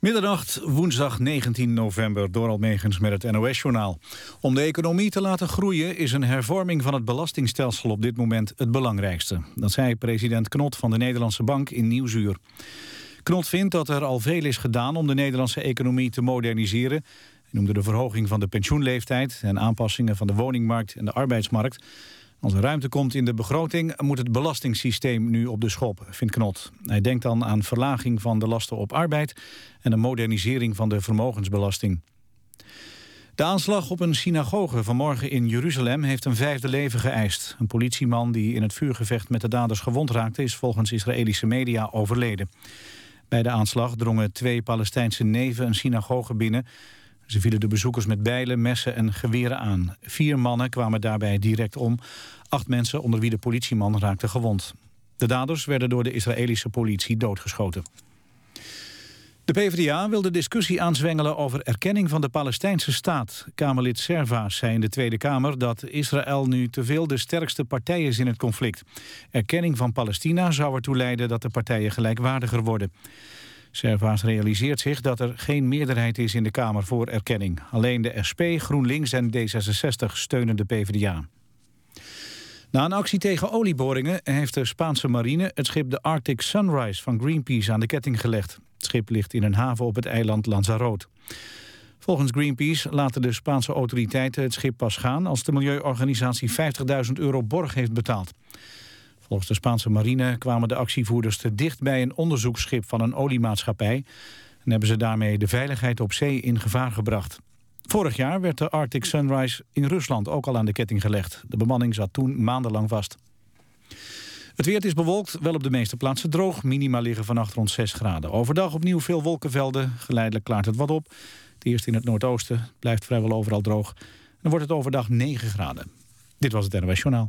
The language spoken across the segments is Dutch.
Middernacht, woensdag 19 november, door Almegens met het NOS-journaal. Om de economie te laten groeien is een hervorming van het belastingstelsel op dit moment het belangrijkste. Dat zei president Knot van de Nederlandse Bank in Nieuwsuur. Knot vindt dat er al veel is gedaan om de Nederlandse economie te moderniseren. Hij noemde de verhoging van de pensioenleeftijd en aanpassingen van de woningmarkt en de arbeidsmarkt. Als er ruimte komt in de begroting moet het belastingssysteem nu op de schop, vindt Knot. Hij denkt dan aan verlaging van de lasten op arbeid en een modernisering van de vermogensbelasting. De aanslag op een synagoge vanmorgen in Jeruzalem heeft een vijfde leven geëist. Een politieman die in het vuurgevecht met de daders gewond raakte... is volgens Israëlische media overleden. Bij de aanslag drongen twee Palestijnse neven een synagoge binnen. Ze vielen de bezoekers met bijlen, messen en geweren aan. Vier mannen kwamen daarbij direct om. Acht mensen, onder wie de politieman, raakten gewond. De daders werden door de Israëlische politie doodgeschoten. De PvdA wil de discussie aanzwengelen over erkenning van de Palestijnse staat. Kamerlid Servaas zei in de Tweede Kamer dat Israël nu te veel de sterkste partij is in het conflict. Erkenning van Palestina zou ertoe leiden dat de partijen gelijkwaardiger worden. Servaas realiseert zich dat er geen meerderheid is in de Kamer voor erkenning. Alleen de SP, GroenLinks en D66 steunen de PvdA. Na een actie tegen olieboringen heeft de Spaanse marine het schip de Arctic Sunrise van Greenpeace aan de ketting gelegd. Het schip ligt in een haven op het eiland Lanzarote. Volgens Greenpeace laten de Spaanse autoriteiten het schip pas gaan als de milieuorganisatie 50.000 euro borg heeft betaald. Volgens de Spaanse marine kwamen de actievoerders te dicht bij een onderzoeksschip van een oliemaatschappij en hebben ze daarmee de veiligheid op zee in gevaar gebracht. Vorig jaar werd de Arctic Sunrise in Rusland ook al aan de ketting gelegd. De bemanning zat toen maandenlang vast. Het weer is bewolkt, wel op de meeste plaatsen droog. Minima liggen vannacht rond 6 graden. Overdag opnieuw veel wolkenvelden. Geleidelijk klaart het wat op. Het eerst in het noordoosten blijft vrijwel overal droog. Dan wordt het overdag 9 graden. Dit was het NOS Journaal.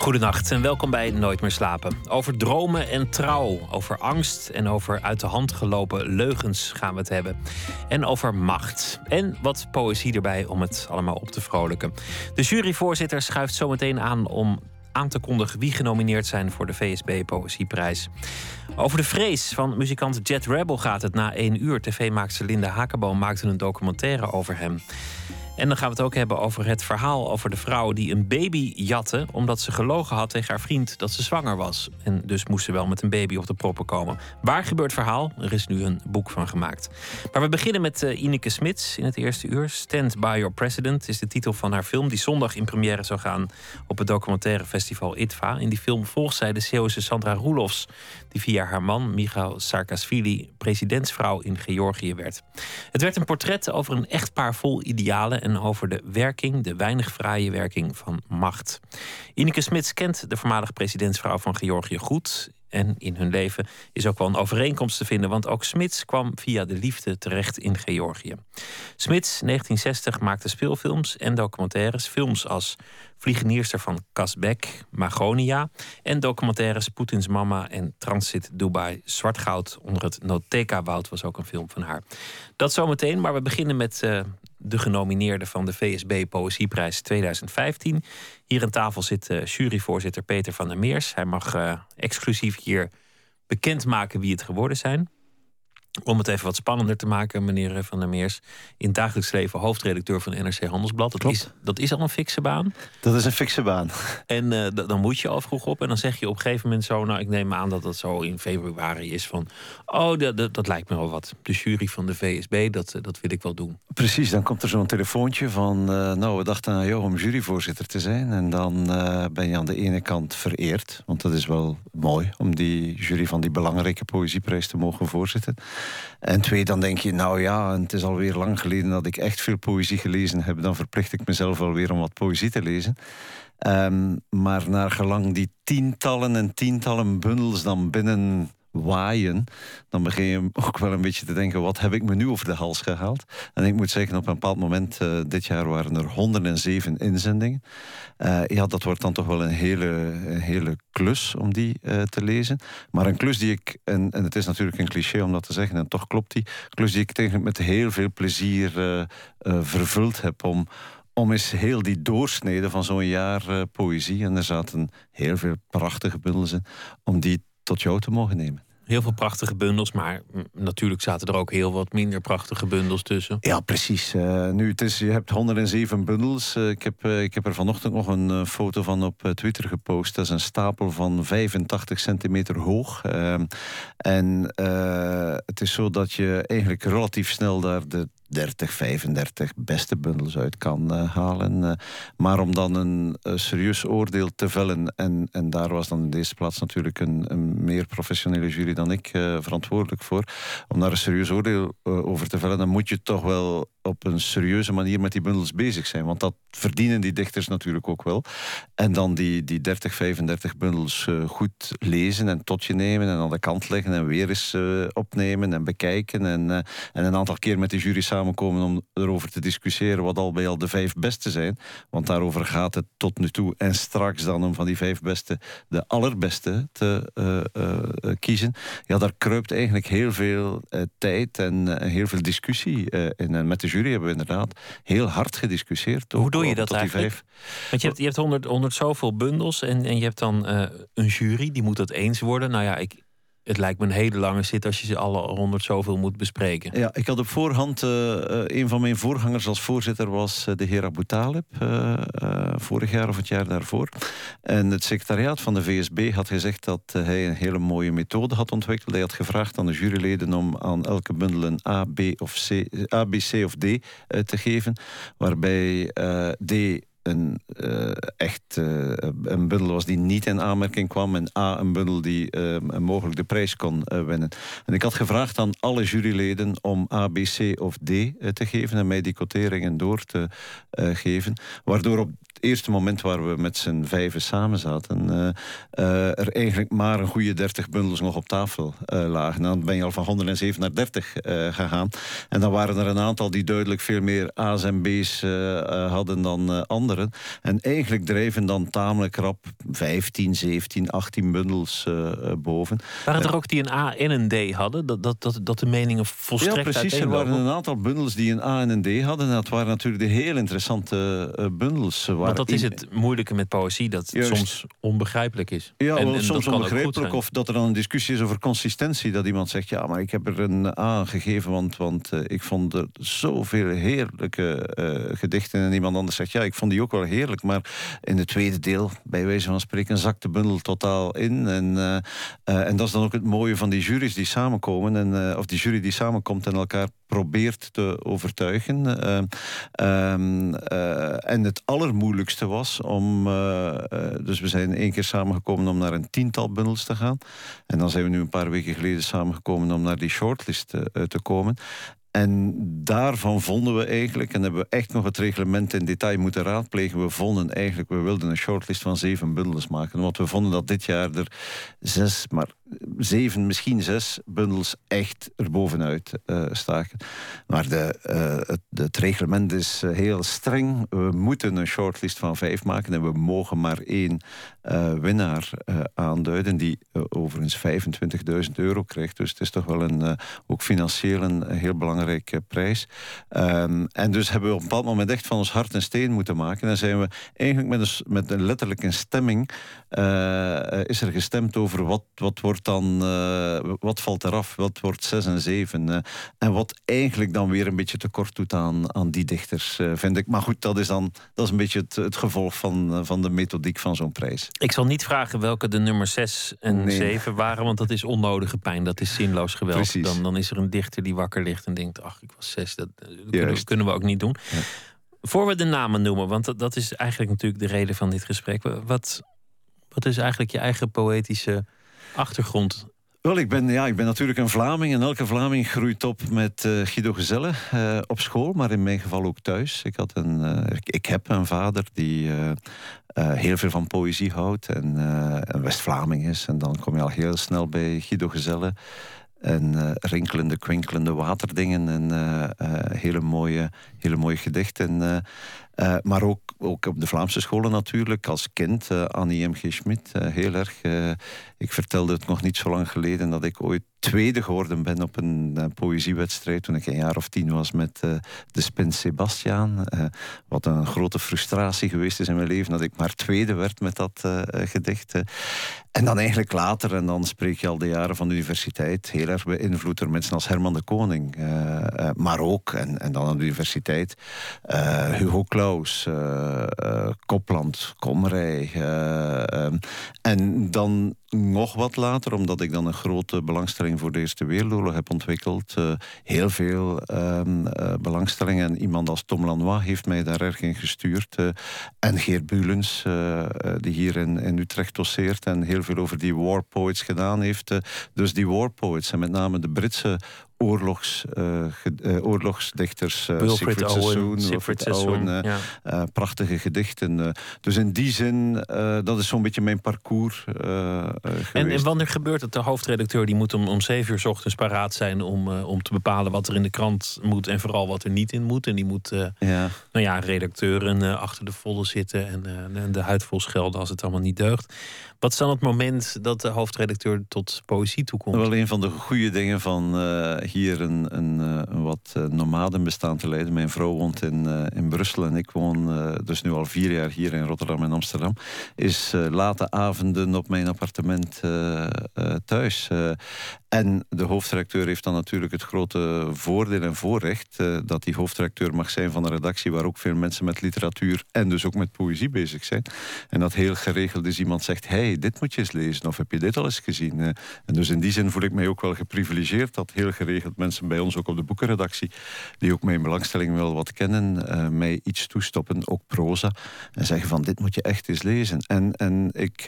Goedenacht en welkom bij Nooit meer slapen. Over dromen en trouw, over angst en over uit de hand gelopen leugens gaan we het hebben. En over macht. En wat poëzie erbij om het allemaal op te vrolijken. De juryvoorzitter schuift zometeen aan om aan te kondigen wie genomineerd zijn voor de VSB Poëzieprijs. Over de vrees van muzikant Jet Rebel gaat het na één uur. TV-maakster Linda Hakenboom maakte een documentaire over hem. En dan gaan we het ook hebben over het verhaal over de vrouw die een baby jatte. omdat ze gelogen had tegen haar vriend dat ze zwanger was. En dus moest ze wel met een baby op de proppen komen. Waar gebeurt verhaal? Er is nu een boek van gemaakt. Maar we beginnen met uh, Ineke Smits in het eerste uur. Stand by Your President is de titel van haar film. die zondag in première zou gaan op het documentaire festival ITVA. In die film volgt zij de Zeeuwse Sandra Roelofs. Die via haar man Michael Saakashvili presidentsvrouw in Georgië werd. Het werd een portret over een echtpaar vol idealen over de werking, de weinig fraaie werking van macht. Ineke Smits kent de voormalige presidentsvrouw van Georgië goed. En in hun leven is ook wel een overeenkomst te vinden, want ook Smits kwam via de liefde terecht in Georgië. Smits, 1960, maakte speelfilms en documentaires. Films als Vliegenierster van Kasbek, Magonia en documentaires Poetins Mama en Transit Dubai. Zwart goud onder het Noteka-woud was ook een film van haar. Dat zometeen, maar we beginnen met uh, de genomineerde van de VSB Poëzieprijs 2015. Hier aan tafel zit uh, juryvoorzitter Peter van der Meers. Hij mag uh, exclusief hier bekendmaken wie het geworden zijn. Om het even wat spannender te maken, meneer Van der Meers. In het dagelijks leven hoofdredacteur van NRC Handelsblad. Dat is, dat is al een fikse baan. Dat is een fikse baan. En uh, dan moet je al vroeg op. En dan zeg je op een gegeven moment zo... nou, ik neem aan dat dat zo in februari is van... oh, dat, dat, dat lijkt me wel wat. De jury van de VSB, dat, dat wil ik wel doen. Precies, dan komt er zo'n telefoontje van... Uh, nou, we dachten aan jou om juryvoorzitter te zijn. En dan uh, ben je aan de ene kant vereerd. Want dat is wel mooi om die jury van die belangrijke poëzieprijs te mogen voorzitten. En twee, dan denk je, nou ja, het is alweer lang geleden dat ik echt veel poëzie gelezen heb. Dan verplicht ik mezelf alweer om wat poëzie te lezen. Um, maar naar gelang die tientallen en tientallen bundels dan binnen waaien, dan begin je ook wel een beetje te denken: wat heb ik me nu over de hals gehaald? En ik moet zeggen, op een bepaald moment, uh, dit jaar waren er 107 inzendingen. Uh, ja, dat wordt dan toch wel een hele, een hele klus om die uh, te lezen. Maar een klus die ik, en, en het is natuurlijk een cliché om dat te zeggen, en toch klopt die, klus die ik tegen met heel veel plezier vervuld heb om om eens heel die doorsnede van zo'n jaar poëzie... en er zaten heel veel prachtige bundels in... om die tot jou te mogen nemen. Heel veel prachtige bundels, maar natuurlijk zaten er ook heel wat minder prachtige bundels tussen. Ja, precies. Uh, nu, het is, je hebt 107 bundels. Uh, ik, heb, uh, ik heb er vanochtend nog een foto van op Twitter gepost. Dat is een stapel van 85 centimeter hoog. Ehm, en het is zo dat je eigenlijk relatief snel daar de 30, 35 beste bundels uit kan uh, halen. Uh, maar om dan een uh, serieus oordeel te vellen, en, en daar was dan in deze plaats natuurlijk een, een meer professionele jury dan ik verantwoordelijk voor, om daar een serieus oordeel over te vellen, dan moet je toch wel op een serieuze manier met die bundels bezig zijn. Want dat verdienen die dichters natuurlijk ook wel. En dan die, die 30, 35 bundels goed lezen en tot je nemen en aan de kant leggen en weer eens opnemen en bekijken en, en een aantal keer met de jury samen samenkomen om erover te discussiëren wat al bij al de vijf beste zijn. Want daarover gaat het tot nu toe. En straks dan om van die vijf beste de allerbeste te kiezen. Ja, daar kruipt eigenlijk heel veel tijd en heel veel discussie in. En met de jury hebben we inderdaad heel hard gediscussieerd. Hoe doe je dat eigenlijk? Vijf... Want je hebt, je hebt 100, 100 zoveel bundels en, en je hebt dan een jury, die moet het eens worden. Nou ja, ik, het lijkt me een hele lange zit als je ze alle honderd zoveel moet bespreken. Ja, ik had op voorhand, uh, een van mijn voorgangers als voorzitter was de heer Abu Talib, vorig jaar of het jaar daarvoor. En het secretariaat van de VSB had gezegd dat hij een hele mooie methode had ontwikkeld. Hij had gevraagd aan de juryleden om aan elke bundel een A, B, of C, A, B, C of D te geven, waarbij D een, uh, echt uh, een bundel was die niet in aanmerking kwam. En A, een bundel die uh, mogelijk de prijs kon winnen. En ik had gevraagd aan alle juryleden om A, B, C of D te geven. En mij die quoteringen door te geven. Waardoor op eerste moment waar we met z'n vijven samen zaten, er eigenlijk maar een goede 30 bundels nog op tafel lagen. Dan ben je al van 107 naar 30 gegaan. En dan waren er een aantal die duidelijk veel meer A's en B's hadden dan anderen. En eigenlijk drijven dan tamelijk rap 15, 17, 18 bundels boven. Waren er ook die een A en een D hadden? Dat, dat, dat, dat de meningen volstrekt Ja, precies. Er waren een aantal bundels die een A en een D hadden. En dat waren natuurlijk de heel interessante bundels. Want dat is het moeilijke met poëzie, dat het soms onbegrijpelijk is. Ja, en, en soms onbegrijpelijk. Of dat er dan een discussie is over consistentie. Dat iemand zegt, ja, maar ik heb er een A gegeven... want, want uh, ik vond er zoveel heerlijke uh, gedichten. En iemand anders zegt, ja, ik vond die ook wel heerlijk. Maar in het tweede deel, bij wijze van spreken... zakt de bundel totaal in. En, uh, en dat is dan ook het mooie van die juries die samenkomen. En, of die jury die samenkomt en elkaar probeert te overtuigen. Um, en het allermoeilijkste was om. Dus we zijn één keer samengekomen om naar een tiental bundels te gaan. En dan zijn we nu een paar weken geleden samengekomen om naar die shortlist te komen. En daarvan vonden we eigenlijk, en hebben we echt nog het reglement in detail moeten raadplegen. We vonden eigenlijk, we wilden een shortlist van zeven bundels maken. Want we vonden dat dit jaar er zes, maar zeven, misschien zes bundels echt erbovenuit uh, staken. Maar de, uh, het, het, reglement is eh, heel streng. We moeten een shortlist van vijf maken en we mogen maar één winnaar aanduiden, die overigens 25.000 euro krijgt. Dus het is toch wel een, ook financieel een heel belangrijke prijs. Um, en dus hebben we op een bepaald moment echt van ons hart en steen moeten maken. En zijn we eigenlijk met een, met een letterlijke stemming, is er gestemd over wat, wat wordt dan, uh, wat valt eraf? Wat wordt 6 en 7? Uh, en wat eigenlijk dan weer een beetje tekort doet aan, aan die dichters, uh, vind ik. Maar goed, dat is dan dat is een beetje het, het gevolg van, van de methodiek van zo'n prijs. Ik zal niet vragen welke de nummer 6 en nee. 7 waren, want dat is onnodige pijn. Dat is zinloos geweld. Dan, dan is er een dichter die wakker ligt en denkt: ach, ik was 6. Dat, kunnen, we ook niet doen. Ja. Voor we de namen noemen, want dat, dat is eigenlijk natuurlijk de reden van dit gesprek. Wat, wat is eigenlijk je eigen poëtische achtergrond Wel, ik ben, ja, ik ben natuurlijk een Vlaming en elke Vlaming groeit op met uh, Guido Gezelle uh, op school, maar in mijn geval ook thuis. Ik, had een, uh, ik, heb een vader die heel veel van poëzie houdt en een West-Vlaming is. En dan kom je al heel snel bij Guido Gezelle. En rinkelende, kwinkelende waterdingen en hele, mooie, hele mooie gedichten. Uh, maar ook, ook op de Vlaamse scholen natuurlijk, als kind, uh, Annie M. G. Schmid, uh, heel erg. ik vertelde het nog niet zo lang geleden dat ik ooit tweede geworden ben op een poëziewedstrijd toen ik een jaar of tien was met de Spin Sebastiaan. wat een grote frustratie geweest is in mijn leven dat ik maar tweede werd met dat gedicht. en dan eigenlijk later, en dan spreek je al de jaren van de universiteit, heel erg beïnvloed door mensen als Herman de Koning. maar ook, en, en dan aan de universiteit, Hugo Claus Kopland, Komrij. En dan nog wat later, omdat ik dan een grote belangstelling voor de Eerste Wereldoorlog heb ontwikkeld. heel veel ehm, belangstelling. En iemand als Tom Lanois heeft mij daar erg in gestuurd. en Geert Bulens, die hier in, in Utrecht doseert en heel veel over die war poets gedaan heeft. dus die war poets en met name de Britse oorlogs, uh, uh, oorlogsdichters. Uh, Wilfred Owen, Siegfried Owen, ja. prachtige gedichten. dus in die zin, dat is zo'n beetje mijn parcours en, en, wanneer gebeurt het? De hoofdredacteur die moet om, om zeven uur s ochtends paraat zijn... Om, om te bepalen wat er in de krant moet en vooral wat er niet in moet. En die moet, ja. nou ja, redacteuren achter de volle zitten... en, en de huid vol schelden als het allemaal niet deugt. Wat is dan het moment dat de hoofdredacteur tot poëzie toekomt? Wel een van de goede dingen van hier een, een, eh, een wat uh, nomadenbestaan te leiden. Mijn vrouw woont in, uh, in Brussel en ik woon dus nu al vier jaar hier in Rotterdam en Amsterdam. Is late avonden op mijn appartement thuis. En de hoofdredacteur heeft dan natuurlijk het grote voordeel en voorrecht uh, dat die hoofdredacteur mag zijn van een redactie waar ook veel mensen met literatuur en dus ook met poëzie bezig zijn. En dat heel geregeld is iemand zegt, hey, dit moet je eens lezen of heb je dit al eens gezien? Uh, en dus in die zin voel ik mij ook wel geprivilegeerd dat heel geregeld mensen bij ons ook op de boekenredactie, die ook mijn belangstelling wel wat kennen, uh, mij iets toestoppen, ook proza, en zeggen van dit moet je echt eens lezen. En, en ik,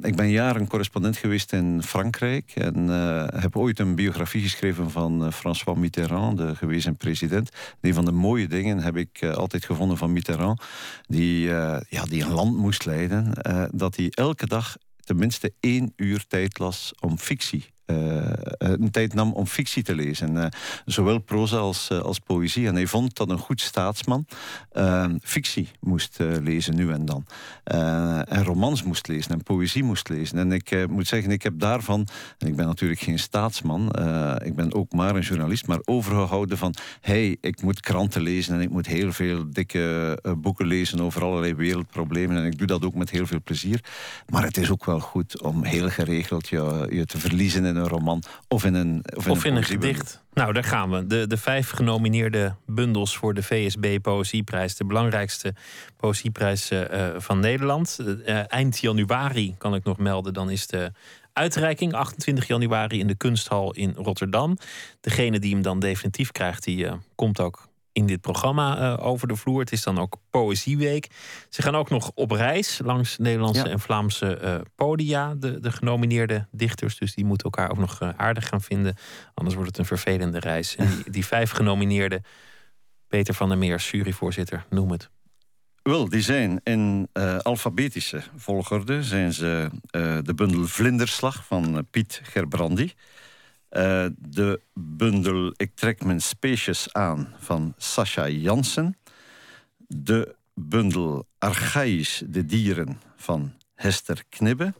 ik ben jaren correspondent geweest in Frankrijk en uh, heb ooit een biografie geschreven van uh, François Mitterrand, de gewezen president. Een van de mooie dingen heb ik uh, altijd gevonden van Mitterrand, die, ja, die een land moest leiden, dat hij elke dag tenminste één uur tijd las om fictie een tijd nam om fictie te lezen. Uh, zowel proza als, als poëzie. En hij vond dat een goed staatsman fictie moest lezen nu en dan. en romans moest lezen en poëzie moest lezen. En ik moet zeggen, ik heb daarvan... En ik ben natuurlijk geen staatsman. ik ben ook maar een journalist. Maar overgehouden van... hey, ik moet kranten lezen en ik moet heel veel dikke boeken lezen over allerlei wereldproblemen. En ik doe dat ook met heel veel plezier. Maar het is ook wel goed om heel geregeld je, je te verliezen in een roman of in een, of in of een, in een gedicht. Nou, daar gaan we. De, de vijf genomineerde bundels voor de VSB Poëzieprijs. De belangrijkste poëzieprijs uh, van Nederland. Uh, eind januari kan ik nog melden. Dan is de uitreiking 28 januari in de Kunsthal in Rotterdam. Degene die hem dan definitief krijgt, die komt ook in dit programma uh, over de vloer. Het is dan ook Poëzieweek. Ze gaan ook nog op reis langs Nederlandse en Vlaamse uh, podia, de, de genomineerde dichters. Dus die moeten elkaar ook nog uh, aardig gaan vinden. Anders wordt het een vervelende reis. En die, die vijf genomineerden, Peter van der Meer, juryvoorzitter, noem het. Wel, die zijn in alfabetische volgorde. Zijn ze de bundel Vlinderslag van Piet Gerbrandi. Uh, de bundel Ik trek mijn species aan van Sascha Jansen. De bundel Archaïs de dieren van Hester Knibbe.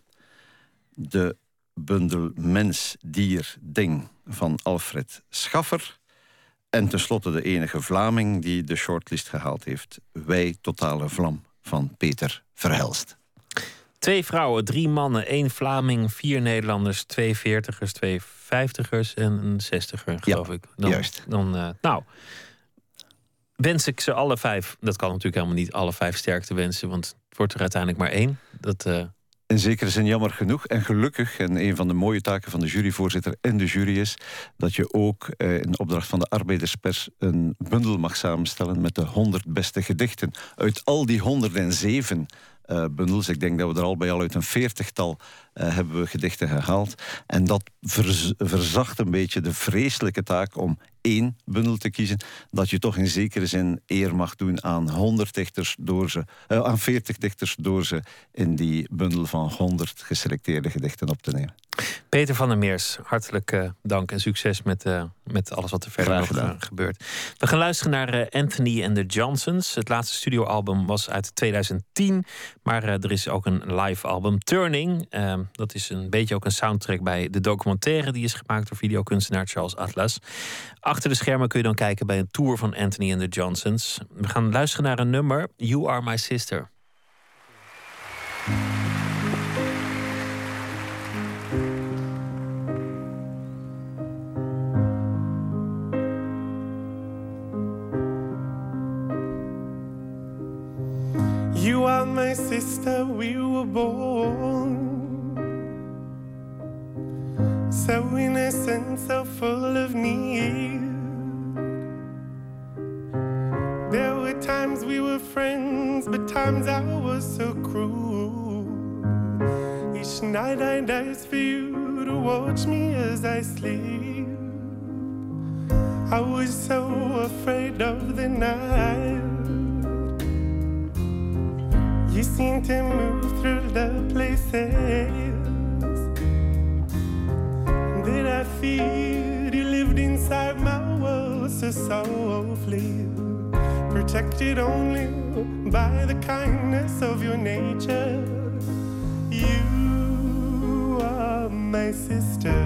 De bundel Mens, Dier, Ding van Alfred Schaffer. En tenslotte de enige Vlaming die de shortlist gehaald heeft. Wij Totale Vlam van Peter Verhelst. Twee vrouwen, drie mannen, één Vlaming, vier Nederlanders, twee veertigers, twee vijftigers en een zestiger, geloof ik. Dan, juist. Dan, uh, nou, wens ik ze alle vijf, dat kan natuurlijk helemaal niet alle vijf sterkte wensen, want het wordt er uiteindelijk maar één. Dat, uh... In zekere zin jammer genoeg en gelukkig. En een van de mooie taken van de juryvoorzitter en de jury is dat je ook eh, in opdracht van de arbeiderspers een bundel mag samenstellen met de 100 beste gedichten. Uit al die 107 uh, bundels. Ik denk dat we er al bij al uit een veertigtal hebben we gedichten gehaald. En dat verzacht een beetje de vreselijke taak om één bundel te kiezen. Dat je toch in zekere zin eer mag doen aan 100 dichters door ze, uh, aan 40 dichters door ze in die bundel van 100 geselecteerde gedichten op te nemen. Peter van der Meers, hartelijk uh, dank en succes met, uh, met alles wat er verder nog gebeurt. We gaan luisteren naar Anthony and the Johnsons. Het laatste studioalbum was uit 2010, maar er is ook een live album, Turning. Dat is een beetje ook een soundtrack bij de documentaire die is gemaakt door videokunstenaar Charles Atlas. Achter de schermen kun je dan kijken bij een tour van Anthony and the Johnsons. We gaan luisteren naar een nummer, You Are My Sister. You are my sister, we were born so innocent, so full of need. There were times we were friends, but times I was so cruel. Each night I'd for you to watch me as I sleep. I was so afraid of the night. You seem to move through the places I feared. You lived inside my world so softly, protected only by the kindness of your nature. You are my sister,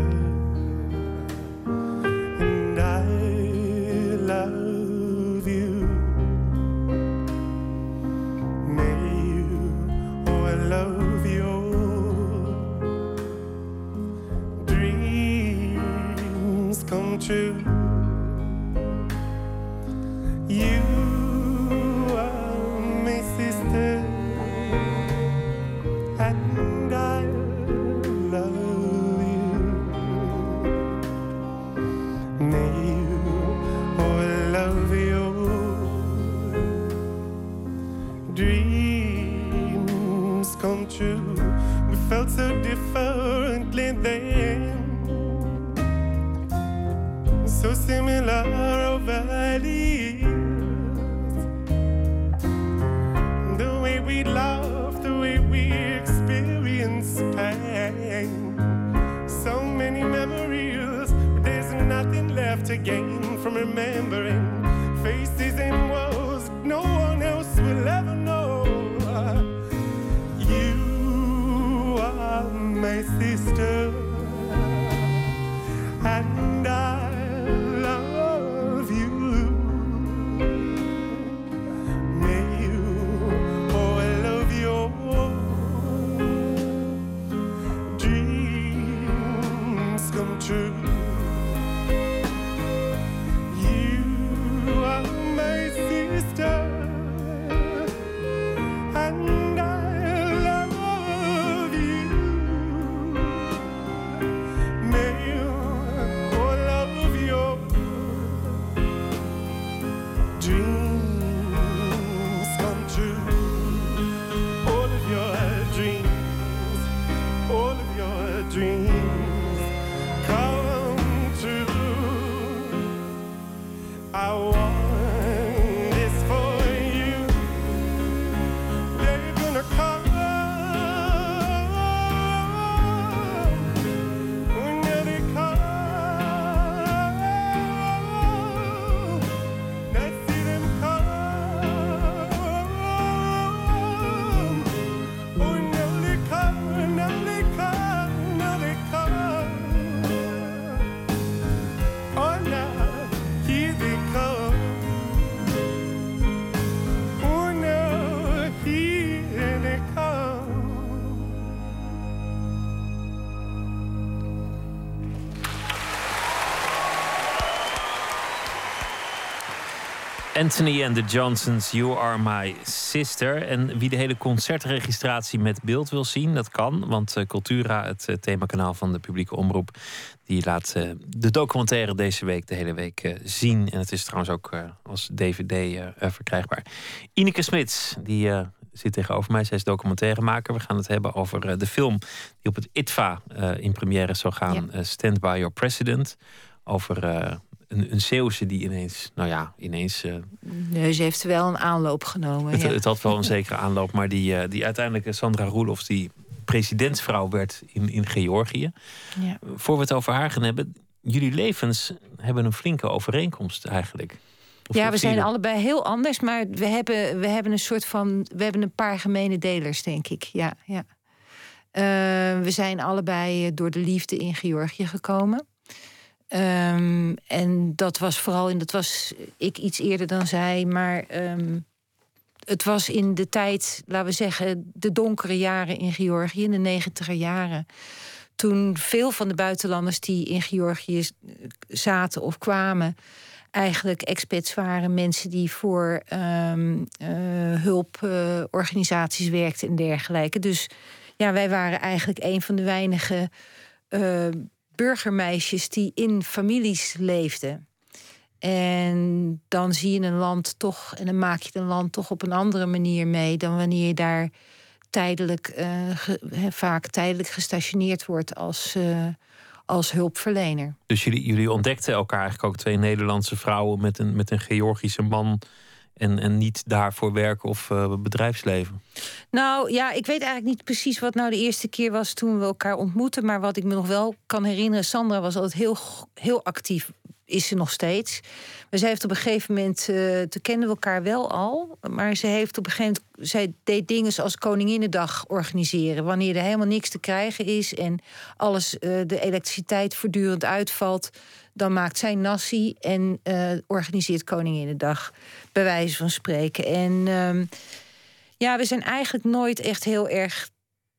true. Anthony and the Johnsons, You Are My Sister. En wie de hele concertregistratie met beeld wil zien, dat kan. Want eh, Cultura, het eh, themakanaal van de publieke omroep, die laat eh, de documentaire deze week de hele week zien. En het is trouwens ook als DVD verkrijgbaar. Ineke Smits, die zit tegenover mij. Zij is documentairemaker. We gaan het hebben over de film die op het ITVA in première zou gaan. Stand by Your President. Over een, een Zeeuwse die ineens, nou ja, ineens... nee, ze heeft wel een aanloop genomen. Het, ja. het had wel een zekere aanloop, maar die, die uiteindelijk Sandra Roelofs... die presidentsvrouw werd in, in Georgië. Ja. Voor we het over haar gaan hebben, jullie levens hebben een flinke overeenkomst eigenlijk. Of ja, we zijn allebei heel anders, maar we hebben, we hebben een soort van. We hebben een paar gemene delers, denk ik. Ja, ja. Uh, we zijn allebei door de liefde in Georgië gekomen. Um, en dat was vooral in, dat was ik iets eerder dan zij, maar um, het was in de tijd, laten we zeggen, de donkere jaren in Georgië, in de negentiger jaren. Toen veel van de buitenlanders die in Georgië zaten of kwamen, eigenlijk expats waren, mensen die voor um, uh, hulporganisaties werkten en dergelijke. Dus ja, wij waren eigenlijk een van de weinige burgermeisjes die in families leefden. En dan zie je een land toch, en dan maak je een land toch op een andere manier mee dan wanneer je daar tijdelijk, ge, vaak tijdelijk gestationeerd wordt als, uh, als hulpverlener. Dus jullie, jullie ontdekten elkaar eigenlijk ook twee Nederlandse vrouwen met een, met een Georgische man. En, en niet daarvoor werken of uh, bedrijfsleven? Nou ja, ik weet eigenlijk niet precies wat nou de eerste keer was toen we elkaar ontmoetten. Maar wat ik me nog wel kan herinneren, Sandra was altijd heel, heel actief is ze nog steeds. Maar zij heeft op een gegeven moment, uh, toen kenden we elkaar wel al, maar ze heeft op een gegeven moment, zij deed dingen zoals Koninginnedag organiseren, wanneer er helemaal niks te krijgen is en alles, uh, de elektriciteit voortdurend uitvalt, dan maakt zij nasi en uh, organiseert Koninginnedag, bij wijze van spreken. En um, ja, we zijn eigenlijk nooit echt heel erg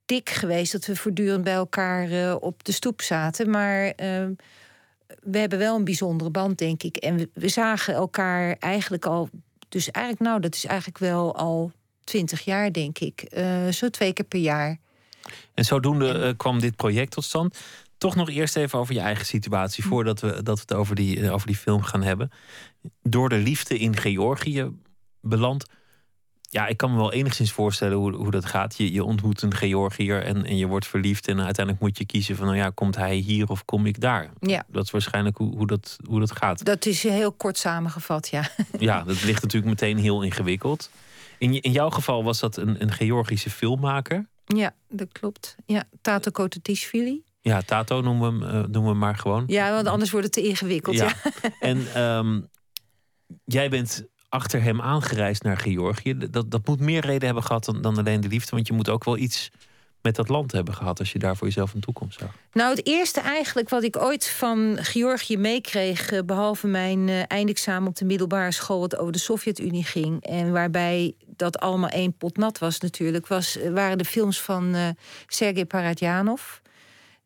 dik geweest dat we voortdurend bij elkaar op de stoep zaten, maar ehm, we hebben wel een bijzondere band, denk ik. En we, we, zagen elkaar eigenlijk al. Dus eigenlijk, nou, dat is eigenlijk wel al twintig jaar, denk ik. Uh, zo twee keer per jaar. En zodoende uh, kwam dit project tot stand. Toch nog eerst even over je eigen situatie, Hm. voordat we, dat we het over die, uh, over die film gaan hebben. Door de liefde in Georgië beland. Ja, ik kan me wel enigszins voorstellen hoe, hoe dat gaat. Je, je ontmoet een Georgiër en, en je wordt verliefd. En uiteindelijk moet je kiezen van, nou ja, komt hij hier of kom ik daar? Ja. Dat is waarschijnlijk hoe, hoe, dat, hoe dat gaat. Dat is heel kort samengevat, ja. Ja, dat ligt natuurlijk meteen heel ingewikkeld. In, in jouw geval was dat een, een Georgische filmmaker. Ja, dat klopt. Ja, Tato Kototishvili. Ja, Tato noemen we hem, uh, noemen we hem maar gewoon. Ja, want anders wordt het te ingewikkeld. Ja. ja. En um, jij bent achter hem aangereisd naar Georgië. Dat, dat moet meer reden hebben gehad dan, dan alleen de liefde. Want je moet ook wel iets met dat land hebben gehad als je daar voor jezelf een toekomst zag. Nou, het eerste eigenlijk wat ik ooit van Georgië meekreeg, uh, behalve mijn uh, eindexamen op de middelbare school, wat over de Sovjet-Unie ging. En waarbij dat allemaal één pot nat was natuurlijk, was, waren de films van uh, Sergei Paradjanov.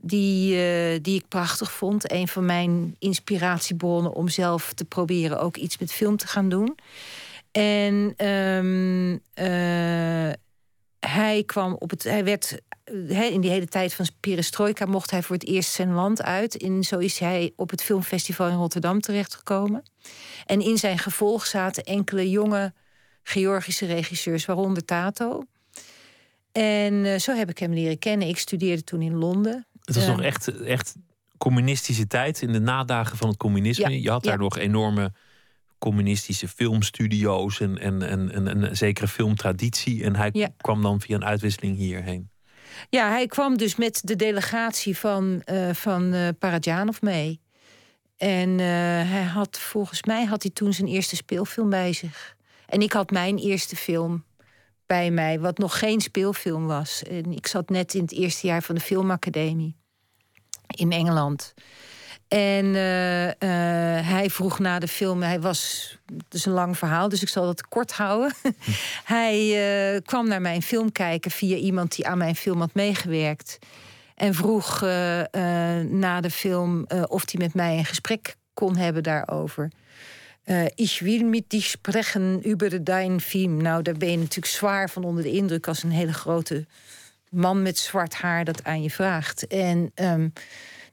Die, uh, die ik prachtig vond. Een van mijn inspiratiebronnen om zelf te proberen ook iets met film te gaan doen. En um, uh, hij kwam op het. Hij werd. He, in die hele tijd van perestroika mocht hij voor het eerst zijn land uit. En zo is hij op het filmfestival in Rotterdam terechtgekomen. En in zijn gevolg zaten enkele jonge Georgische regisseurs, waaronder Tato. En zo heb ik hem leren kennen. Ik studeerde toen in Londen. Het was nog echt, echt communistische tijd, in de nadagen van het communisme. Je had daar nog enorme communistische filmstudio's en, en, en, en, en een zekere filmtraditie. En hij Ja. kwam dan via een uitwisseling hierheen. Ja, hij kwam dus met de delegatie van, eh van eh Paradjanov mee. En eh, hij had, volgens mij had hij toen zijn eerste speelfilm bij zich. En ik had mijn eerste film bij mij, wat nog geen speelfilm was. En ik zat net in het eerste jaar van de filmacademie in Engeland. En eh, eh, hij vroeg na de film, hij was, het is een lang verhaal, dus ik zal dat kort houden. hij eh, kwam naar mijn film kijken via iemand die aan mijn film had meegewerkt. En vroeg na de film of hij met mij een gesprek kon hebben daarover. Ich will mit dich sprechen über dein film. Nou, daar ben je natuurlijk zwaar van onder de indruk als een hele grote man met zwart haar dat aan je vraagt. En ehm,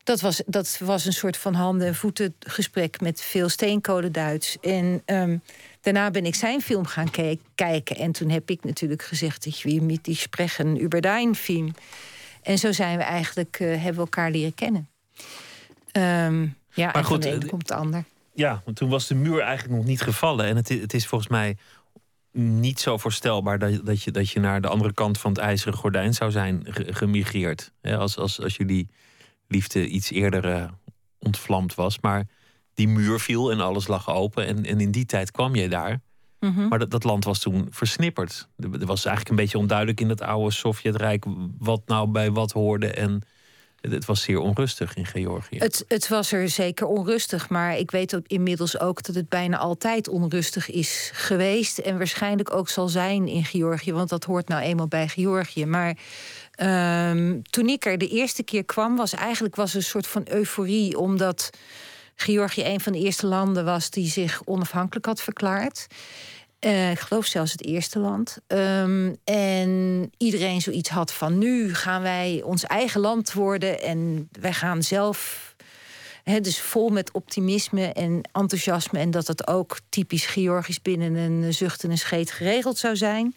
Dat was, dat was een soort van handen- en voeten gesprek met veel steenkolen Duits. En um, daarna ben ik zijn film gaan kijken. En toen heb ik natuurlijk gezegd: dat je met die spreken über dein film. En zo zijn we eigenlijk, uh, hebben we elkaar leren kennen. Um, ja, maar en goed, van de ene komt de ander. Ja, want toen was de muur eigenlijk nog niet gevallen. En het, het is volgens mij niet zo voorstelbaar dat, dat, je, dat je naar de andere kant van het ijzeren gordijn zou zijn gemigreerd. als, als, als jullie liefde iets eerder uh, ontvlamd was. Maar die muur viel en alles lag open. En, en in die tijd kwam je daar. Mhm. Maar dat, dat land was toen versnipperd. Er was eigenlijk een beetje onduidelijk in het oude Sovjetrijk wat nou bij wat hoorde. En het was zeer onrustig in Georgië. Het, het was er zeker onrustig, maar ik weet inmiddels ook dat het bijna altijd onrustig is geweest. En waarschijnlijk ook zal zijn in Georgië, want dat hoort nou eenmaal bij Georgië. Maar um, toen ik er de eerste keer kwam, was eigenlijk was een soort van euforie, omdat Georgië een van de eerste landen was die zich onafhankelijk had verklaard. Uh, ik geloof zelfs het eerste land. Um, en iedereen zoiets had van nu gaan wij ons eigen land worden en wij gaan zelf. He, dus vol met optimisme en enthousiasme. En dat het ook typisch Georgisch binnen een zucht en een scheet geregeld zou zijn.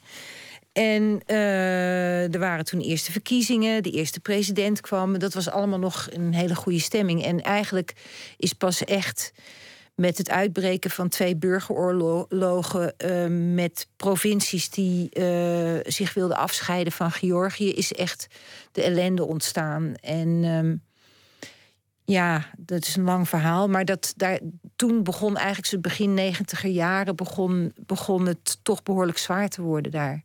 En uh, er waren toen eerste verkiezingen, de eerste president kwam. Dat was allemaal nog een hele goede stemming. En eigenlijk is pas echt met het uitbreken van twee burgeroorlogen uh, met provincies die uh, zich wilden afscheiden van Georgië, is echt de ellende ontstaan. En um, ja, dat is een lang verhaal. Maar dat, daar, toen begon eigenlijk, het begin negentiger jaren, begon, begon het toch behoorlijk zwaar te worden daar.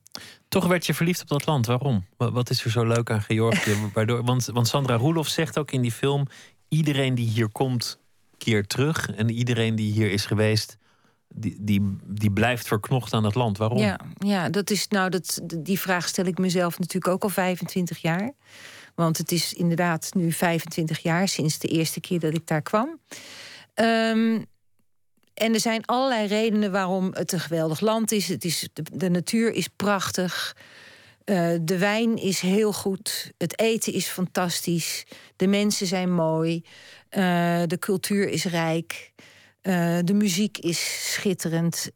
Toch werd je verliefd op dat land. Waarom? Wat is er zo leuk aan Georgië? Waardoor, want, want Sandra Roelof zegt ook in die film: iedereen die hier komt, keert terug. En iedereen die hier is geweest, die, die, die blijft verknocht aan het land. Waarom? Ja, ja dat is, nou, dat, die vraag stel ik mezelf natuurlijk ook al 25 jaar. Want het is inderdaad nu 25 jaar sinds de eerste keer dat ik daar kwam. Um, en er zijn allerlei redenen waarom het een geweldig land is. Het is de, natuur is prachtig. Uh, de wijn is heel goed. Het eten is fantastisch. De mensen zijn mooi. Uh, de cultuur is rijk. Uh, de muziek is schitterend.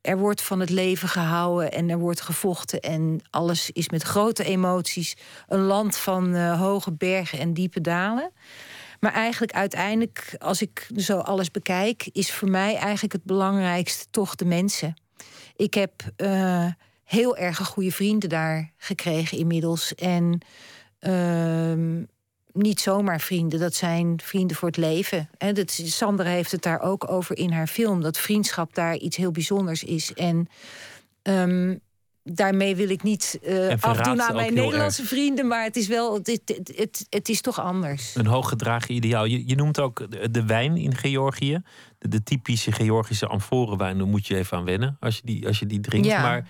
er wordt van het leven gehouden en er wordt gevochten. En alles is met grote emoties. Een land van hoge bergen en diepe dalen. Maar eigenlijk uiteindelijk, als ik zo alles bekijk, is voor mij eigenlijk het belangrijkste toch de mensen. Ik heb heel erg goede vrienden daar gekregen inmiddels. En uh, niet zomaar vrienden, dat zijn vrienden voor het leven. En dat, Sandra heeft het daar ook over in haar film, dat vriendschap daar iets heel bijzonders is. En um, daarmee wil ik niet uh, afdoen aan mijn Nederlandse vrienden, maar het is wel, het, het, het, het, is toch anders. Een hooggedragen ideaal. Je, je noemt ook de, wijn in Georgië. De, de, typische Georgische amforenwijn, daar moet je even aan wennen als je die, als je die drinkt. Ja, maar,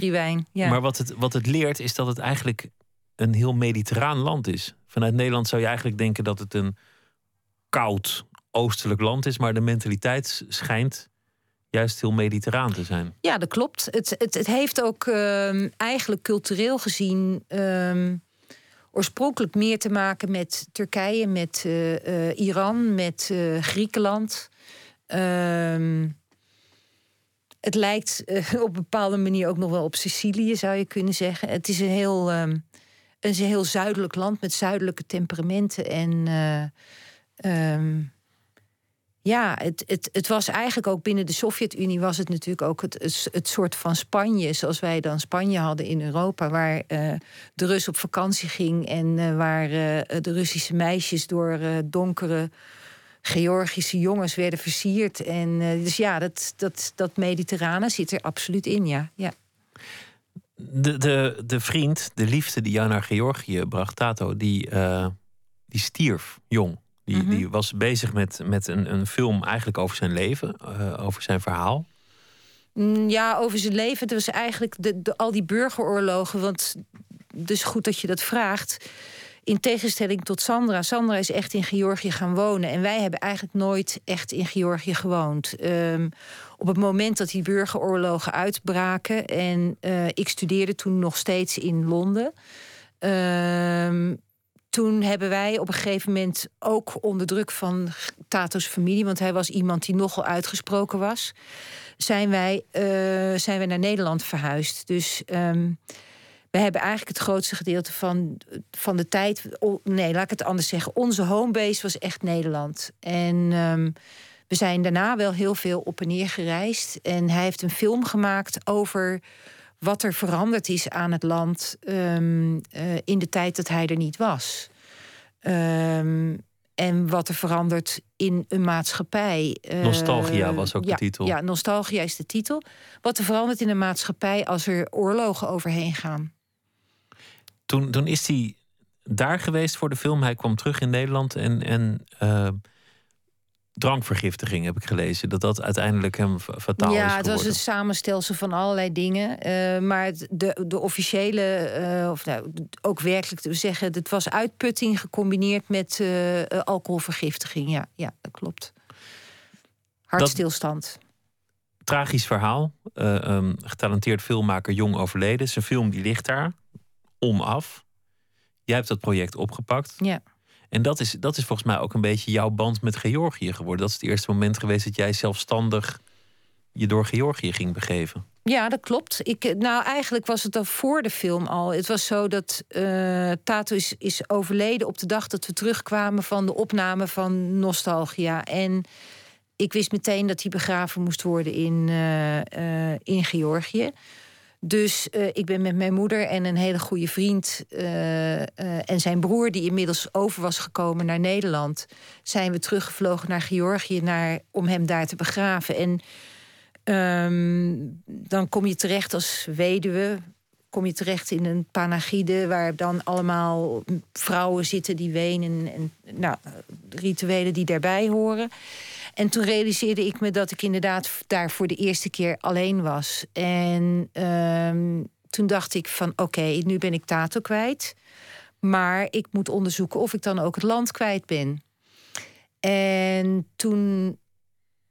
wijn. Ja. Maar wat het, wat het leert is dat het eigenlijk een heel mediterraan land is. Vanuit Nederland zou je eigenlijk denken dat het een koud oostelijk land is, maar de mentaliteit schijnt juist heel mediterraan te zijn. Ja, dat klopt. Het, het, het heeft ook uh, eigenlijk cultureel gezien uh, oorspronkelijk meer te maken met Turkije, met uh, Iran, met eh, Griekenland. Ehm, het lijkt op een bepaalde manier ook nog wel op Sicilië, zou je kunnen zeggen. Het is een heel, een heel zuidelijk land met zuidelijke temperamenten en ja, het, het, het was eigenlijk ook binnen de Sovjet-Unie was het natuurlijk ook het, het, soort van Spanje, zoals wij dan Spanje hadden in Europa, waar uh, de Rus op vakantie ging en uh, waar de Russische meisjes door donkere Georgische jongens werden versierd. En dus ja, dat, dat, dat mediterrane zit er absoluut in, ja. ja. De, de, de vriend, de liefde die jou naar Georgië bracht, Tato, die, die stierf jong. Die, mhm. die was bezig met, met een, een film eigenlijk over zijn leven, uh, over zijn verhaal. Mm, ja, over zijn leven. Het was eigenlijk de, de, al die burgeroorlogen. Want dus goed dat je dat vraagt. In tegenstelling tot Sandra. Sandra is echt in Georgië gaan wonen. En wij hebben eigenlijk nooit echt in Georgië gewoond. Um, op het moment dat die burgeroorlogen uitbraken. En uh, ik studeerde toen nog steeds in Londen. Um, toen hebben wij op een gegeven moment ook onder druk van Tato's familie, want hij was iemand die nogal uitgesproken was, zijn wij, uh, zijn wij naar Nederland verhuisd. Dus um, we hebben eigenlijk het grootste gedeelte van, van de tijd. Nee, laat ik het anders zeggen. Onze homebase was echt Nederland. En um, we zijn daarna wel heel veel op en neer gereisd. En hij heeft een film gemaakt over wat er veranderd is aan het land um, uh, in de tijd dat hij er niet was. Um, en wat er verandert in een maatschappij. Uh, nostalgia was ook ja, de titel. Ja, Nostalgia is de titel. Wat er verandert in een maatschappij als er oorlogen overheen gaan. Toen, toen is hij daar geweest voor de film. Hij kwam terug in Nederland en, en uh, drankvergiftiging heb ik gelezen. Dat dat uiteindelijk hem fataal ja, is Ja, het was een samenstelsel van allerlei dingen. Uh, maar de, de officiële, uh, of nou, ook werkelijk te zeggen... het was uitputting gecombineerd met uh, alcoholvergiftiging. Ja, ja, dat klopt. Hartstilstand. Dat, tragisch verhaal. Um, getalenteerd filmmaker, jong overleden. Zijn film die ligt daar, onaf. Jij hebt dat project opgepakt. Ja. En dat is, dat is volgens mij ook een beetje jouw band met Georgië geworden. Dat is het eerste moment geweest dat jij zelfstandig je door Georgië ging begeven. Ja, dat klopt. Ik, nou, eigenlijk was het al voor de film al. Het was zo dat uh, Tato is, is overleden op de dag dat we terugkwamen van de opname van Nostalgia. En ik wist meteen dat hij begraven moest worden in, uh, uh, in Georgië. Dus uh, ik ben met mijn moeder en een hele goede vriend uh, uh, en zijn broer, die inmiddels over was gekomen naar Nederland, zijn we teruggevlogen naar Georgië naar, om hem daar te begraven. En um, dan kom je terecht als weduwe, kom je terecht in een panagide waar dan allemaal vrouwen zitten die wenen en nou, rituelen die daarbij horen. En toen realiseerde ik me dat ik inderdaad daar voor de eerste keer alleen was. En um, toen dacht ik van oké, nu ben ik Tato kwijt. Maar ik moet onderzoeken of ik dan ook het land kwijt ben. En toen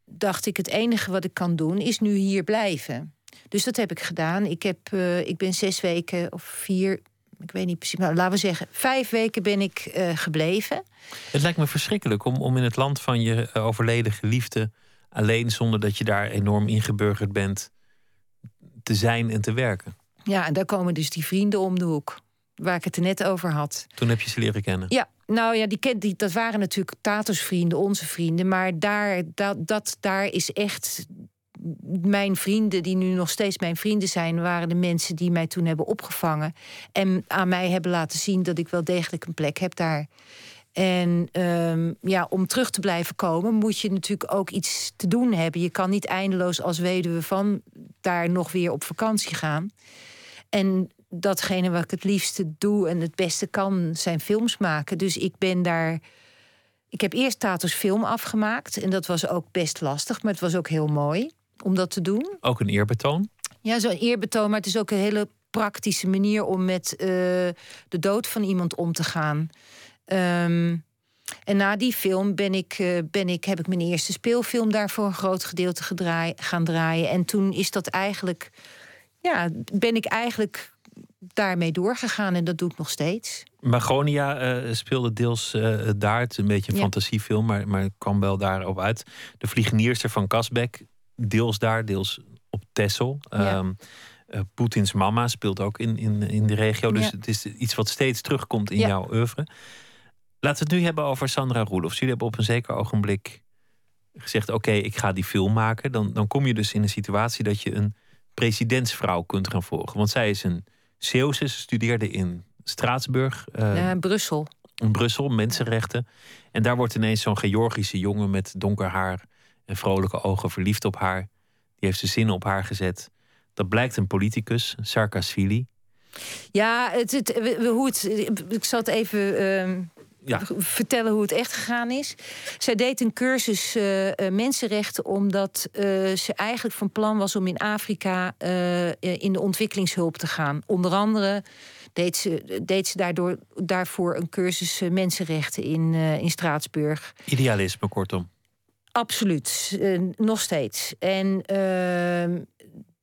dacht ik, het enige wat ik kan doen is nu hier blijven. Dus dat heb ik gedaan. Ik, heb, uh, ik ben zes weken of vier, ik weet niet precies, maar laten we zeggen, vijf weken ben ik uh, gebleven. Het lijkt me verschrikkelijk om, om in het land van je uh, overleden geliefde alleen zonder dat je daar enorm ingeburgerd bent te zijn en te werken. Ja, en daar komen dus die vrienden om de hoek. Waar ik het er net over had. Toen heb je ze leren kennen? Ja, nou ja, die, die, dat waren natuurlijk Tatos vrienden, onze vrienden. Maar daar, dat, dat, daar is echt mijn vrienden, die nu nog steeds mijn vrienden zijn, waren de mensen die mij toen hebben opgevangen. En aan mij hebben laten zien dat ik wel degelijk een plek heb daar. En um, ja, om terug te blijven komen, moet je natuurlijk ook iets te doen hebben. Je kan niet eindeloos als weduwe van daar nog weer op vakantie gaan. En datgene wat ik het liefste doe en het beste kan, zijn films maken. Dus ik ben daar. Ik heb eerst Tatos film afgemaakt. En dat was ook best lastig, maar het was ook heel mooi om dat te doen. Ook een eerbetoon? Ja, zo'n eerbetoon, maar het is ook een hele praktische manier om met uh, de dood van iemand om te gaan. Um, en na die film ben ik, uh, ben ik, heb ik mijn eerste speelfilm daarvoor een groot gedeelte gedraai, gaan draaien. En toen is dat eigenlijk, ja, ben ik eigenlijk daarmee doorgegaan en dat doe ik nog steeds. Magonia uh, speelde deels uh, daar. Het is een beetje een ja. fantasiefilm, maar, maar kwam wel daarop uit. De vliegenierster van Kasbek, deels daar, deels op Texel. Ja. Um, uh, Poetins mama speelt ook in, in, in de regio. Dus ja. het is iets wat steeds terugkomt in ja. jouw oeuvre. Laten we het nu hebben over Sandra Roelofs. Jullie hebben op een zeker ogenblik gezegd... oké, okay, ik ga die film maken. Dan, dan kom je dus in een situatie dat je een presidentsvrouw kunt gaan volgen. Want zij is een Zeeuwse, ze studeerde in Straatsburg. Uh, ja, Brussel. In Brussel, mensenrechten. En daar wordt ineens zo'n Georgische jongen met donker haar... en vrolijke ogen verliefd op haar. Die heeft zijn zinnen op haar gezet. Dat blijkt een politicus, Sarkasvili. Ja, het, het, hoe het, ik zal het even uh, ja. vertellen hoe het echt gegaan is. Zij deed een cursus uh, mensenrechten omdat uh, ze eigenlijk van plan was om in Afrika in de ontwikkelingshulp te gaan. Onder andere deed ze, deed ze daardoor, daarvoor een cursus mensenrechten in, in Straatsburg. Idealisme, kortom. Absoluut, nog steeds. En ehm,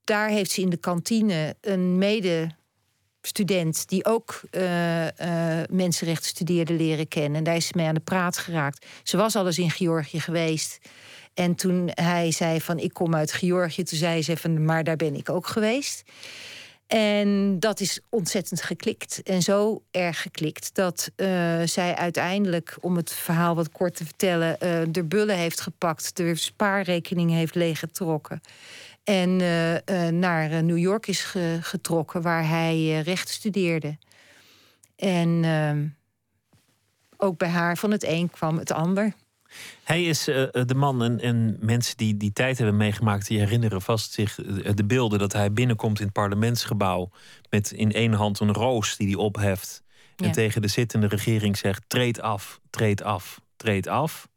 daar heeft ze in de kantine een mede student die ook uh, mensenrechten studeerde leren kennen. En daar is ze mee aan de praat geraakt. Ze was al eens in Georgië geweest. En toen hij zei van ik kom uit Georgië, toen zei ze van maar daar ben ik ook geweest. En dat is ontzettend geklikt. En zo erg geklikt dat uh, zij uiteindelijk, om het verhaal wat kort te vertellen, uh, de bullen heeft gepakt, de spaarrekening heeft leeggetrokken. En uh, naar New York is ge getrokken, waar hij recht studeerde. En ehm, ook bij haar van het een kwam het ander. Hij is uh, de man en, en, mensen die die tijd hebben meegemaakt, die herinneren vast zich uh, de beelden dat hij binnenkomt in het parlementsgebouw met in één hand een roos die hij opheft ja. en tegen de zittende regering zegt: treed af, treed af, treed af.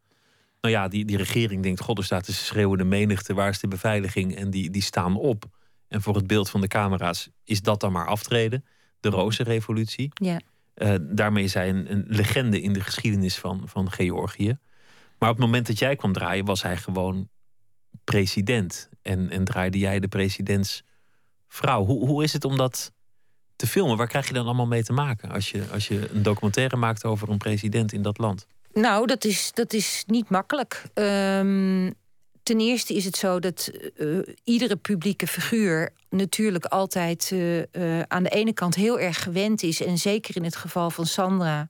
Nou ja, die, die regering denkt: God, er staat de schreeuwende menigte, waar is de beveiliging? En die, die staan op. En voor het beeld van de camera's is dat dan maar aftreden. De rozenrevolutie. Ja. Uh, daarmee is hij een, een legende in de geschiedenis van, van Georgië. Maar op het moment dat jij kwam draaien, was hij gewoon president. En, en draaide jij de presidentsvrouw. Hoe, hoe is het om dat te filmen? Waar krijg je dan allemaal mee te maken als je, als je een documentaire maakt over een president in dat land? Nou, dat is, dat is niet makkelijk. Um, ten eerste is het zo dat uh, iedere publieke figuur natuurlijk altijd uh, uh, aan de ene kant heel erg gewend is. En zeker in het geval van Sandra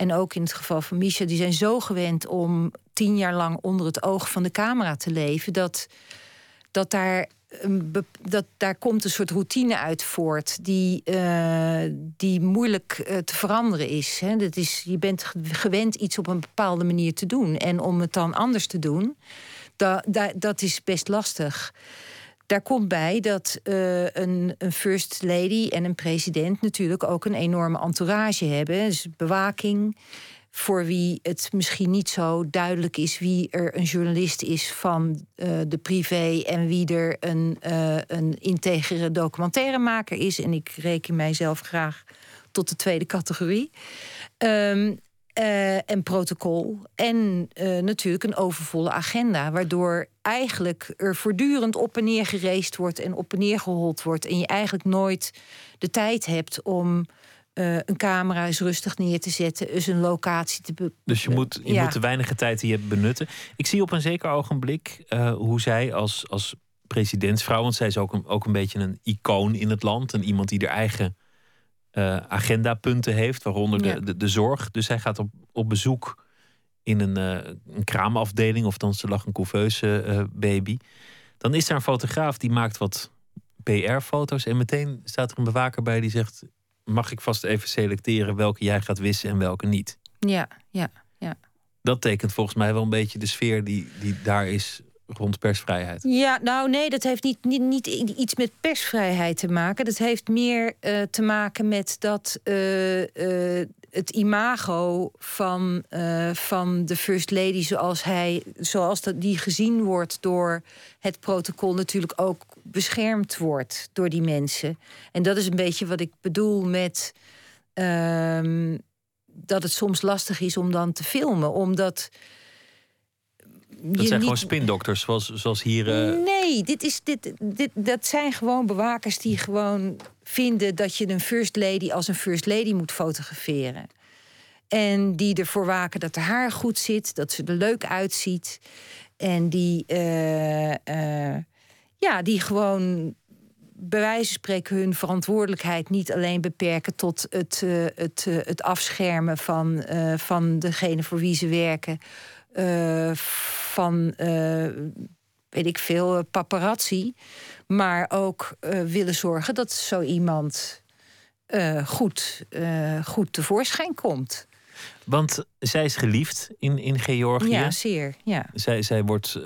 en ook in het geval van Misha, die zijn zo gewend om tien jaar lang onder het oog van de camera te leven, dat, dat daar. Dat, daar komt een soort routine uit voort die, uh, die moeilijk uh, te veranderen is. Hè. Dat is. Je bent gewend iets op een bepaalde manier te doen. En om het dan anders te doen, dat, dat is best lastig. Daar komt bij dat uh, een, een, first lady en een president natuurlijk ook een enorme entourage hebben. Dus bewaking. Voor wie het misschien niet zo duidelijk is wie er een journalist is van uh, de privé en wie er een, uh, een integere documentairemaker is. En ik reken mijzelf graag tot de tweede categorie. Um, uh, en protocol. En uh, natuurlijk een overvolle agenda. Waardoor eigenlijk er voortdurend op en neer gereest wordt en op en neer gehold wordt. En je eigenlijk nooit de tijd hebt om uh, een camera eens rustig neer te zetten, eens een locatie te be Dus je moet, je ja. moet de weinige tijd die je hebt benutten. Ik zie op een zeker ogenblik hoe zij als, als presidentsvrouw, want zij is ook een, ook een beetje een icoon in het land. En iemand die er eigen uh, agendapunten heeft, waaronder ja. de, de, de, zorg. Dus hij gaat op, op bezoek in een, uh, een kraamafdeling, of dan ze lag een couveuse uh, baby. Dan is er een fotograaf die maakt wat PR-foto's. En meteen staat er een bewaker bij die zegt: Mag ik vast even selecteren welke jij gaat wissen en welke niet? Ja, ja, ja. Dat tekent volgens mij wel een beetje de sfeer die, die daar is rond persvrijheid? Ja, nou nee, dat heeft niet, niet, niet iets met persvrijheid te maken. Dat heeft meer uh, te maken met dat uh, uh, het imago van, van de First Lady, zoals, hij, zoals dat, die gezien wordt door het protocol, natuurlijk ook beschermd wordt door die mensen. En dat is een beetje wat ik bedoel met. Ehm, dat het soms lastig is om dan te filmen, omdat dat zijn niet... gewoon spindokters, zoals, zoals hier. Uh... Nee, dit is, dit, dit, dat zijn gewoon bewakers die gewoon vinden dat je een first lady als een first lady moet fotograferen. En die ervoor waken dat haar goed zit, dat ze er leuk uitziet. En die, uh, uh, ja, die gewoon bij wijze van spreken hun verantwoordelijkheid niet alleen beperken tot het, uh, het, het afschermen van, van degene voor wie ze werken van, uh, weet ik veel, paparazzi. Maar ook uh, willen zorgen dat zo iemand goed, goed tevoorschijn komt. Want zij is geliefd in, in Georgië. Ja, zeer. Ja. Zij, zij wordt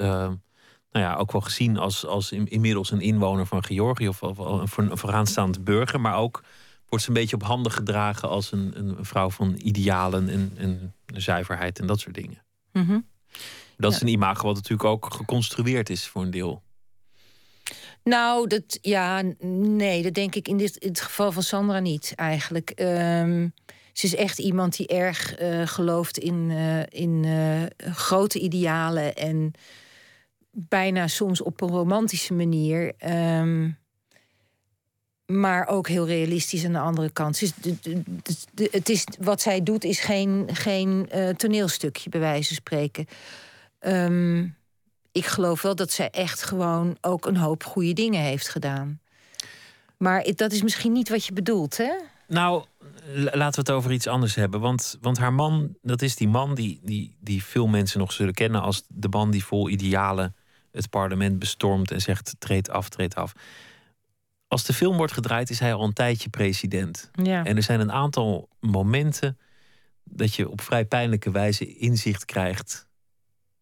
nou ja, ook wel gezien als, als in, inmiddels een inwoner van Georgië of, of een, een vooraanstaand burger. Maar ook wordt ze een beetje op handen gedragen als een, een vrouw van idealen en, en zuiverheid en dat soort dingen. Mm -hmm. Dat ja. is een imago wat natuurlijk ook geconstrueerd is voor een deel. Nou, dat, ja, nee, dat denk ik in dit in het geval van Sandra niet eigenlijk. Um, ze is echt iemand die erg uh, gelooft in, uh, in uh, grote idealen en bijna soms op een romantische manier. Um, maar ook heel realistisch aan de andere kant. Dus het is, wat zij doet is geen, geen uh, toneelstukje, bij wijze van spreken. Um, ik geloof wel dat zij echt gewoon ook een hoop goede dingen heeft gedaan. Maar dat is misschien niet wat je bedoelt, hè? Nou, laten we het over iets anders hebben. Want, want haar man, dat is die man die, die, die veel mensen nog zullen kennen als de man die vol idealen het parlement bestormt en zegt: treed af, treed af. Als de film wordt gedraaid, is hij al een tijdje president. Ja. En er zijn een aantal momenten dat je op vrij pijnlijke wijze inzicht krijgt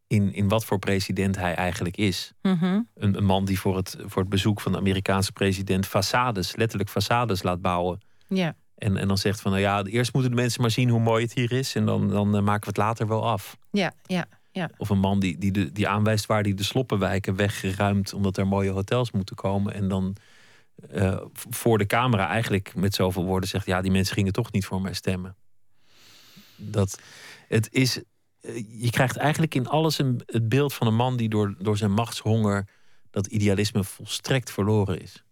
in, in wat voor president hij eigenlijk is. Mhm. een, een, man die voor het, voor het bezoek van de Amerikaanse president façades, letterlijk façades laat bouwen. Ja. En, en dan zegt van, nou ja, eerst moeten de mensen maar zien hoe mooi het hier is. En dan, dan uh, maken we het later wel af. Ja, ja, ja. Of een man die, die, de, die aanwijst waar hij de sloppenwijken weggeruimd... omdat er mooie hotels moeten komen. En dan uh, voor de camera eigenlijk met zoveel woorden zegt... ja, die mensen gingen toch niet voor mij stemmen. Dat, het is, je krijgt eigenlijk in alles een, het beeld van een man... die door, door zijn machtshonger dat idealisme volstrekt verloren is.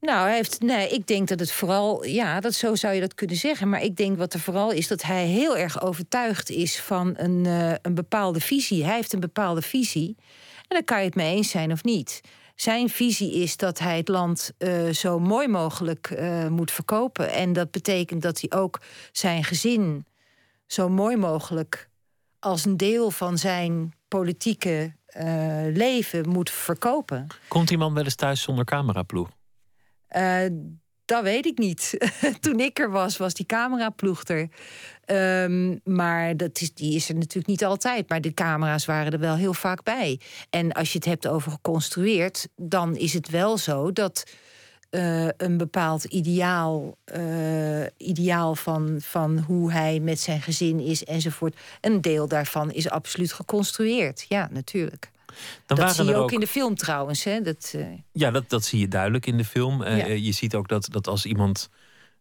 Nou, hij heeft, nee, ik denk dat het vooral, ja, dat zo zou je dat kunnen zeggen. Maar ik denk wat er vooral is dat hij heel erg overtuigd is van een, uh, een bepaalde visie. Hij heeft een bepaalde visie. En daar kan je het mee eens zijn of niet. Zijn visie is dat hij het land uh, zo mooi mogelijk uh, moet verkopen. En dat betekent dat hij ook zijn gezin zo mooi mogelijk als een deel van zijn politieke leven moet verkopen. Komt iemand wel eens thuis zonder cameraploeg? Dat weet ik niet. Toen ik er was, was die cameraploeg er. Um, maar dat is, die is er natuurlijk niet altijd. Maar de camera's waren er wel heel vaak bij. En als je het hebt over geconstrueerd, dan is het wel zo dat uh, een bepaald ideaal, uh, ideaal van, van hoe hij met zijn gezin is enzovoort. Een deel daarvan is absoluut geconstrueerd. Ja, natuurlijk. Dan dat zie je ook, ook, in de film trouwens. Hè? Dat, uh... Ja, dat, dat zie je duidelijk in de film. Uh, ja. Je ziet ook dat, dat als iemand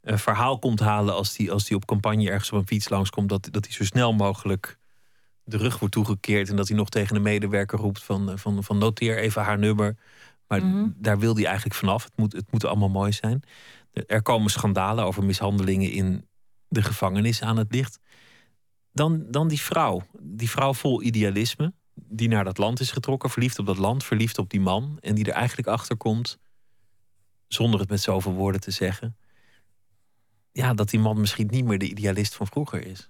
een verhaal komt halen... als die, als die op campagne ergens op een fiets langskomt... dat, dat hij zo snel mogelijk de rug wordt toegekeerd... en dat hij nog tegen de medewerker roept van, van, van noteer even haar nummer. Maar mm -hmm. daar wil hij eigenlijk vanaf. Het moet, het moet allemaal mooi zijn. Er komen schandalen over mishandelingen in de gevangenis aan het licht. Dan, dan die vrouw. Die vrouw vol idealisme die naar dat land is getrokken, verliefd op dat land, verliefd op die man. En die er eigenlijk achter komt, zonder het met zoveel woorden te zeggen. Ja, dat die man misschien niet meer de idealist van vroeger is.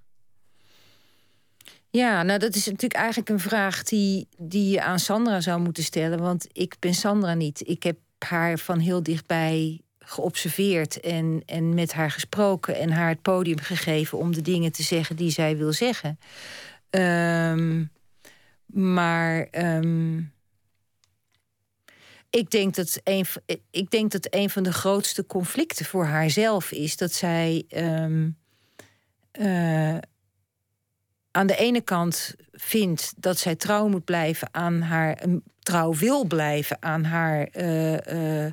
Ja, nou dat is natuurlijk eigenlijk een vraag die, die je aan Sandra zou moeten stellen. Want ik ben Sandra niet. Ik heb haar van heel dichtbij geobserveerd en, en met haar gesproken en haar het podium gegeven om de dingen te zeggen die zij wil zeggen. Um, maar um, ik, denk dat een, ik denk dat een van de grootste conflicten voor haarzelf is dat zij um, uh, aan de ene kant vindt dat zij trouw moet blijven aan haar, trouw wil blijven aan haar uh, uh,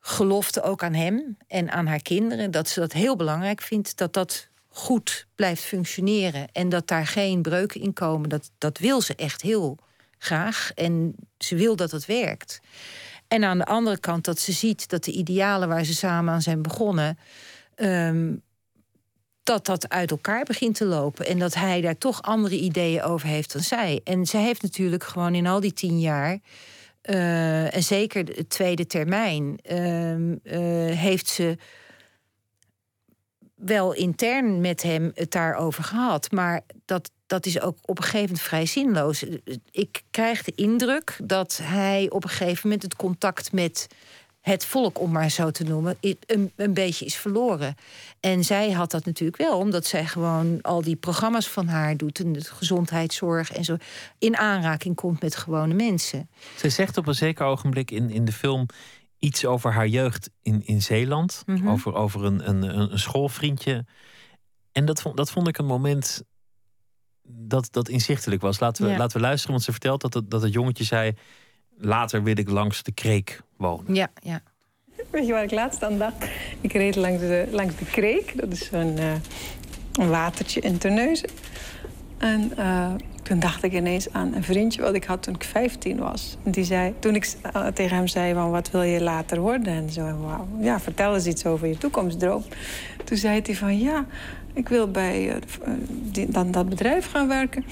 gelofte ook aan hem en aan haar kinderen. Dat ze dat heel belangrijk vindt, dat dat goed blijft functioneren en dat daar geen breuken in komen, dat, dat wil ze echt heel graag. En ze wil dat het werkt. En aan de andere kant dat ze ziet dat de idealen waar ze samen aan zijn begonnen, um, dat dat uit elkaar begint te lopen. En dat hij daar toch andere ideeën over heeft dan zij. En zij heeft natuurlijk gewoon in al die tien jaar. Uh, en zeker de tweede termijn, uh, uh, heeft ze wel intern met hem het daarover gehad. Maar dat, dat is ook op een gegeven moment vrij zinloos. Ik krijg de indruk dat hij op een gegeven moment het contact met het volk, om maar zo te noemen, een, een beetje is verloren. En zij had dat natuurlijk wel, omdat zij gewoon al die programma's van haar doet, en de gezondheidszorg en zo, in aanraking komt met gewone mensen. Zij zegt op een zeker ogenblik in, in de film: iets over haar jeugd in, in Zeeland. Mhm. Over, over een, een, een schoolvriendje. En dat vond, dat vond ik een moment dat, dat inzichtelijk was. Laten we, Ja. laten we luisteren, want ze vertelt dat het, dat het jongetje zei... later wil ik langs de kreek wonen. Ja, ja. Weet je waar ik laatst aan dacht? Ik reed langs de, langs de kreek. Dat is zo'n eh, een watertje in Terneuzen. En eh, toen dacht ik ineens aan een vriendje wat ik had toen ik 15 was. Die zei, toen ik uh, tegen hem zei van wat wil je later worden en zo. Ja, vertel eens iets over je toekomstdroom. Toen zei hij van ja, ik wil bij uh, die, dan dat bedrijf gaan werken.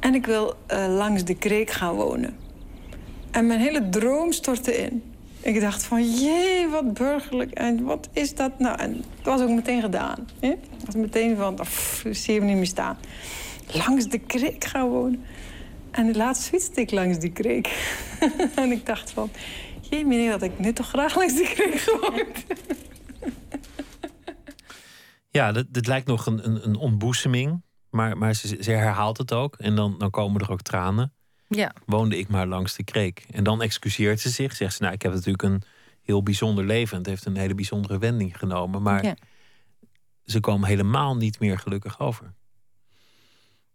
En ik wil langs de kreek gaan wonen. En mijn hele droom stortte in. Ik dacht van, jee, wat burgerlijk. En wat is dat nou? En dat was ook meteen gedaan. Hè? Dat was meteen van, zie je me niet meer staan. Langs de kreek gaan wonen. En laatst fietste ik langs die kreek. en ik dacht van, jee, meneer, had ik nu toch graag langs die kreek gewoond. ja, dit, dit, lijkt nog een, een, een ontboezeming. Maar, maar ze, ze herhaalt het ook. En dan, dan komen er ook tranen. Ja. Woonde ik maar langs de kreek. En dan excuseert ze zich. Zegt ze, nou, ik heb natuurlijk een heel bijzonder leven. Het heeft een hele bijzondere wending genomen. Maar Ja. ze komen helemaal niet meer gelukkig over.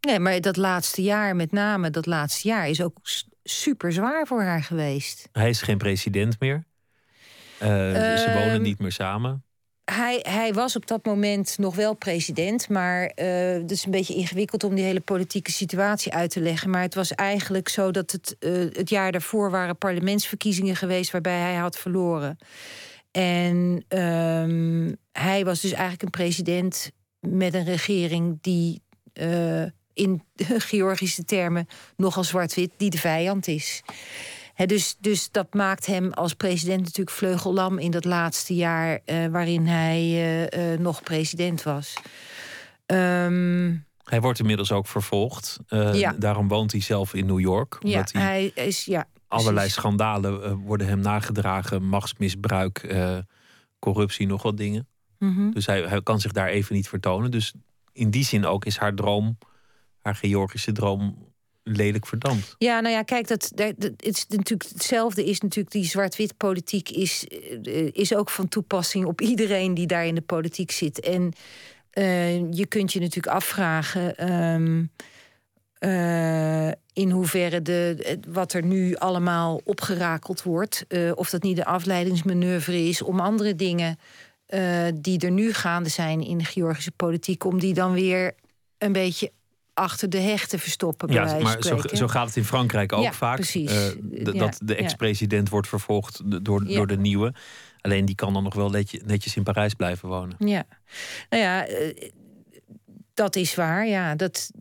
Nee, maar dat laatste jaar, met name dat laatste jaar, is ook super zwaar voor haar geweest. Hij is geen president meer. Eh, ze Ehm, wonen niet meer samen. Hij, hij was op dat moment nog wel president, maar eh het is een beetje ingewikkeld om die hele politieke situatie uit te leggen. Maar het was eigenlijk zo dat het, eh, het jaar daarvoor waren parlementsverkiezingen geweest waarbij hij had verloren. En ehm, hij was dus eigenlijk een president met een regering die in Georgische termen nogal zwart-wit, die de vijand is. Dus, dus dat maakt hem als president natuurlijk vleugellam in dat laatste jaar eh, waarin hij eh, eh, nog president was. Ehm, Hij wordt inmiddels ook vervolgd. Ja. Daarom woont hij zelf in New York. ja, hij hij is ja. allerlei schandalen worden hem nagedragen. Machtsmisbruik, corruptie, nog wat dingen. Mhm. Dus hij, hij kan zich daar even niet vertonen. Dus in die zin ook is haar droom, haar Georgische droom, lelijk verdampt. Ja, nou ja, kijk, dat, dat, het is natuurlijk hetzelfde is natuurlijk die zwart-wit politiek is, eh, is ook van toepassing op iedereen die daar in de politiek zit. En eh, je kunt je natuurlijk afvragen ehm, eh, in hoeverre de, wat er nu allemaal opgerakeld wordt, of dat niet een afleidingsmanoeuvre is om andere dingen die er nu gaande zijn in de Georgische politiek, om die dan weer een beetje achter de heg te verstoppen. Ja, maar zo, zo gaat het in Frankrijk ook Ja, vaak. precies. Eh, d- Ja, dat de ex-president wordt vervolgd door, door de nieuwe. Alleen die kan dan nog wel netje- netjes in Parijs blijven wonen. Ja, nou ja, eh, dat is waar. Ja, dat,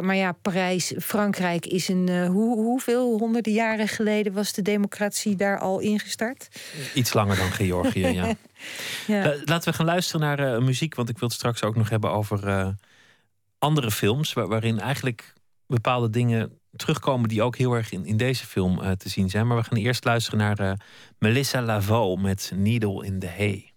maar ja, Parijs, Frankrijk is een. eh, hoe, hoeveel honderden jaren geleden was de democratie daar al ingestart? Iets langer dan Georgië, ja. Ja. La- Laten we gaan luisteren naar eh, muziek, want ik wil het straks ook nog hebben over eh, andere films, waar- waarin eigenlijk bepaalde dingen terugkomen die ook heel erg in, in deze film eh, te zien zijn. Maar we gaan eerst luisteren naar eh, Melissa Laveau met Needle in the Hay.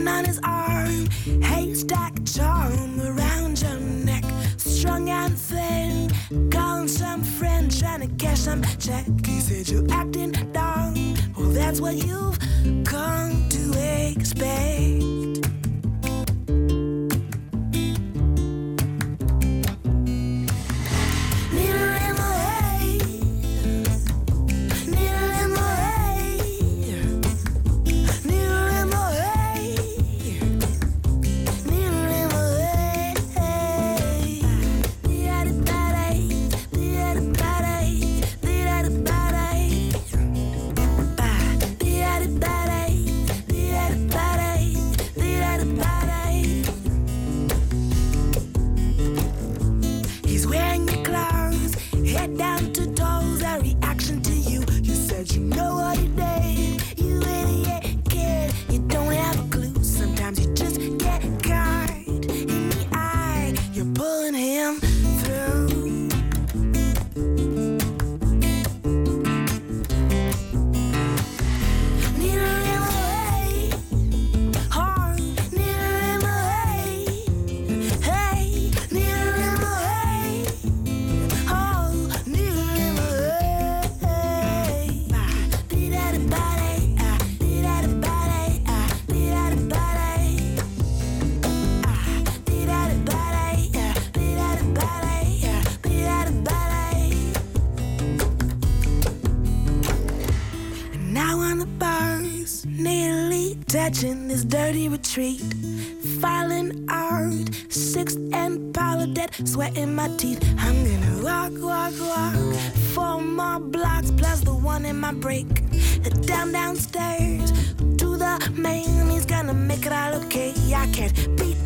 Hand on his arm, haystack charm around your neck, strong and thin. Calling some friend, trying to cash some check. He said you're acting down. Well, that's what you've come to expect. Retreat. Falling out, sixth and pile dead, sweat in my teeth. I'm gonna walk, walk, walk. Four more blocks plus the one in my break. Down, downstairs to the main. He's gonna make it all okay. I can't beat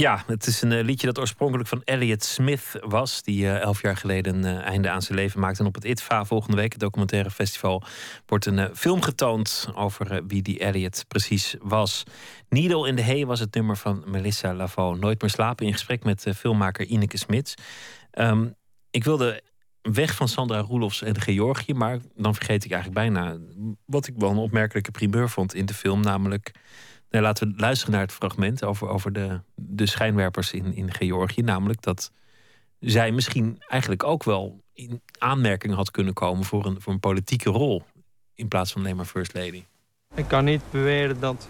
Ja, het is een eh, liedje dat oorspronkelijk van Elliot Smith was. Die eh, elf jaar geleden een eh, einde aan zijn leven maakte. En op het ITVA volgende week, het documentaire festival, wordt een film getoond over wie die Elliot precies was. Needle in the Hay was het nummer van Melissa Lavo. Nooit meer slapen in gesprek met filmmaker Ineke Smits. Ehm, ik wilde weg van Sandra Roelofs en Georgië, maar dan vergeet ik eigenlijk bijna wat ik wel een opmerkelijke primeur vond in de film, namelijk Laten we luisteren naar het fragment over, over de, de schijnwerpers in, in Georgië. Namelijk dat zij misschien eigenlijk ook wel in aanmerking had kunnen komen voor een, voor een politieke rol. In plaats van alleen maar First Lady. Ik kan niet beweren dat,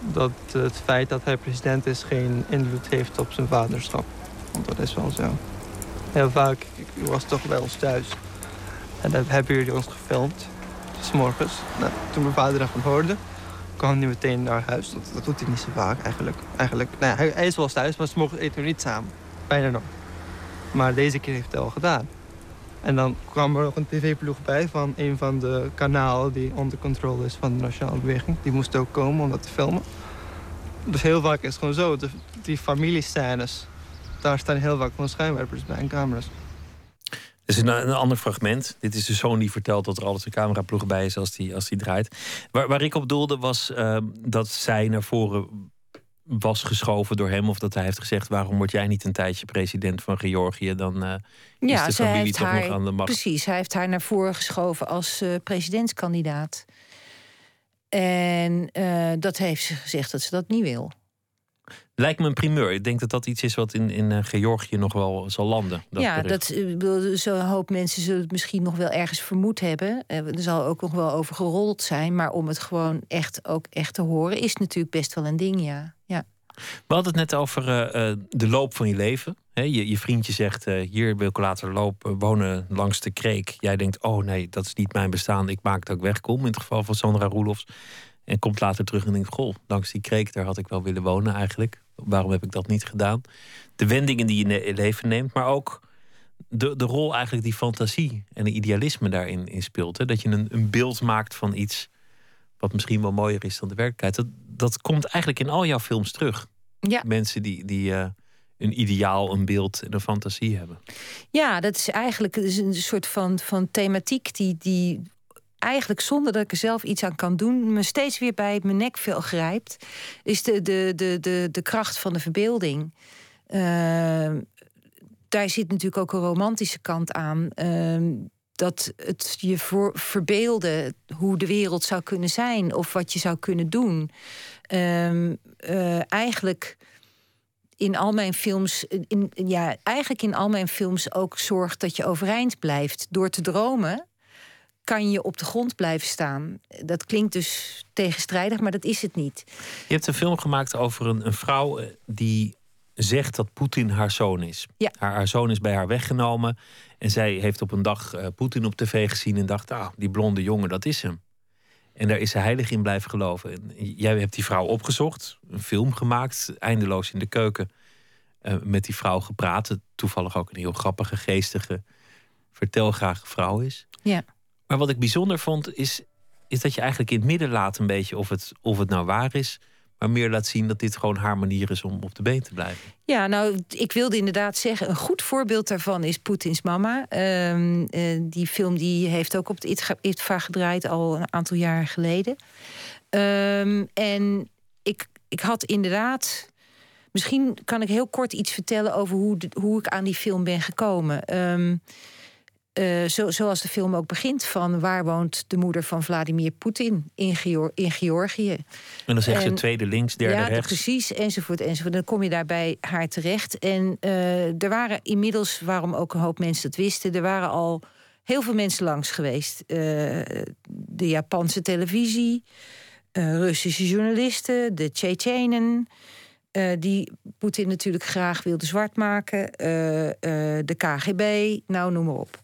dat het feit dat hij president is geen invloed heeft op zijn vaderschap. Want dat is wel zo. Heel vaak, ik was toch wel eens thuis. En dan hebben jullie ons gefilmd. S morgens. Nou, toen mijn vader daarvan hoorde, kwam hij meteen naar huis. Dat, dat doet hij niet zo vaak eigenlijk. eigenlijk nou ja, hij, hij is wel eens thuis, maar 's morgens eten we niet samen. Bijna nooit. Maar deze keer heeft hij het al gedaan. En dan kwam er nog een tv-ploeg bij van een van de kanalen die onder controle is van de Nationale Beweging. Die moest ook komen om dat te filmen. Dus heel vaak is het gewoon zo, de, die familiescènes, daar staan heel vaak van schijnwerpers bij en camera's. Dus een, een ander fragment. Dit is de zoon die vertelt dat er altijd een cameraploeg bij is als die, als die draait. Waar, waar ik op doelde was eh, dat zij naar voren was geschoven door hem. Of dat hij heeft gezegd, waarom word jij niet een tijdje president van Georgië? Dan eh, is Ja, de familie toch haar, nog aan de macht. precies, hij heeft haar naar voren geschoven als eh, presidentskandidaat. En eh, dat heeft ze gezegd dat ze dat niet wil. Lijkt me een primeur. Ik denk dat dat iets is wat in, in eh, Georgië nog wel zal landen. Dat ja, bericht. dat, eh, ik bedoel, zo'n hoop mensen zullen het misschien nog wel ergens vermoed hebben. Eh, Er zal ook nog wel over gerold zijn. Maar om het gewoon echt ook echt te horen, is natuurlijk best wel een ding, ja. ja. We hadden het net over de loop van je leven. Je, je vriendje zegt, hier wil ik later lopen, wonen langs de kreek. Jij denkt, oh nee, dat is niet mijn bestaan. Ik maak het ook wegkom. In het geval van Sandra Roelofs. En komt later terug en denkt, goh, langs die kreek, daar had ik wel willen wonen eigenlijk. Waarom heb ik dat niet gedaan? De wendingen die je ne- leven neemt, maar ook de, de rol eigenlijk die fantasie en de idealisme daarin in speelt. Hè? Dat je een, een beeld maakt van iets wat misschien wel mooier is dan de werkelijkheid. Dat, dat komt eigenlijk in al jouw films terug. Ja. Mensen die, die eh, een ideaal, een beeld en een fantasie hebben. Ja, dat is eigenlijk dat is een soort van, van thematiek die, die eigenlijk zonder dat ik er zelf iets aan kan doen, me steeds weer bij mijn nekvel grijpt. Is de, de, de, de, de kracht van de verbeelding. Ehm, daar zit natuurlijk ook een romantische kant aan. Ehm, dat het je voor verbeelden hoe de wereld zou kunnen zijn of wat je zou kunnen doen. Ehm, eh, eigenlijk in al mijn films, in, ja, eigenlijk in al mijn films ook zorgt dat je overeind blijft. Door te dromen kan je op de grond blijven staan. Dat klinkt dus tegenstrijdig, maar dat is het niet. Je hebt een film gemaakt over een, een vrouw eh, die zegt dat Poetin haar zoon is. Ja. Haar, haar zoon is bij haar weggenomen. En zij heeft op een dag eh, Poetin op tv gezien en dacht, ah, die blonde jongen, dat is hem. En daar is ze heilig in blijven geloven. En jij hebt die vrouw opgezocht, een film gemaakt, eindeloos in de keuken. eh, met die vrouw gepraat. Toevallig ook een heel grappige, geestige, vertelgrage vrouw is. Ja. Maar wat ik bijzonder vond, is is dat je eigenlijk in het midden laat een beetje of het, of het nou waar is. Maar meer laat zien dat dit gewoon haar manier is om op de been te blijven. Ja, nou, ik wilde inderdaad zeggen, een goed voorbeeld daarvan is Poetins mama. Ehm, eh, die film die heeft ook op het ITVA gedraaid al een aantal jaar geleden. Ehm, en ik, ik had inderdaad. Misschien kan ik heel kort iets vertellen over hoe, hoe ik aan die film ben gekomen. Ehm, uh, zo, zoals de film ook begint, van waar woont de moeder van Vladimir Poetin in, in Georgië. En dan zegt ze tweede links, derde ja, rechts. precies, enzovoort, enzovoort. Dan kom je daar bij haar terecht. En uh, er waren inmiddels, waarom ook een hoop mensen dat wisten, er waren al heel veel mensen langs geweest. Uh, de Japanse televisie, Russische journalisten, de Tsjetsjenen. Uh, die Poetin natuurlijk graag wilde zwart maken. Uh, uh, de KGB, nou noem maar op.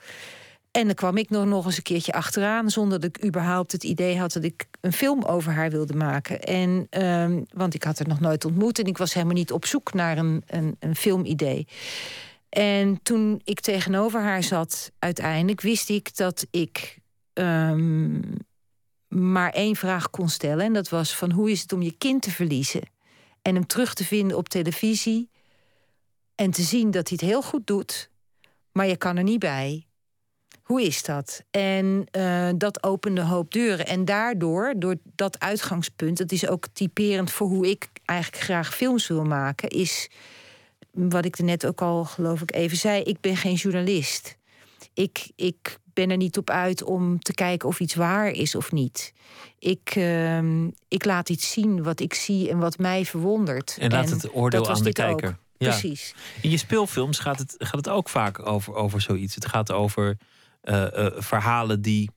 En dan kwam ik nog, nog eens een keertje achteraan... zonder dat ik überhaupt het idee had dat ik een film over haar wilde maken. En, ehm, want ik had haar nog nooit ontmoet... en ik was helemaal niet op zoek naar een, een, een filmidee. En toen ik tegenover haar zat, uiteindelijk wist ik dat ik... Um, maar één vraag kon stellen. En dat was van hoe is het om je kind te verliezen? En hem terug te vinden op televisie. En te zien dat hij het heel goed doet. Maar je kan er niet bij. Hoe is dat? En uh, dat opende hoop deuren. En daardoor, door dat uitgangspunt, dat is ook typerend voor hoe ik eigenlijk graag films wil maken, is wat ik er net ook al, geloof ik, even zei: ik ben geen journalist. Ik, ik ben er niet op uit om te kijken of iets waar is of niet. Ik, uh, ik laat iets zien wat ik zie en wat mij verwondert. En laat het oordeel aan de kijker. Ook. Ja. Precies. In je speelfilms gaat het, gaat het ook vaak over, over zoiets. Het gaat over uh, uh, verhalen die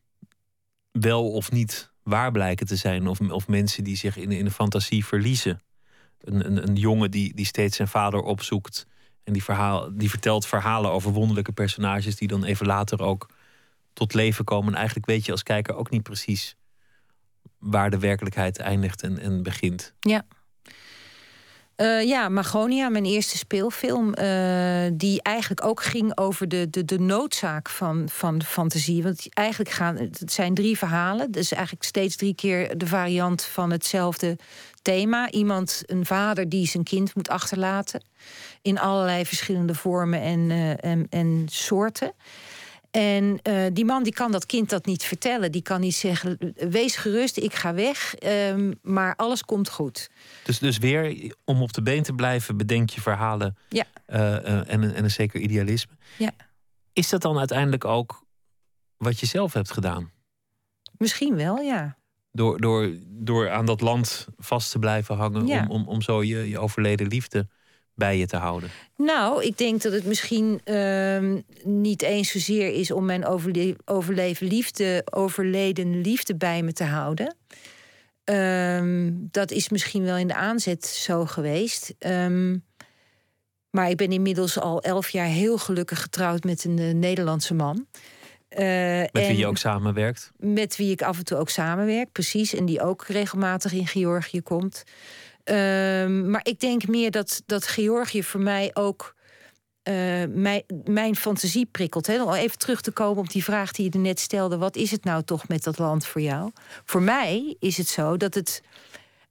wel of niet waar blijken te zijn. Of, of mensen die zich in, in de fantasie verliezen. Een, een, een jongen die, die steeds zijn vader opzoekt. En die, verhaal, die vertelt verhalen over wonderlijke personages die dan even later ook tot leven komen. En eigenlijk weet je als kijker ook niet precies waar de werkelijkheid eindigt en, en begint. Ja. Uh, ja, Magonia, mijn eerste speelfilm, uh, die eigenlijk ook ging over de, de, de noodzaak van, van fantasie. Want eigenlijk gaan, het zijn drie verhalen, dus eigenlijk steeds drie keer de variant van hetzelfde thema. Iemand, een vader die zijn kind moet achterlaten in allerlei verschillende vormen en, uh, en, en soorten. En uh, die man die kan dat kind dat niet vertellen. Die kan niet zeggen: wees gerust, ik ga weg, um, maar alles komt goed. Dus, dus weer om op de been te blijven, bedenk je verhalen ja. Uh, uh, en, en een zeker idealisme. Ja. Is dat dan uiteindelijk ook wat je zelf hebt gedaan? Misschien wel, ja. Door, door, door aan dat land vast te blijven hangen, ja. om, om, om zo je, je overleden liefde bij je te houden? Nou, ik denk dat het misschien uh, niet eens zozeer is om mijn overle overleven liefde, overleden liefde bij me te houden. Uh, dat is misschien wel in de aanzet zo geweest. Um, maar ik ben inmiddels al elf jaar heel gelukkig getrouwd met een uh, Nederlandse man. Uh, met wie je ook samenwerkt? Met wie ik af en toe ook samenwerk, precies. En die ook regelmatig in Georgië komt. Um, maar ik denk meer dat, dat Georgië voor mij ook uh, mijn, mijn fantasie prikkelt. Hè? Om even terug te komen op die vraag die je net stelde. Wat is het nou toch met dat land voor jou? Voor mij is het zo dat het,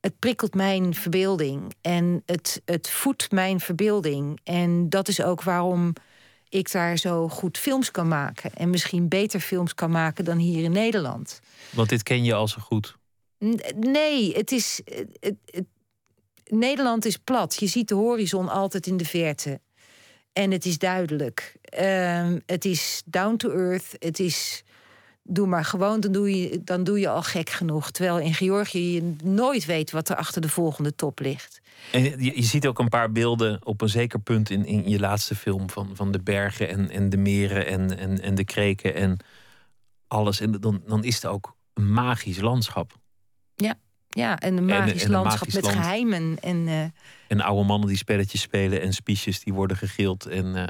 het prikkelt mijn verbeelding. En het, het voedt mijn verbeelding. En dat is ook waarom ik daar zo goed films kan maken. En misschien beter films kan maken dan hier in Nederland. Want dit ken je al zo goed. Nee, het is. Het, het, Nederland is plat. Je ziet de horizon altijd in de verte. En het is duidelijk. Um, het is down to earth. Het is. Doe maar gewoon, dan doe, je, dan doe je al gek genoeg. Terwijl in Georgië je nooit weet wat er achter de volgende top ligt. En je, je ziet ook een paar beelden op een zeker punt in, in je laatste film van, van de bergen en, en de meren en, en, en de kreken en alles. En dan, dan is het ook een magisch landschap. Ja. Ja, en een magisch en, en landschap magisch met land. geheimen. En, uh... en oude mannen die spelletjes spelen en spiesjes die worden gegild. En uh,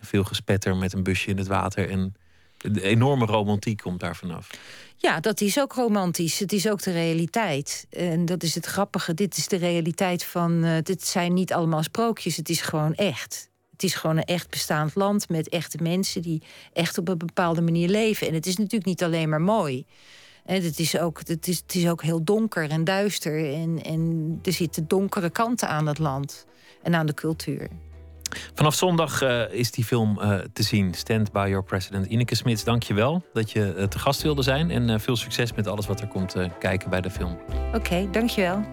veel gespetter met een busje in het water. En de enorme romantiek komt daar vanaf. Ja, dat is ook romantisch. Het is ook de realiteit. En dat is het grappige. Dit is de realiteit van. Uh, dit zijn niet allemaal sprookjes. Het is gewoon echt. Het is gewoon een echt bestaand land met echte mensen die echt op een bepaalde manier leven. En het is natuurlijk niet alleen maar mooi. En het is ook, het is, het is ook heel donker en duister. En, en er zitten donkere kanten aan het land en aan de cultuur. Vanaf zondag uh, is die film uh, te zien. Stand by your president. Ineke Smits, dank je wel dat je uh, te gast wilde zijn. En veel succes met alles wat er komt kijken bij de film. Oké, okay, dank je wel.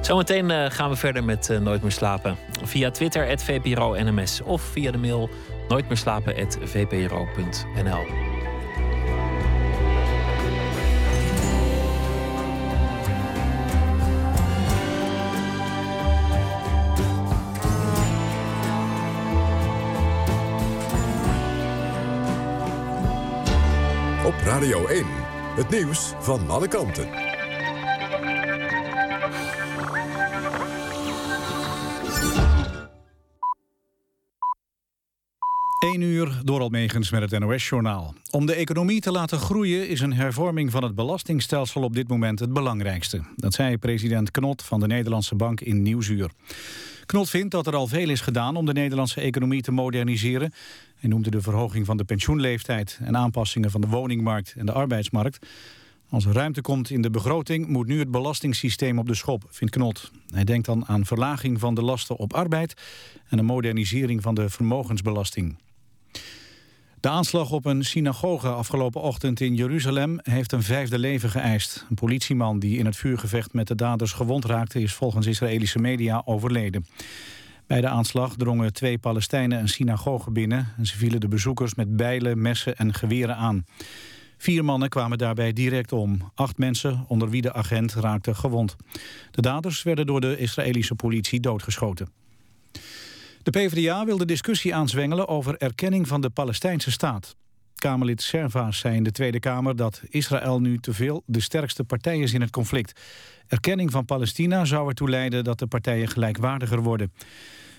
Zometeen gaan we verder met Nooit meer slapen. Via Twitter, @vpro_nms Of via de mail nooitmeerslapen.vpro.nl Radio 1, het nieuws van alle kanten. 1 uur door Almegens met het NOS-journaal. Om de economie te laten groeien is een hervorming van het belastingstelsel op dit moment het belangrijkste. Dat zei president Knot van de Nederlandse Bank in Nieuwsuur. Knot vindt dat er al veel is gedaan om de Nederlandse economie te moderniseren. Hij noemde de verhoging van de pensioenleeftijd en aanpassingen van de woningmarkt en de arbeidsmarkt. Als er ruimte komt in de begroting moet nu het belastingssysteem op de schop, vindt Knot. Hij denkt dan aan verlaging van de lasten op arbeid en een modernisering van de vermogensbelasting. De aanslag op een synagoge afgelopen ochtend in Jeruzalem heeft een vijfde leven geëist. Een politieman die in het vuurgevecht met de daders gewond raakte is volgens Israëlische media overleden. Bij de aanslag drongen twee Palestijnen een synagoge binnen en ze vielen de bezoekers met bijlen, messen en geweren aan. Vier mannen kwamen daarbij direct om. Acht mensen, onder wie de agent, raakten gewond. De daders werden door de Israëlische politie doodgeschoten. De PvdA wil de discussie aanzwengelen over erkenning van de Palestijnse staat. Kamerlid Servaas zei in de Tweede Kamer dat Israël nu te veel de sterkste partij is in het conflict. Erkenning van Palestina zou ertoe leiden dat de partijen gelijkwaardiger worden.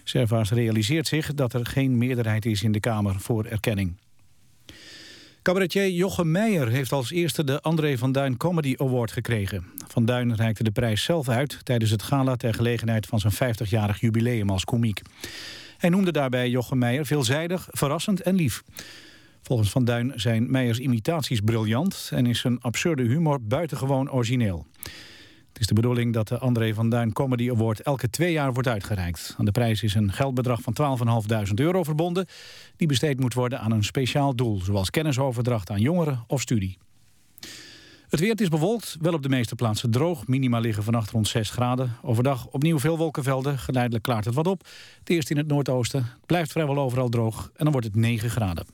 Servaas realiseert zich dat er geen meerderheid is in de Kamer voor erkenning. Cabaretier Jochem Meijer heeft als eerste de André van Duin Comedy Award gekregen. Van Duin reikte de prijs zelf uit tijdens het gala ter gelegenheid van zijn 50-jarig jubileum als komiek. Hij noemde daarbij Jochem Meijer veelzijdig, verrassend en lief. Volgens Van Duin zijn Meijers imitaties briljant en is zijn absurde humor buitengewoon origineel. Het is de bedoeling dat de André van Duin Comedy Award elke twee jaar wordt uitgereikt. Aan de prijs is een geldbedrag van 12.500 euro verbonden... die besteed moet worden aan een speciaal doel... zoals kennisoverdracht aan jongeren of studie. Het weer is bewolkt, wel op de meeste plaatsen droog. Minima liggen vannacht rond 6 graden. Overdag opnieuw veel wolkenvelden. Geleidelijk klaart het wat op. Het eerst in het noordoosten. Het blijft vrijwel overal droog en dan wordt het 9 graden.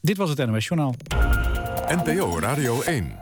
Dit was het NOS Journaal. NPO Radio 1.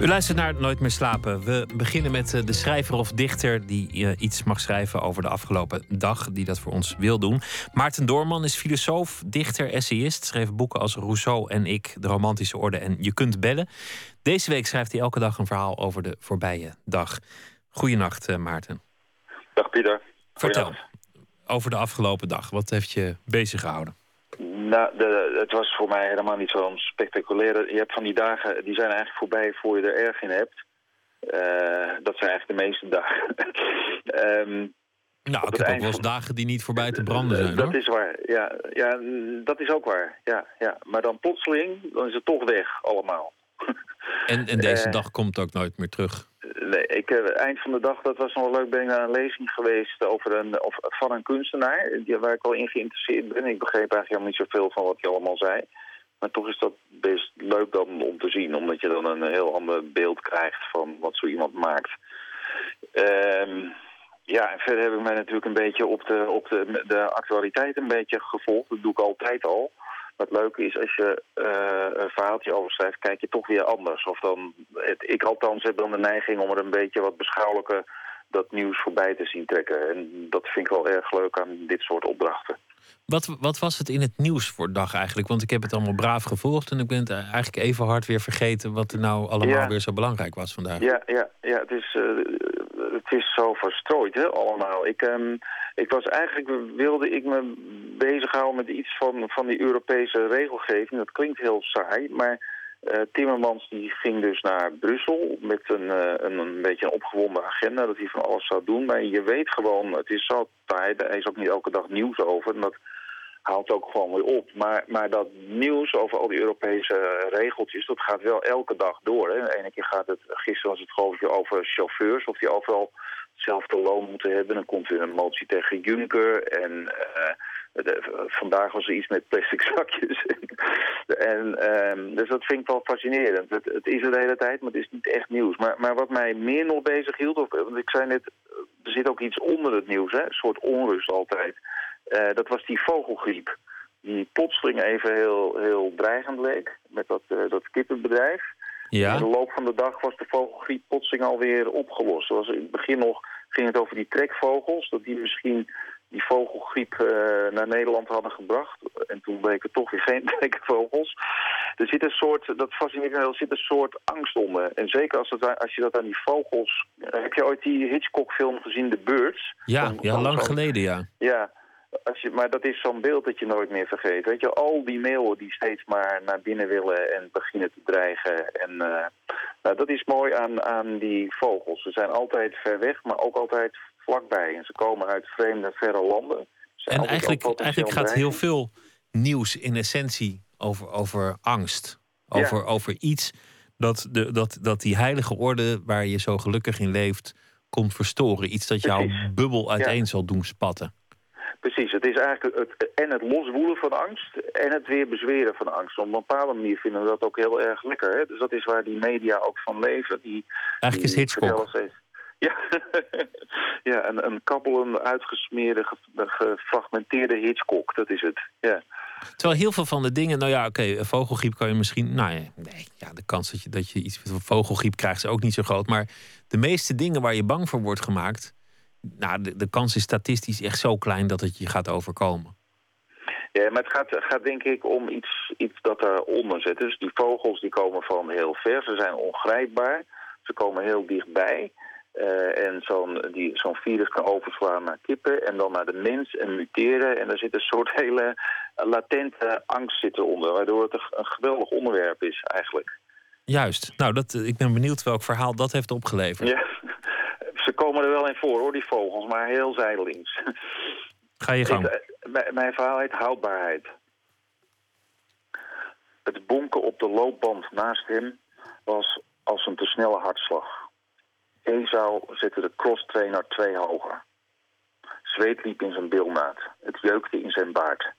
U luistert naar Nooit meer slapen. We beginnen met eh, de schrijver of dichter die uh, iets mag schrijven over de afgelopen dag, die dat voor ons wil doen. Maarten Doorman is filosoof, dichter, essayist, schreef boeken als Rousseau en ik, De Romantische Orde en Je kunt bellen. Deze week schrijft hij elke dag een verhaal over de voorbije dag. Goedenacht, uh, Maarten. Dag Pieter. Vertel over de afgelopen dag. Wat heeft je bezig gehouden? Nou, de, het was voor mij helemaal niet zo'n spectaculaire... Je hebt van die dagen, die zijn eigenlijk voorbij voor je er erg in hebt. Uh, dat zijn eigenlijk de meeste dagen. um, nou, ik heb ook wel eens dagen die niet voorbij te branden zijn. Dat is waar, ja, ja. Dat is ook waar, ja, ja. Maar dan plotseling, dan is het toch weg allemaal. En, en deze uh, dag komt ook nooit meer terug? Nee, ik, uh, eind van de dag, dat was nog wel leuk, ben ik naar een lezing geweest over een, of, van een kunstenaar, die, waar ik wel in geïnteresseerd ben. Ik begreep eigenlijk helemaal niet zoveel van wat hij allemaal zei. Maar toch is dat best leuk dan om te zien, omdat je dan een heel ander beeld krijgt van wat zo iemand maakt. Um, ja, en verder heb ik mij natuurlijk een beetje op de, op de, de actualiteit een beetje gevolgd. Dat doe ik altijd al. Wat leuk is, als je uh, een verhaaltje over schrijft, kijk je toch weer anders. Of dan, het, ik althans heb dan de neiging om er een beetje wat beschouwelijker dat nieuws voorbij te zien trekken. En dat vind ik wel erg leuk aan dit soort opdrachten. Wat, wat was het in het nieuws voor dag eigenlijk? Want ik heb het allemaal braaf gevolgd en ik ben het eigenlijk even hard weer vergeten wat er nou allemaal Ja. weer zo belangrijk was vandaag. Ja, ja, ja het, is, eh, het is zo verstrooid hè, allemaal. Ik, ehm, ik was eigenlijk, wilde ik me bezighouden met iets van, van die Europese regelgeving. Dat klinkt heel saai, maar Uh, Timmermans die ging dus naar Brussel met een, uh, een, een, beetje een opgewonden agenda dat hij van alles zou doen. Maar je weet gewoon, het is zo taai, er is ook niet elke dag nieuws over. En dat haalt ook gewoon weer op. Maar, maar dat nieuws over al die Europese regeltjes, dat gaat wel elke dag door. Hè. De ene keer gaat het, gisteren was het geloof over chauffeurs, of die overal hetzelfde loon moeten hebben. Dan komt weer een motie tegen Juncker en... Uh, de, vandaag was er iets met plastic zakjes. en, um, dus dat vind ik wel fascinerend. Het, het, is er de hele tijd, maar het is niet echt nieuws. Maar, maar wat mij meer nog bezig hield, of, want ik zei net, er zit ook iets onder het nieuws, hè? een soort onrust altijd. Uh, dat was die vogelgriep. Die plotseling even heel, heel dreigend leek met dat, uh, dat kippenbedrijf. Ja. In de loop van de dag was de vogelgriep plotseling alweer opgelost. Was in het begin nog ging het over die trekvogels, dat die misschien die vogelgriep uh, naar Nederland hadden gebracht. En toen bleken toch weer geen trekvogels. Er zit een soort, dat fascineert me er zit een soort angst onder. En zeker als, het, als je dat aan die vogels... heb je ooit die Hitchcock-film gezien, The Birds? Ja, Van- ja lang geleden, ja. Ja, als je, maar dat is zo'n beeld dat je nooit meer vergeet. Weet je, al die meeuwen die steeds maar naar binnen willen en beginnen te dreigen. En uh, nou, dat is mooi aan, aan die vogels. Ze zijn altijd ver weg, maar ook altijd vlakbij. En ze komen uit vreemde, verre landen. En eigenlijk, eigenlijk gaat heel veel nieuws in essentie over, over angst. Over, over iets dat, de, dat, dat die heilige orde waar je zo gelukkig in leeft, komt verstoren. Iets dat jouw Precies. bubbel uiteen Ja. zal doen spatten. Precies, het is eigenlijk het, en het loswoelen van angst en het weer bezweren van angst. Op een bepaalde manier vinden we dat ook heel erg lekker. Hè? Dus dat is waar die media ook van leven. Die, Eigenlijk is die Hitchcock. Ja, ja een, een kabbelende, uitgesmeerde, ge- gefragmenteerde Hitchcock, dat is het. Ja. Terwijl heel veel van de dingen, nou ja, oké, vogelgriep kan je misschien. Nou ja, nee, ja, de kans dat je, dat je iets van vogelgriep krijgt is ook niet zo groot. Maar de meeste dingen waar je bang voor wordt gemaakt, nou, de, de kans is statistisch echt zo klein dat het je gaat overkomen. Ja, maar het gaat, gaat denk ik om iets, iets dat eronder zit. Dus die vogels die komen van heel ver, ze zijn ongrijpbaar, ze komen heel dichtbij. Eh, en zo'n die- zo'n virus kan overslaan naar kippen en dan naar de mens en muteren. En daar zit een soort hele latente angst zitten onder, waardoor het een, geweldig onderwerp is eigenlijk. Juist. Nou, dat, ik ben benieuwd welk verhaal dat heeft opgeleverd. Ja, ze komen er wel in voor hoor, die vogels, maar heel zijdelings. Ga je gang. Ik- eh, mijn verhaal heet houdbaarheid. Het bonken op de loopband naast hem was als een te snelle hartslag. Esau zette de crosstrainer twee hoger. Zweet liep in zijn bilnaad. Het jeukte in zijn baard.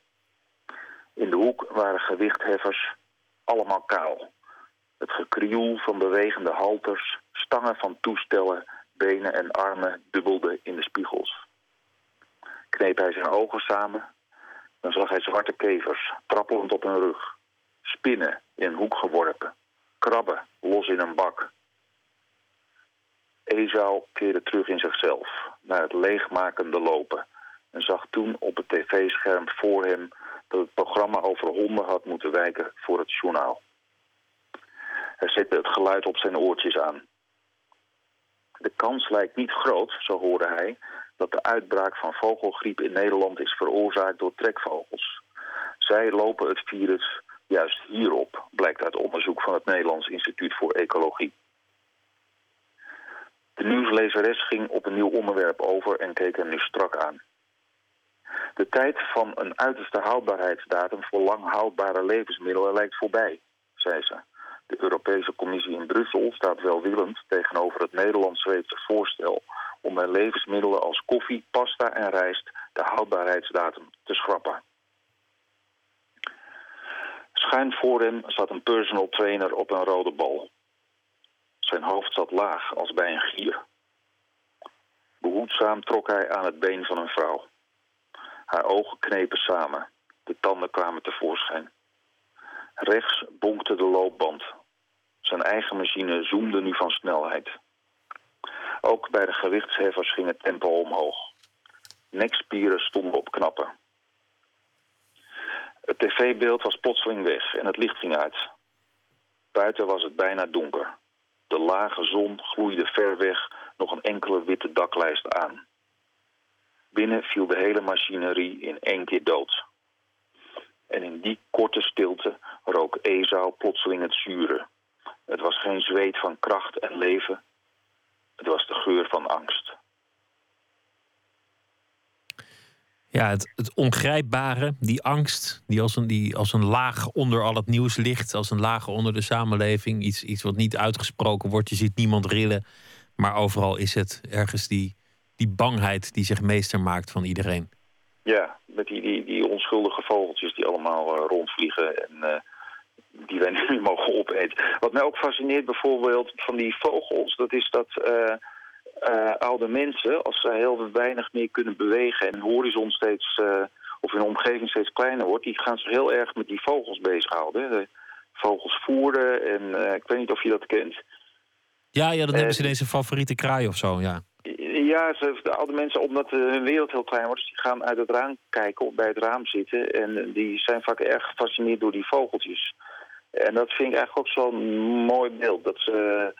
In de hoek waren gewichtheffers, allemaal kaal. Het gekrioel van bewegende halters, stangen van toestellen, benen en armen dubbelde in de spiegels kneep hij zijn ogen samen. Dan zag hij zwarte kevers, trappelend op hun rug. Spinnen in een hoek geworpen. Krabben los in een bak. Esau keerde terug in zichzelf, naar het leegmakende lopen. En zag toen op het tv-scherm voor hem dat het programma over honden had moeten wijken voor het journaal. Hij zette het geluid op zijn oortjes aan. De kans lijkt niet groot, zo hoorde hij, dat de uitbraak van vogelgriep in Nederland is veroorzaakt door trekvogels. Zij lopen het virus juist hierop, blijkt uit onderzoek van het Nederlands Instituut voor Ecologie. De nieuwslezeres ging op een nieuw onderwerp over en keek hem nu strak aan. De tijd van een uiterste houdbaarheidsdatum voor lang houdbare levensmiddelen lijkt voorbij, zei ze. De Europese Commissie in Brussel staat welwillend tegenover het Nederlands-Zweedse voorstel om bij levensmiddelen als koffie, pasta en rijst de houdbaarheidsdatum te schrappen. Schuin voor hem zat een personal trainer op een rode bal. Zijn hoofd zat laag als bij een gier. Behoedzaam trok hij aan het been van een vrouw. Haar ogen knepen samen. De tanden kwamen tevoorschijn. Rechts bonkte de loopband. Zijn eigen machine zoomde nu van snelheid. Ook bij de gewichtsheffers ging het tempo omhoog. Nekspieren stonden op knappen. Het tv-beeld was plotseling weg en het licht ging uit. Buiten was het bijna donker. De lage zon gloeide ver weg nog een enkele witte daklijst aan. Binnen viel de hele machinerie in één keer dood. En in die korte stilte rook Esau plotseling het zure. Het was geen zweet van kracht en leven. Het was de geur van angst. Ja, het, het ongrijpbare, die angst, die als, een, die als een laag onder al het nieuws ligt, als een laag onder de samenleving, iets, iets wat niet uitgesproken wordt. Je ziet niemand rillen, maar overal is het ergens die, die bangheid die zich meester maakt van iedereen. Ja, met die, die, die onschuldige vogeltjes die allemaal uh, rondvliegen en uh, die wij nu mogen opeten. Wat mij ook fascineert bijvoorbeeld van die vogels, dat is dat uh, oude mensen, als ze heel weinig meer kunnen bewegen en hun horizon steeds, of hun omgeving steeds kleiner wordt, die gaan zich heel erg met die vogels bezighouden. De vogels voeren en ik weet niet of je dat kent. Ja, ja dat hebben ze deze favoriete kraai of zo, ja. Ja, ze, de oude mensen, omdat hun wereld heel klein wordt, dus die gaan uit het raam kijken of bij het raam zitten. En die zijn vaak erg gefascineerd door die vogeltjes. En dat vind ik eigenlijk ook zo'n mooi beeld. Dat ze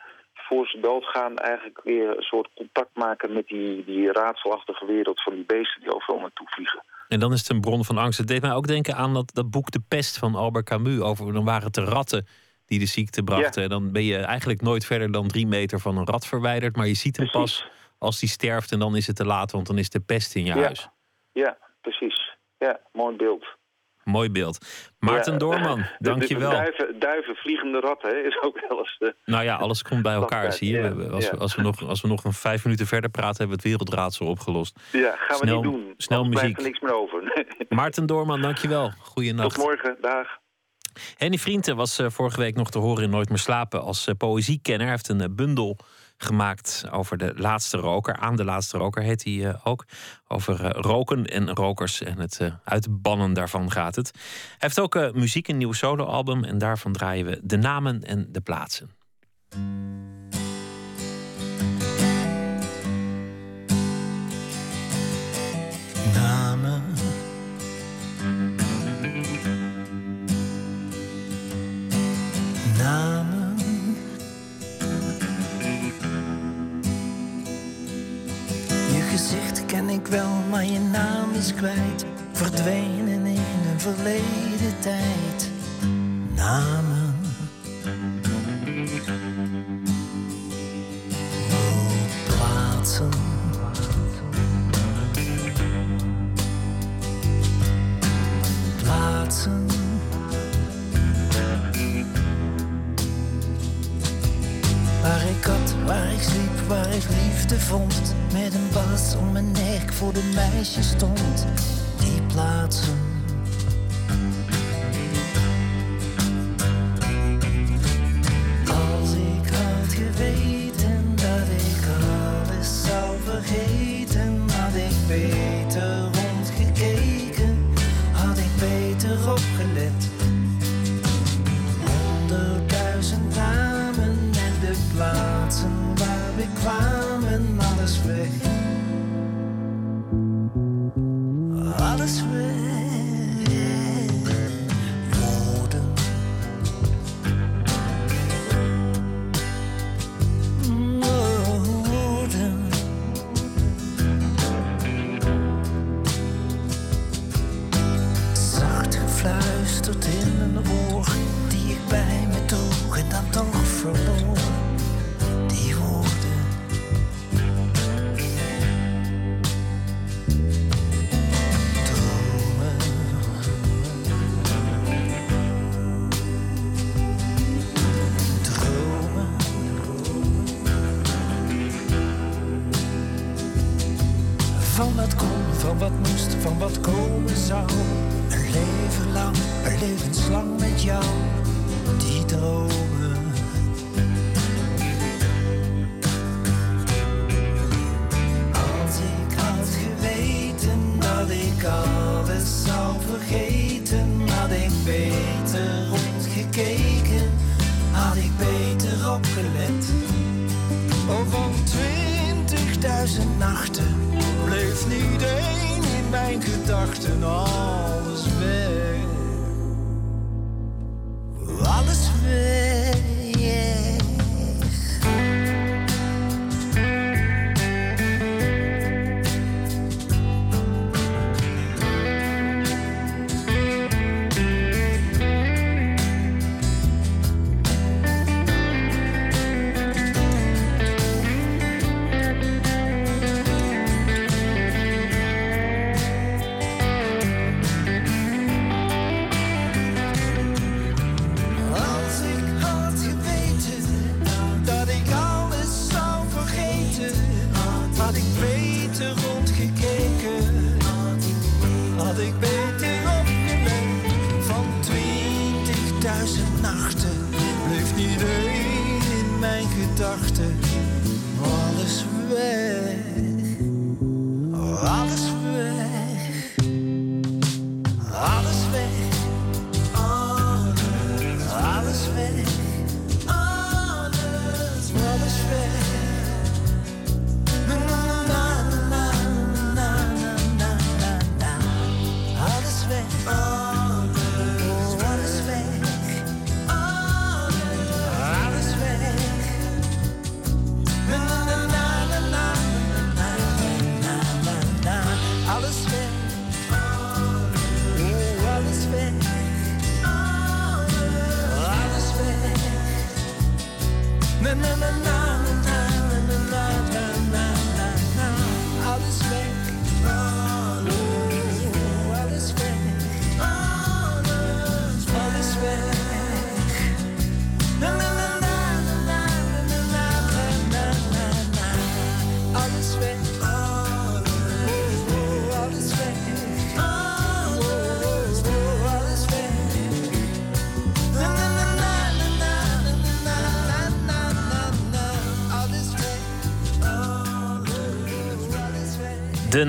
voor ze doodgaan eigenlijk weer een soort contact maken met die, die raadselachtige wereld van die beesten die overal naartoe vliegen. En dan is het een bron van angst. Het deed mij ook denken aan dat, dat boek De Pest van Albert Camus. Over, dan waren het de ratten die de ziekte brachten. Ja. Dan ben je eigenlijk nooit verder dan drie meter van een rat verwijderd. Maar je ziet hem Precies. pas als die sterft en dan is het te laat, want dan is de pest in je ja. huis. Ja, precies. Ja, mooi beeld. Mooi beeld. Maarten ja, Doorman, dank je wel. Duiven, duiven, vliegende ratten is ook wel eens... De... Nou ja, alles komt bij elkaar, zie je. Ja, als, we, als, we nog, als we nog een vijf minuten verder praten... hebben we het wereldraadsel opgelost. Ja, gaan we snel, niet doen. Snel muziek. blijft er niks meer over. Maarten Doorman, dank je wel. Goeienacht. Tot morgen, dag. Henny Vrienden was uh, vorige week nog te horen in Nooit meer slapen... als uh, poëziekenner. Hij heeft een bundel gemaakt over de laatste roker. Aan de laatste roker heet hij uh, ook. Over uh, roken en rokers en het uh, uitbannen daarvan gaat het. Hij heeft ook muziek, een nieuw soloalbum. En daarvan draaien we de namen en de plaatsen. Verdwenen in een verleden tijd.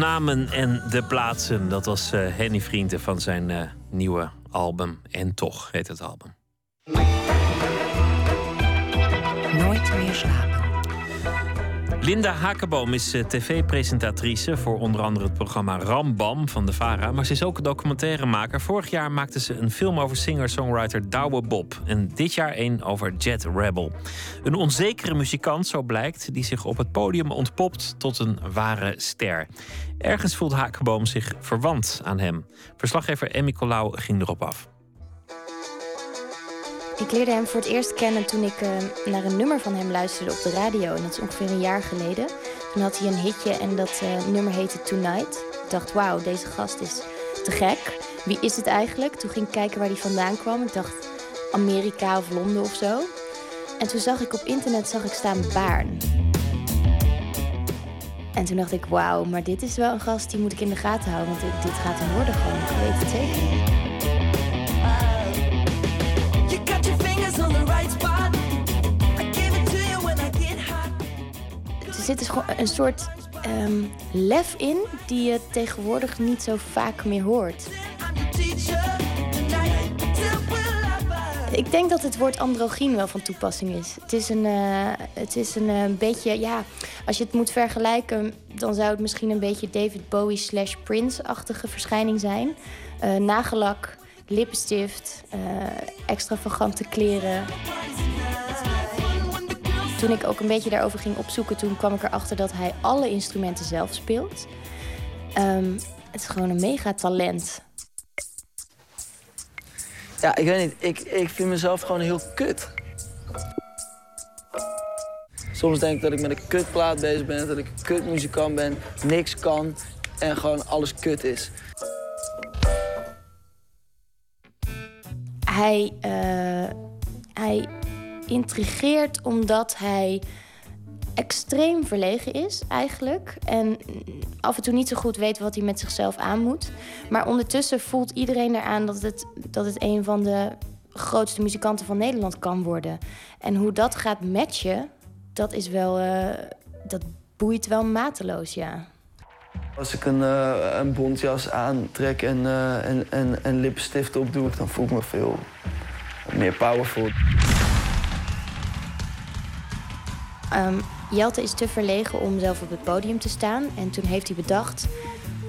Namen en de plaatsen. Dat was eh, Henny Vrienden van zijn eh, nieuwe album. En toch heet het album. Nooit meer slapen. Linda Hakenboom is eh, tv-presentatrice voor onder andere het programma Rambam van de VARA. Maar ze is ook documentairemaker. Vorig jaar maakte ze een film over singer-songwriter Douwe Bob. En dit jaar een over Jet Rebel. Een onzekere muzikant, zo blijkt, die zich op het podium ontpopt tot een ware ster. Ergens voelt Hakenboom zich verwant aan hem. Verslaggever Emmy Colau ging erop af. Ik leerde hem voor het eerst kennen toen ik eh, naar een nummer van hem luisterde op de radio. En dat is ongeveer een jaar geleden. Toen had hij een hitje en dat eh, nummer heette Tonight. Ik dacht, wauw, deze gast is te gek. Wie is het eigenlijk? Toen ging ik kijken waar hij vandaan kwam. Ik dacht, Amerika of Londen of zo. En toen zag ik op internet zag ik staan Baarn. En toen dacht ik, wauw, maar dit is wel een gast die moet ik in de gaten houden. Want dit, gaat hem worden gewoon, ik weet het zeker. Er zit dus gewoon een soort ehm, lef in die je tegenwoordig niet zo vaak meer hoort. Ik denk dat het woord androgyn wel van toepassing is. Het is een, eh, het is een eh, beetje, ja, als je het moet vergelijken, dan zou het misschien een beetje David Bowie slash Prince-achtige verschijning zijn. Eh, nagellak, lippenstift, extravagante kleren. Toen ik ook een beetje daarover ging opzoeken, toen kwam ik erachter dat hij alle instrumenten zelf speelt. Ehm, het is gewoon een mega talent. Ja, ik weet niet. Ik, ik vind mezelf gewoon heel kut. Soms denk ik dat ik met een kutplaat bezig ben, dat ik een kutmuzikant ben, niks kan en gewoon alles kut is. Hij, eh, hij intrigeert omdat hij extreem verlegen is, eigenlijk. En af en toe niet zo goed weet wat hij met zichzelf aan moet. Maar ondertussen voelt iedereen eraan dat het, dat het een van de grootste muzikanten van Nederland kan worden. En hoe dat gaat matchen, dat is wel. eh, dat boeit wel mateloos, ja. Als ik een, eh, een bontjas aantrek en, eh, en, en, en lipstift opdoe, dan voel ik me veel meer powerful. Ehm, Jelte is te verlegen om zelf op het podium te staan. En toen heeft hij bedacht...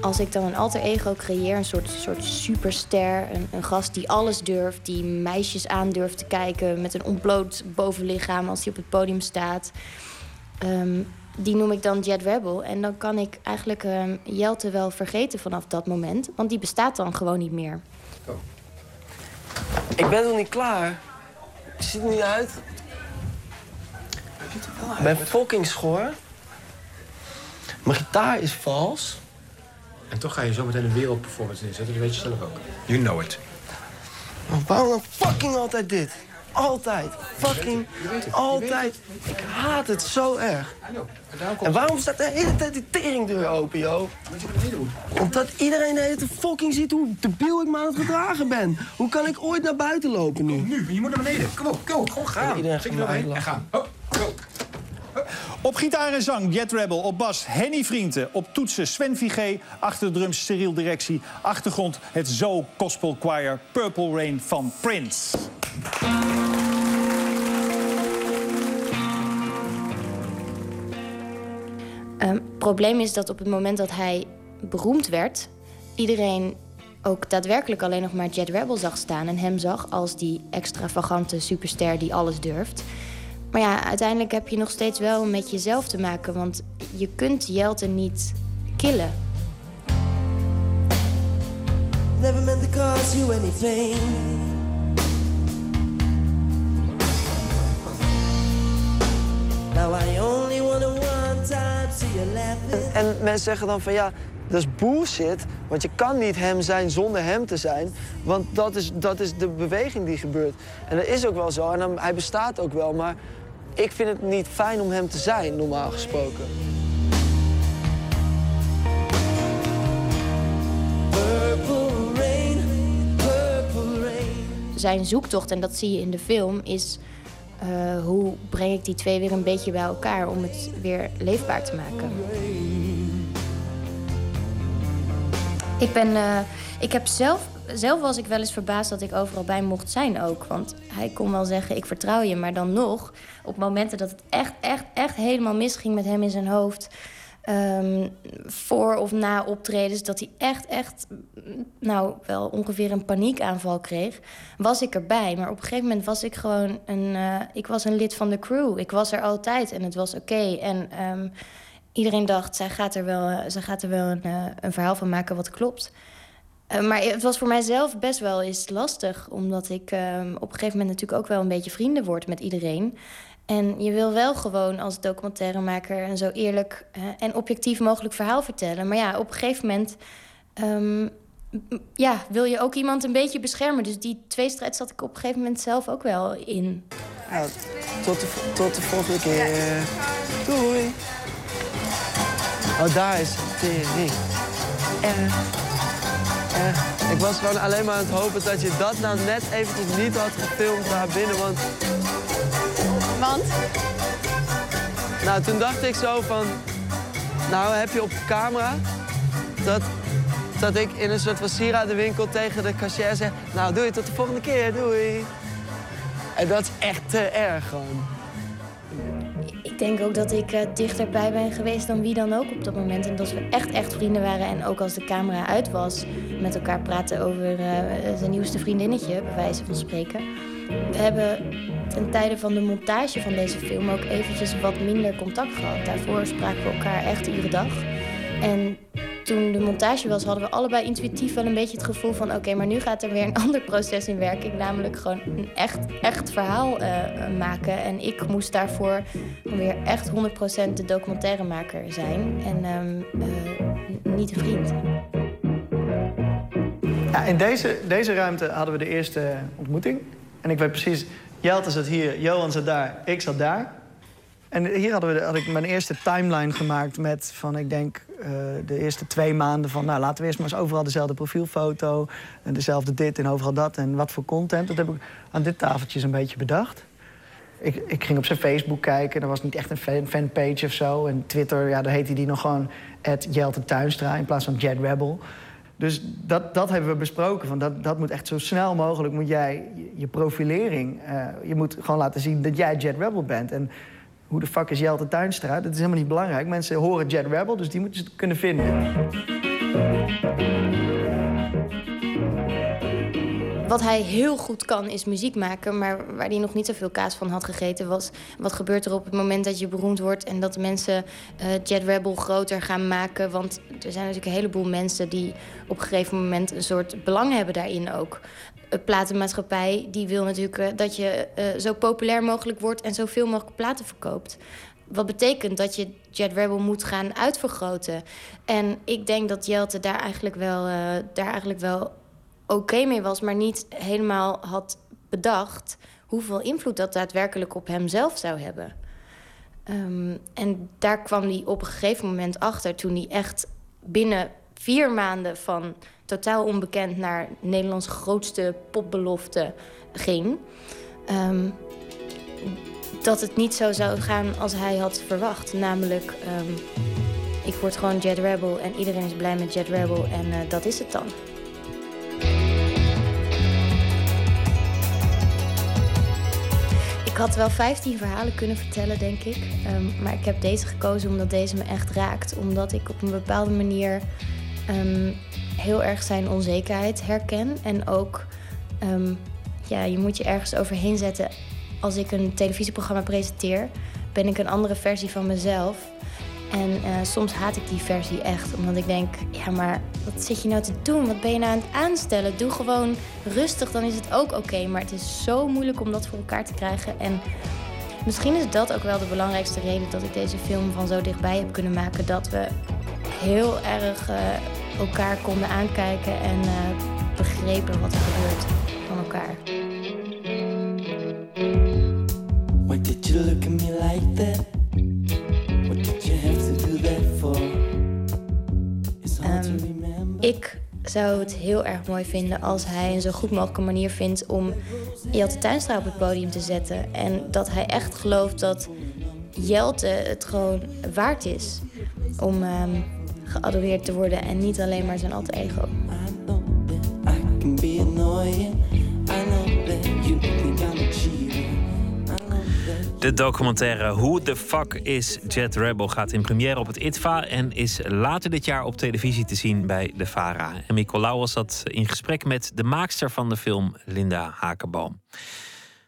als ik dan een alter ego creëer, een soort, soort superster... Een, een gast die alles durft, die meisjes aan durft te kijken... met een ontbloot bovenlichaam als hij op het podium staat... Ehm, die noem ik dan Jet Rebel. En dan kan ik eigenlijk ehm, Jelte wel vergeten vanaf dat moment. Want die bestaat dan gewoon niet meer. Ik ben nog niet klaar. Je ziet er niet uit. Ik ben fucking schor. Mijn gitaar is vals. En toch ga je zo meteen een wereldperformance neerzetten, dat weet je zelf ook. You know it. Maar waarom dan fucking altijd dit? Altijd. Fucking altijd. Ik haat het zo erg. En waarom staat de hele tijd die teringdeur open, joh? Omdat iedereen de hele tijd fucking ziet hoe debiel ik me aan het gedragen ben. Hoe kan ik ooit naar buiten lopen nu? Nu, je moet naar beneden. Kom op, kom op, gewoon gaan. Iedereen gaat lachen. gaan. Hop, go. Op gitaar en zang Jet Rebel, op bas Henny Vrienden, op toetsen Sven Vigé, achter de drums Cyril Directie, achtergrond het Zo Gospel Choir Purple Rain van Prince. Het Ehm, probleem is dat op het moment dat hij beroemd werd, iedereen ook daadwerkelijk alleen nog maar Jet Rebel zag staan en hem zag als die extravagante superster die alles durft. Maar ja, uiteindelijk heb je nog steeds wel met jezelf te maken, want je kunt Jelte niet killen. Never meant to cause you any pain. Now I only wanna one time see you laughing. En mensen zeggen dan van ja, dat is bullshit. Want je kan niet hem zijn zonder hem te zijn. Want dat is, dat is de beweging die gebeurt. En dat is ook wel zo. En dan, hij bestaat ook wel. Maar ik vind het niet fijn om hem te zijn, normaal gesproken. Zijn zoektocht, en dat zie je in de film, is eh, hoe breng ik die twee weer een beetje bij elkaar om het weer leefbaar te maken. Ik ben, eh, ik heb zelf, zelf was ik wel eens verbaasd dat ik overal bij mocht zijn ook. Want hij kon wel zeggen, ik vertrouw je. Maar dan nog, op momenten dat het echt, echt, echt helemaal misging met hem in zijn hoofd... ehm, voor of na optredens, dat hij echt, echt, nou, wel ongeveer een paniekaanval kreeg... was ik erbij. Maar op een gegeven moment was ik gewoon een... eh, ik was een lid van de crew. Ik was er altijd en het was oké. En... ehm, iedereen dacht, zij gaat er wel, eh, zij gaat er wel een, eh, een verhaal van maken wat klopt. Eh, maar het was voor mijzelf best wel eens lastig. Omdat ik ehm, op een gegeven moment natuurlijk ook wel een beetje vrienden word met iedereen. En je wil wel gewoon als documentairemaker een zo eerlijk eh, en objectief mogelijk verhaal vertellen. Maar ja, op een gegeven moment ehm, ja, wil je ook iemand een beetje beschermen. Dus die tweestrijd zat ik op een gegeven moment zelf ook wel in. Ja, tot, de, tot de volgende keer. Doei. Oh, daar is het tering. Erg. Ik was gewoon alleen maar aan het hopen dat je dat nou net eventjes niet had gefilmd daar binnen, want... Want? Nou, toen dacht ik zo van... Nou, heb je op camera dat, dat ik in een soort van sieradenwinkel tegen de cashier zeg... Nou, doei, tot de volgende keer, doei. En dat is echt te erg gewoon. Denk ook dat ik eh, dichterbij ben geweest dan wie dan ook op dat moment. En dat we echt, echt vrienden waren. En ook als de camera uit was, met elkaar praten over eh, zijn nieuwste vriendinnetje, bij wijze van spreken. We hebben ten tijde van de montage van deze film ook eventjes wat minder contact gehad. Daarvoor spraken we elkaar echt iedere dag. En toen de montage was, hadden we allebei intuïtief wel een beetje het gevoel van... oké, maar nu gaat er weer een ander proces in werking. Namelijk gewoon een echt, echt verhaal eh, maken. En ik moest daarvoor weer echt 100% de documentairemaker zijn. En ehm, eh, niet een vriend. Ja, in deze, deze ruimte hadden we de eerste ontmoeting. En ik weet precies, Jelte zat hier, Johan zat daar, ik zat daar. En hier hadden we, had ik mijn eerste timeline gemaakt met van, ik denk, eh, de eerste twee maanden van... nou, laten we eerst maar eens overal dezelfde profielfoto... en dezelfde dit en overal dat en wat voor content. Dat heb ik aan dit tafeltje een beetje bedacht. Ik, ik ging op zijn Facebook kijken, dat was niet echt een fan, fanpage of zo. En Twitter, ja, daar heette die nog gewoon Jelte Tuinstra in plaats van Jet Rebel. Dus dat, dat hebben we besproken. Van dat, dat moet echt zo snel mogelijk moet jij je, je profilering. eh, je moet gewoon laten zien dat jij Jet Rebel bent. En hoe de fuck is Jelte Tuinstra? Dat is helemaal niet belangrijk. Mensen horen Jet Rebel, dus die moeten ze kunnen vinden. Wat hij heel goed kan is muziek maken, maar waar hij nog niet zoveel kaas van had gegeten was wat gebeurt er op het moment dat je beroemd wordt en dat mensen eh, Jet Rebel groter gaan maken. Want er zijn natuurlijk een heleboel mensen die op een gegeven moment een soort belang hebben daarin ook. Een platenmaatschappij die wil natuurlijk eh, dat je eh, zo populair mogelijk wordt en zoveel mogelijk platen verkoopt. Wat betekent dat je Jet Rebel moet gaan uitvergroten. En ik denk dat Jelte daar eigenlijk wel, eh, daar eigenlijk wel oké mee was, maar niet helemaal had bedacht hoeveel invloed dat daadwerkelijk op hemzelf zou hebben. Ehm, en daar kwam hij op een gegeven moment achter toen hij echt binnen vier maanden van totaal onbekend naar Nederlands grootste popbelofte ging. Ehm, dat het niet zo zou gaan als hij had verwacht. Namelijk, ehm, ik word gewoon Jet Rebel en iedereen is blij met Jet Rebel en eh, dat is het dan. Ik had wel 15 verhalen kunnen vertellen, denk ik. Ehm, maar ik heb deze gekozen omdat deze me echt raakt. Omdat ik op een bepaalde manier heel erg zijn onzekerheid herken. En ook, ehm, ja, je moet je ergens overheen zetten. Als ik een televisieprogramma presenteer, ben ik een andere versie van mezelf. En eh, soms haat ik die versie echt, omdat ik denk: ja, maar wat zit je nou te doen? Wat ben je nou aan het aanstellen? Doe gewoon rustig, dan is het ook oké. Maar het is zo moeilijk om dat voor elkaar te krijgen. En misschien is dat ook wel de belangrijkste reden dat ik deze film van zo dichtbij heb kunnen maken. Dat we heel erg eh, elkaar konden aankijken en eh, begrepen wat er gebeurt van elkaar. Why did you look at me like that? What did you have to do that for? It's hard to Ehm, remember. ik zou het heel erg mooi vinden als hij een zo goed mogelijke manier vindt om Jelte Tuinstra op het podium te zetten. En dat hij echt gelooft dat Jelte het gewoon waard is om ehm, geadoreerd te worden en niet alleen maar zijn alter ego. De documentaire Who the Fuck is Jet Rebel gaat in première op het ITVA en is later dit jaar op televisie te zien bij de VARA. En Nicolaou was dat in gesprek met de maakster van de film, Linda Hakenboom.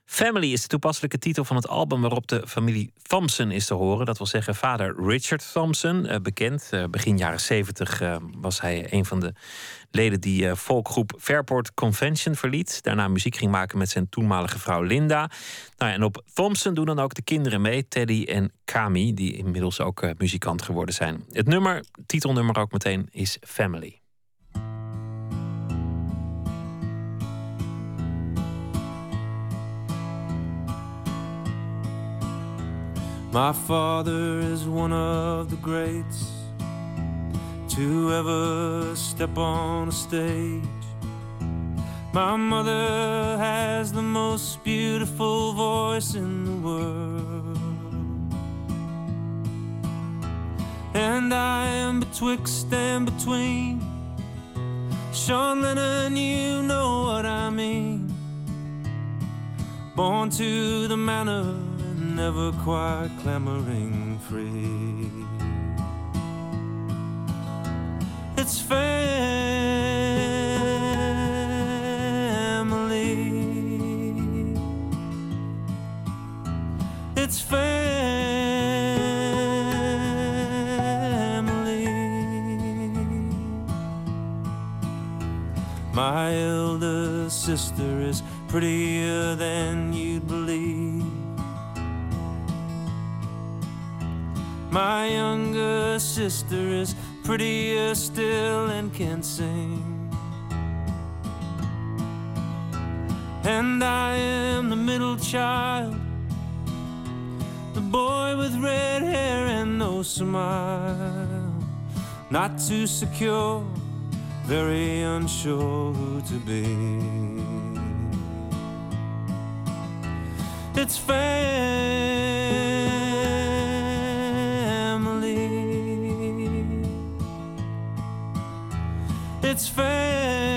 Family is de toepasselijke titel van het album waarop de familie Thompson is te horen. Dat wil zeggen vader Richard Thompson, eh, bekend. eh, begin jaren 70 eh, was hij een van de leden die folkgroep Fairport Convention verliet. Daarna muziek ging maken met zijn toenmalige vrouw Linda. Nou, ja, en op Thompson doen dan ook de kinderen mee, Teddy en Kami, die inmiddels ook muzikant geworden zijn. Het nummer, titelnummer ook meteen, is Family. My father is one of the greats to ever step on a stage. My mother has the most beautiful voice in the world. And I am betwixt and between. Sean Lennon, you know what I mean. Born to the manor never quite clamoring free. It's family. It's family. My elder sister is prettier than you'd My younger sister is prettier still and can sing. And I am the middle child, the boy with red hair and no smile. Not too secure, very unsure who to be. It's family. It's family.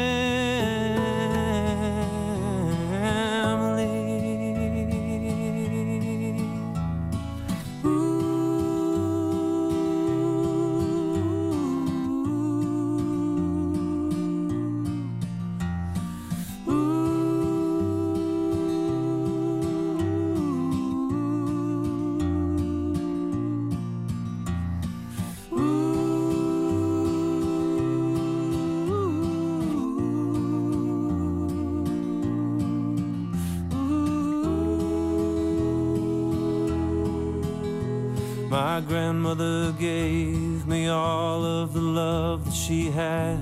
My grandmother gave me all of the love that she had.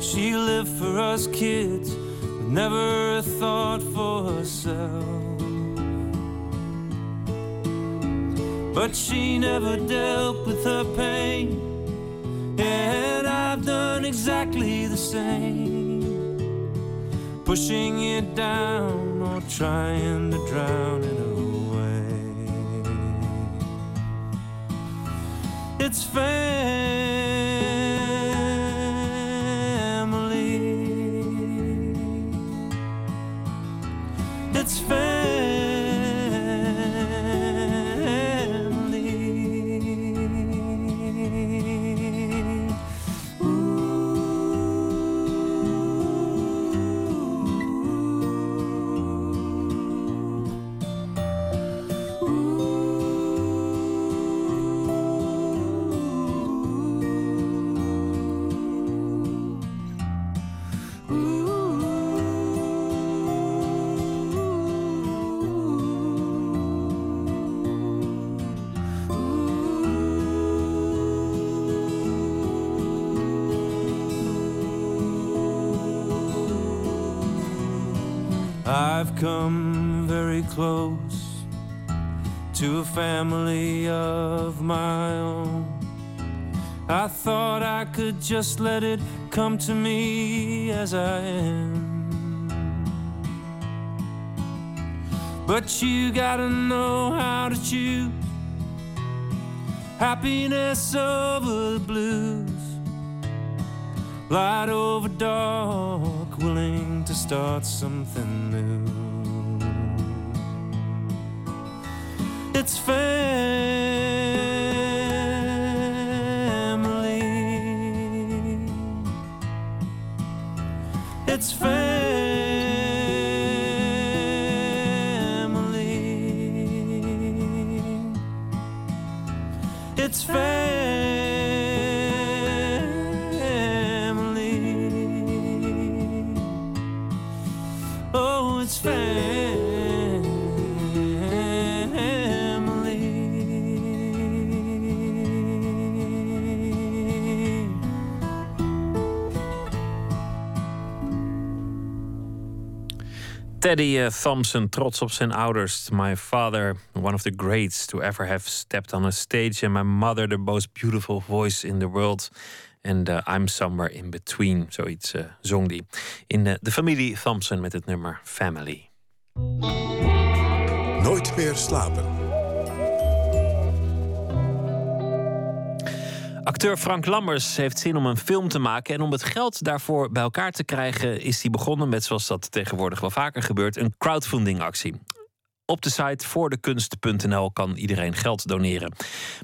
She lived for us kids, but never a thought for herself. But she never dealt with her pain, and I've done exactly the same. pushing it down or trying to drown it away. It's family. I've come very close to a family of my own. I thought I could just let it come to me as I am. But you gotta know how to choose happiness over the blues, light over dark, willing to start something new. It's family. Teddy eh, Thompson, trots op zijn ouders. My father, one of the greats to ever have stepped on a stage. And my mother, the most beautiful voice in the world. And uh, I'm somewhere in between. Zoiets eh, zong die. In eh, de familie Thompson met het nummer Family. Nooit meer slapen. Acteur Frank Lammers heeft zin om een film te maken. En om het geld daarvoor bij elkaar te krijgen, is hij begonnen met, zoals dat tegenwoordig wel vaker gebeurt, een crowdfundingactie. Op de site voordekunst.nl kan iedereen geld doneren.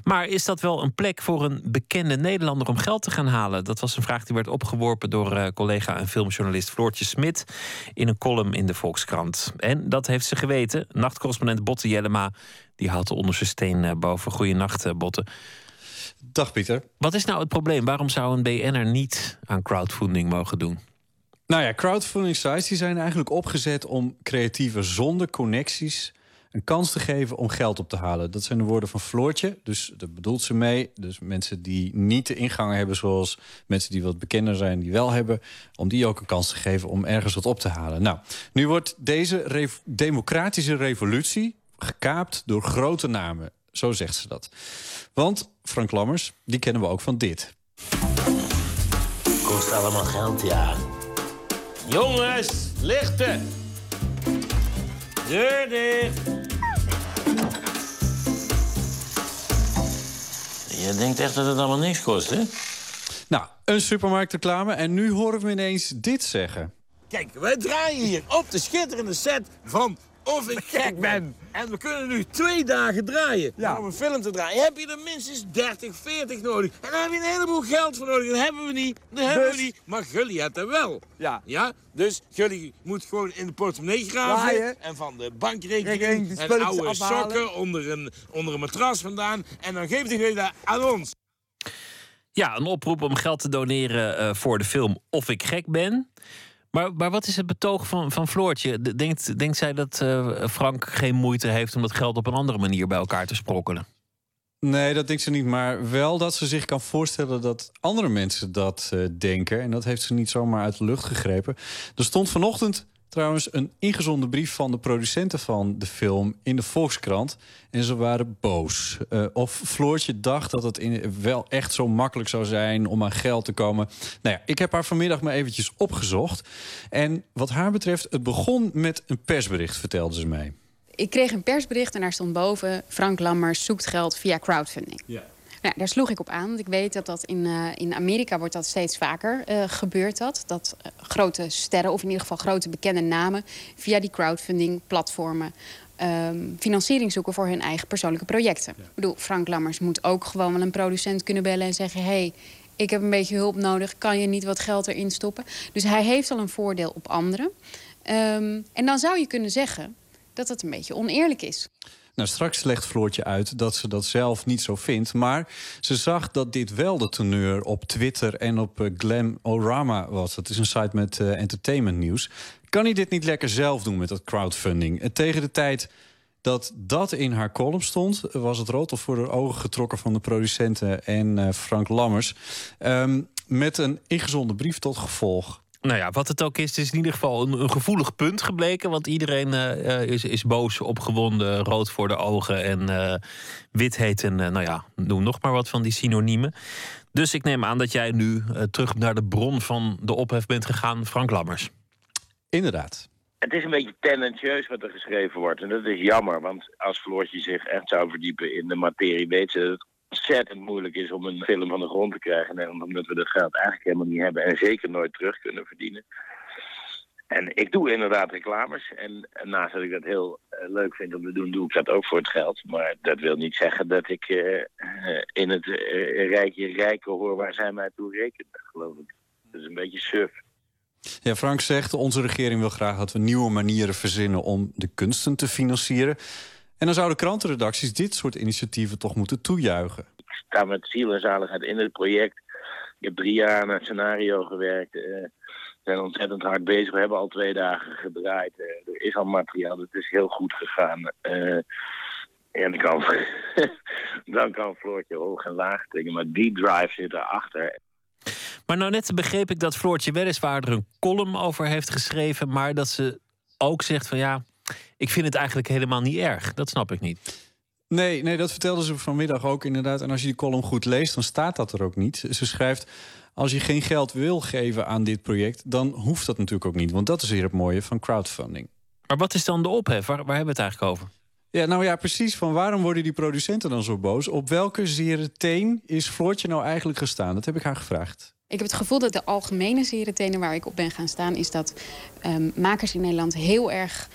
Maar is dat wel een plek voor een bekende Nederlander om geld te gaan halen? Dat was een vraag die werd opgeworpen door eh, collega en filmjournalist Floortje Smit in een column in de Volkskrant. En dat heeft ze geweten. Nachtcorrespondent Botte Jellema, die houdt de onderste steen eh, boven. Goeienacht, eh, Botte. Dag Pieter. Wat is nou het probleem? Waarom zou een BN'er niet aan crowdfunding mogen doen? Nou ja, crowdfunding sites die zijn eigenlijk opgezet om creatieven zonder connecties een kans te geven om geld op te halen. Dat zijn de woorden van Floortje. Dus daar bedoelt ze mee. Dus mensen die niet de ingang hebben zoals mensen die wat bekender zijn, die wel hebben, om die ook een kans te geven om ergens wat op te halen. Nou, nu wordt deze rev- democratische revolutie gekaapt door grote namen. Zo zegt ze dat. Want Frank Lammers, die kennen we ook van dit. Kost allemaal geld, ja. Jongens, lichten! Deur dicht! Je denkt echt dat het allemaal niks kost, hè? Nou, een supermarktreclame. En nu horen we ineens dit zeggen. Kijk, wij draaien hier op de schitterende set van Of ik gek ben. En we kunnen nu twee dagen draaien om een film te draaien. Heb je er minstens 30, 40 nodig. En daar heb je een heleboel geld voor nodig. Dat hebben we niet. Dat hebben we Dus? niet. Maar Gulli heeft er wel. Ja. ja? Dus Gulli moet gewoon in de portemonnee graven. Draaien. En van de Rekening, bankrekening die en oude afhalen. sokken onder een, onder een matras vandaan. En dan geeft hij Gulli dat aan ons. Ja, een oproep om geld te doneren eh, voor de film Of ik gek ben. Maar, maar wat is het betoog van, van Floortje? De- Denkt, denkt zij dat eh, Frank geen moeite heeft om dat geld op een andere manier bij elkaar te sprokkelen? Nee, dat denkt ze niet. Maar wel dat ze zich kan voorstellen dat andere mensen dat eh, denken. En dat heeft ze niet zomaar uit de lucht gegrepen. Er stond vanochtend trouwens een ingezonden brief van de producenten van de film in de Volkskrant. En ze waren boos. Uh, of Floortje dacht dat het in, wel echt zo makkelijk zou zijn om aan geld te komen. Nou ja, ik heb haar vanmiddag maar eventjes opgezocht. En wat haar betreft, het begon met een persbericht, vertelde ze mij. Ik kreeg een persbericht en daar stond boven... Frank Lammers zoekt geld via crowdfunding. Ja. Nou, daar sloeg ik op aan, want ik weet dat dat in, uh, in Amerika wordt dat steeds vaker uh, gebeurt. Dat, dat uh, grote sterren, of in ieder geval grote bekende namen... via die crowdfunding-platformen um, financiering zoeken voor hun eigen persoonlijke projecten. Ja. Ik bedoel, Frank Lammers moet ook gewoon wel een producent kunnen bellen en zeggen... hey, ik heb een beetje hulp nodig, kan je niet wat geld erin stoppen? Dus hij heeft al een voordeel op anderen. Um, en dan zou je kunnen zeggen dat het een beetje oneerlijk is. Nou, straks legt Floortje uit dat ze dat zelf niet zo vindt. Maar ze zag dat dit wel de teneur op Twitter en op uh, Glam Orama was. Dat is een site met uh, entertainment nieuws. Kan hij dit niet lekker zelf doen met dat crowdfunding? En tegen de tijd dat dat in haar column stond... was het rood of voor de ogen getrokken van de producenten en Frank Lammers. Um, met een ingezonde brief tot gevolg. Nou ja, wat het ook is, het is in ieder geval een, een gevoelig punt gebleken. Want iedereen uh, is, is boos, opgewonden, rood voor de ogen en uh, wit heet. En uh, nou ja, noem nog maar wat van die synoniemen. Dus ik neem aan dat jij nu terug naar de bron van de ophef bent gegaan, Frank Lammers. Inderdaad. Het is een beetje tendentieus wat er geschreven wordt. En dat is jammer, want als Floortje zich echt zou verdiepen in de materie, weet ze dat ontzettend moeilijk is om een film van de grond te krijgen. En omdat we dat geld eigenlijk helemaal niet hebben en zeker nooit terug kunnen verdienen. En ik doe inderdaad reclames. En, naast dat ik dat heel uh, leuk vind om te doen, doe ik dat ook voor het geld. Maar dat wil niet zeggen dat ik uh, uh, in het rijkje rijken hoor waar zij mij toe rekenen, geloof ik. Dat is een beetje suf. Ja, Frank zegt, onze regering wil graag dat we nieuwe manieren verzinnen om de kunsten te financieren. En dan zouden krantenredacties dit soort initiatieven toch moeten toejuichen. Ik sta met ziel en zaligheid in het project. Ik heb drie jaar aan het scenario gewerkt. Uh, we zijn ontzettend hard bezig. We hebben al twee dagen gedraaid. Uh, er is al materiaal. Het is heel goed gegaan. Uh, en dan kan, dan kan Floortje hoog en laag tegen. Maar die drive zit erachter. Maar nou net begreep ik dat Floortje weliswaar er een column over heeft geschreven... maar dat ze ook zegt van ja, ik vind het eigenlijk helemaal niet erg. Dat snap ik niet. Nee, nee, dat vertelde ze vanmiddag ook inderdaad. En als je die column goed leest, dan staat dat er ook niet. Ze schrijft, als je geen geld wil geven aan dit project... dan hoeft dat natuurlijk ook niet. Want dat is hier het mooie van crowdfunding. Maar wat is dan de ophef? Waar, waar hebben we het eigenlijk over? Ja, nou ja, precies. Van waarom worden die producenten dan zo boos? Op welke zere teen is Floortje nou eigenlijk gestaan? Dat heb ik haar gevraagd. Ik heb het gevoel dat de algemene zere tenen waar ik op ben gaan staan... is dat um, makers in Nederland heel erg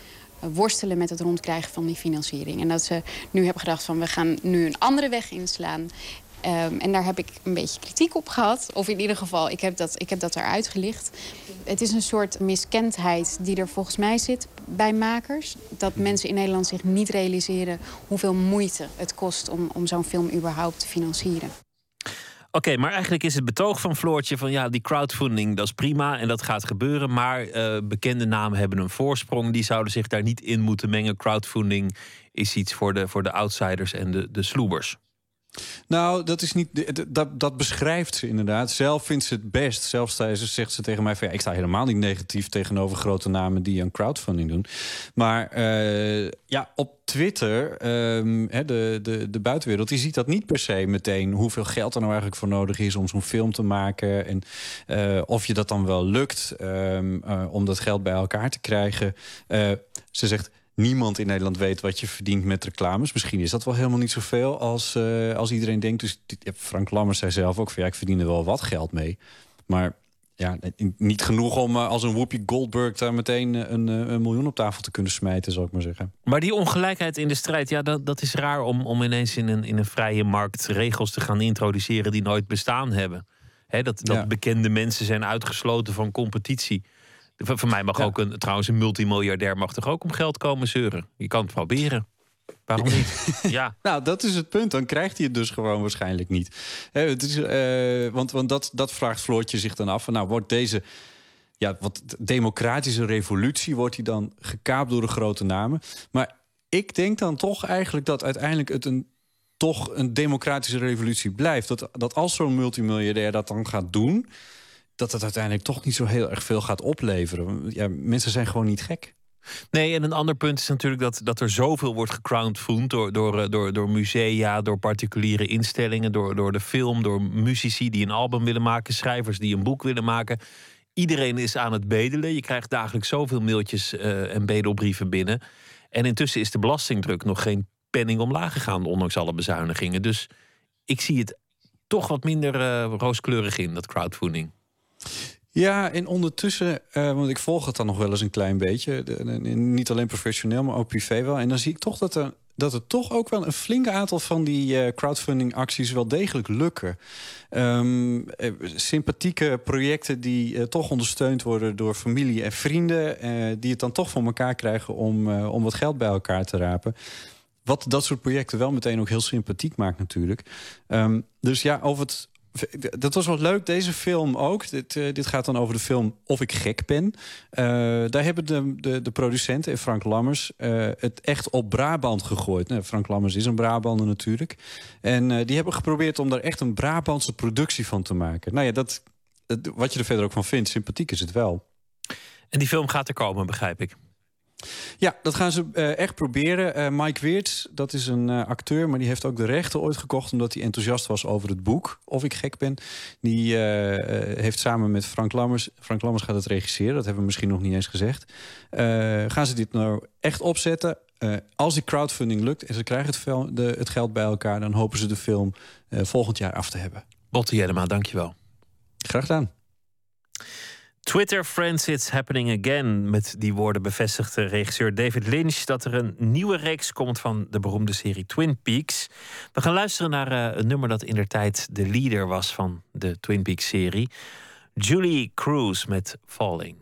worstelen met het rondkrijgen van die financiering. En dat ze nu hebben gedacht van we gaan nu een andere weg inslaan. Um, en daar heb ik een beetje kritiek op gehad. Of in ieder geval, ik heb dat, ik heb dat eruit gelicht. Het is een soort miskendheid die er volgens mij zit bij makers. Dat mensen in Nederland zich niet realiseren hoeveel moeite het kost om, om zo'n film überhaupt te financieren. Oké, maar eigenlijk is het betoog van Floortje van ja, die crowdfunding dat is prima en dat gaat gebeuren. Maar uh, bekende namen hebben een voorsprong. Die zouden zich daar niet in moeten mengen. Crowdfunding is iets voor de, voor de outsiders en de, de sloebers. Nou, dat is niet. Dat, dat beschrijft ze inderdaad. Zelf vindt ze het best. Zelfs zegt ze tegen mij: van, ja, ik sta helemaal niet negatief tegenover grote namen die aan crowdfunding doen. Maar uh, ja, op Twitter, um, de, de, de buitenwereld, die ziet dat niet per se meteen hoeveel geld er nou eigenlijk voor nodig is om zo'n film te maken. En uh, of je dat dan wel lukt um, uh, om dat geld bij elkaar te krijgen. ze zegt niemand in Nederland weet wat je verdient met reclames. Misschien is dat wel helemaal niet zoveel als, uh, als iedereen denkt. Dus Frank Lammers zei zelf ook van ja, ik verdien er wel wat geld mee. Maar ja, niet genoeg om uh, als een Whoopi Goldberg daar meteen een, een, miljoen op tafel te kunnen smijten, zal ik maar zeggen. Maar die ongelijkheid in de strijd, ja, dat, dat is raar om, om ineens in een, in een vrije markt regels te gaan introduceren die nooit bestaan hebben. He, dat dat ja. bekende mensen zijn uitgesloten van competitie. Voor mij mag ja. ook een, trouwens een multimiljardair mag toch ook om geld komen zeuren. Je kan het proberen. Waarom niet? ja. nou, dat is het punt. Dan krijgt hij het dus gewoon waarschijnlijk niet. He, het is, uh, want want dat, dat vraagt Floortje zich dan af. Van, nou, wordt deze ja, wat democratische revolutie... wordt die dan gekaapt door de grote namen? Maar ik denk dan toch eigenlijk dat uiteindelijk het een toch een democratische revolutie blijft. Dat, dat als zo'n multimiljardair dat dan gaat doen dat het uiteindelijk toch niet zo heel erg veel gaat opleveren. Ja, mensen zijn gewoon niet gek. Nee, en een ander punt is natuurlijk dat, dat er zoveel wordt gecrowdfund door, door, eh, door, door musea, door particuliere instellingen, door, door de film, door muzici die een album willen maken, schrijvers die een boek willen maken. Iedereen is aan het bedelen. Je krijgt dagelijks zoveel mailtjes uh, en bedelbrieven binnen. En intussen is de belastingdruk nog geen penning omlaag gegaan, ondanks alle bezuinigingen. Dus ik zie het toch wat minder uh, rooskleurig in, dat crowdfunding. Ja, en ondertussen, uh, want ik volg het dan nog wel eens een klein beetje. niet alleen professioneel, maar ook privé wel. En dan zie ik toch dat er, dat er toch ook wel een flink aantal van die uh, crowdfunding acties wel degelijk lukken. Um, sympathieke projecten die toch ondersteund worden door familie en vrienden. die het dan toch voor elkaar krijgen om, om wat geld bij elkaar te rapen. Wat dat soort projecten wel meteen ook heel sympathiek maakt natuurlijk. Um, dus ja, over het dat was wel leuk, deze film ook. Dit, uh, dit gaat dan over de film Of ik gek ben. Uh, daar hebben de, de, de producenten en Frank Lammers uh, het echt op Brabant gegooid. Nou, Frank Lammers is een Brabander natuurlijk. En die hebben geprobeerd om daar echt een Brabantse productie van te maken. Nou ja, dat, wat je er verder ook van vindt, sympathiek is het wel. En die film gaat er komen, begrijp ik. Ja, dat gaan ze uh, echt proberen. Uh, Mike Weerts, dat is een uh, acteur, maar die heeft ook de rechten ooit gekocht omdat hij enthousiast was over het boek. Of ik gek ben. Die heeft samen met Frank Lammers, Frank Lammers gaat het regisseren, dat hebben we misschien nog niet eens gezegd. gaan ze dit nou echt opzetten? als die crowdfunding lukt en ze krijgen het, de, het geld bij elkaar, dan hopen ze de film volgend jaar af te hebben. Botte Jellema, dankjewel. Graag gedaan. Twitter Friends It's Happening Again. Met die woorden bevestigde regisseur David Lynch dat er een nieuwe reeks komt van de beroemde serie Twin Peaks. We gaan luisteren naar uh, een nummer dat in der tijd de leader was van de Twin Peaks serie. Julie Cruz met Falling.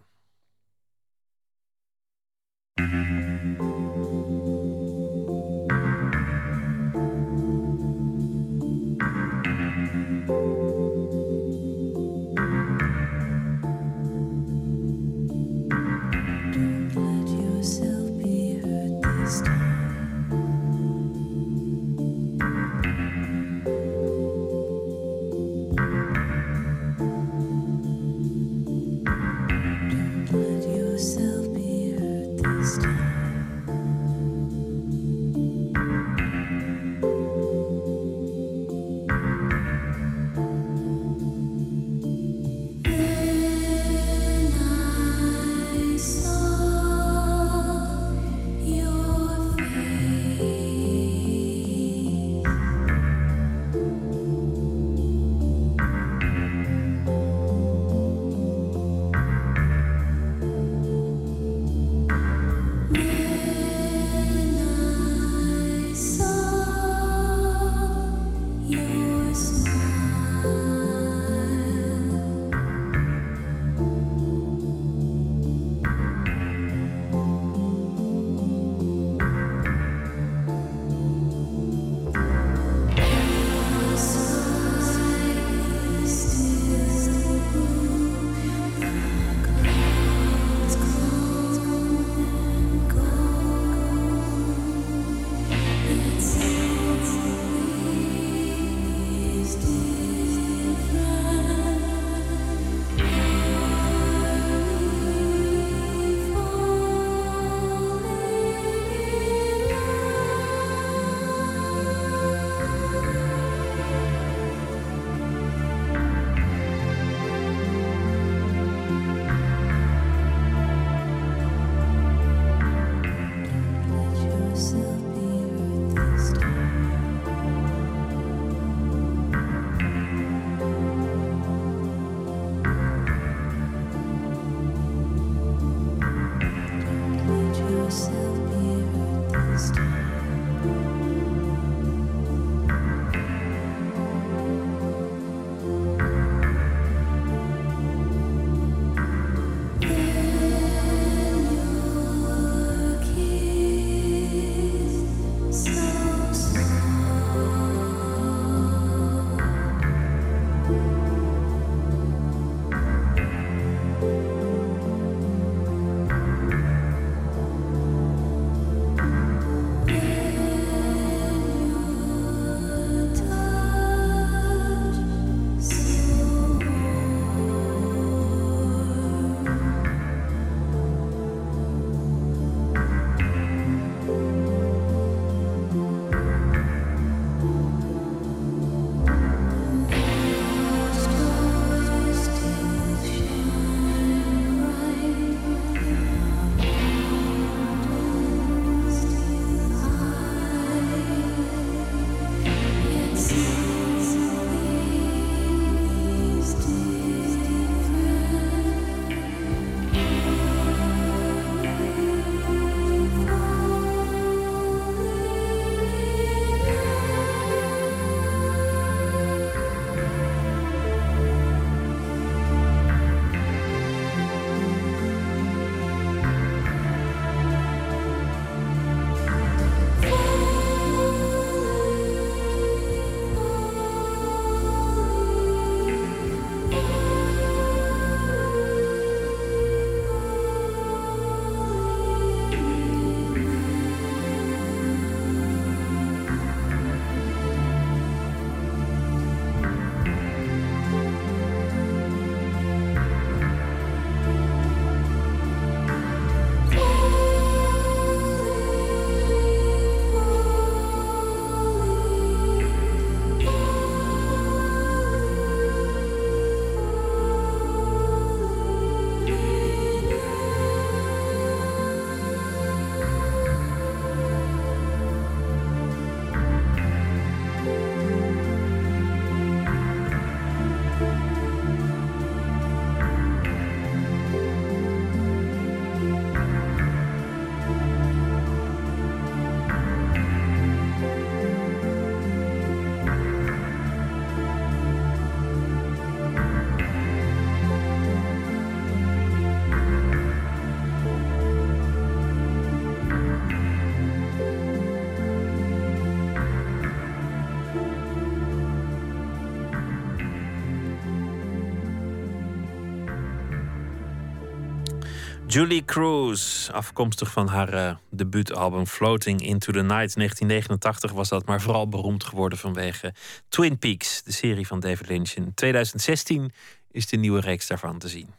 Julie Cruz, afkomstig van haar uh, debuutalbum Floating into the Night. 1989 was dat, maar vooral beroemd geworden vanwege Twin Peaks, de serie van David Lynch. In 2016 is de nieuwe reeks daarvan te zien.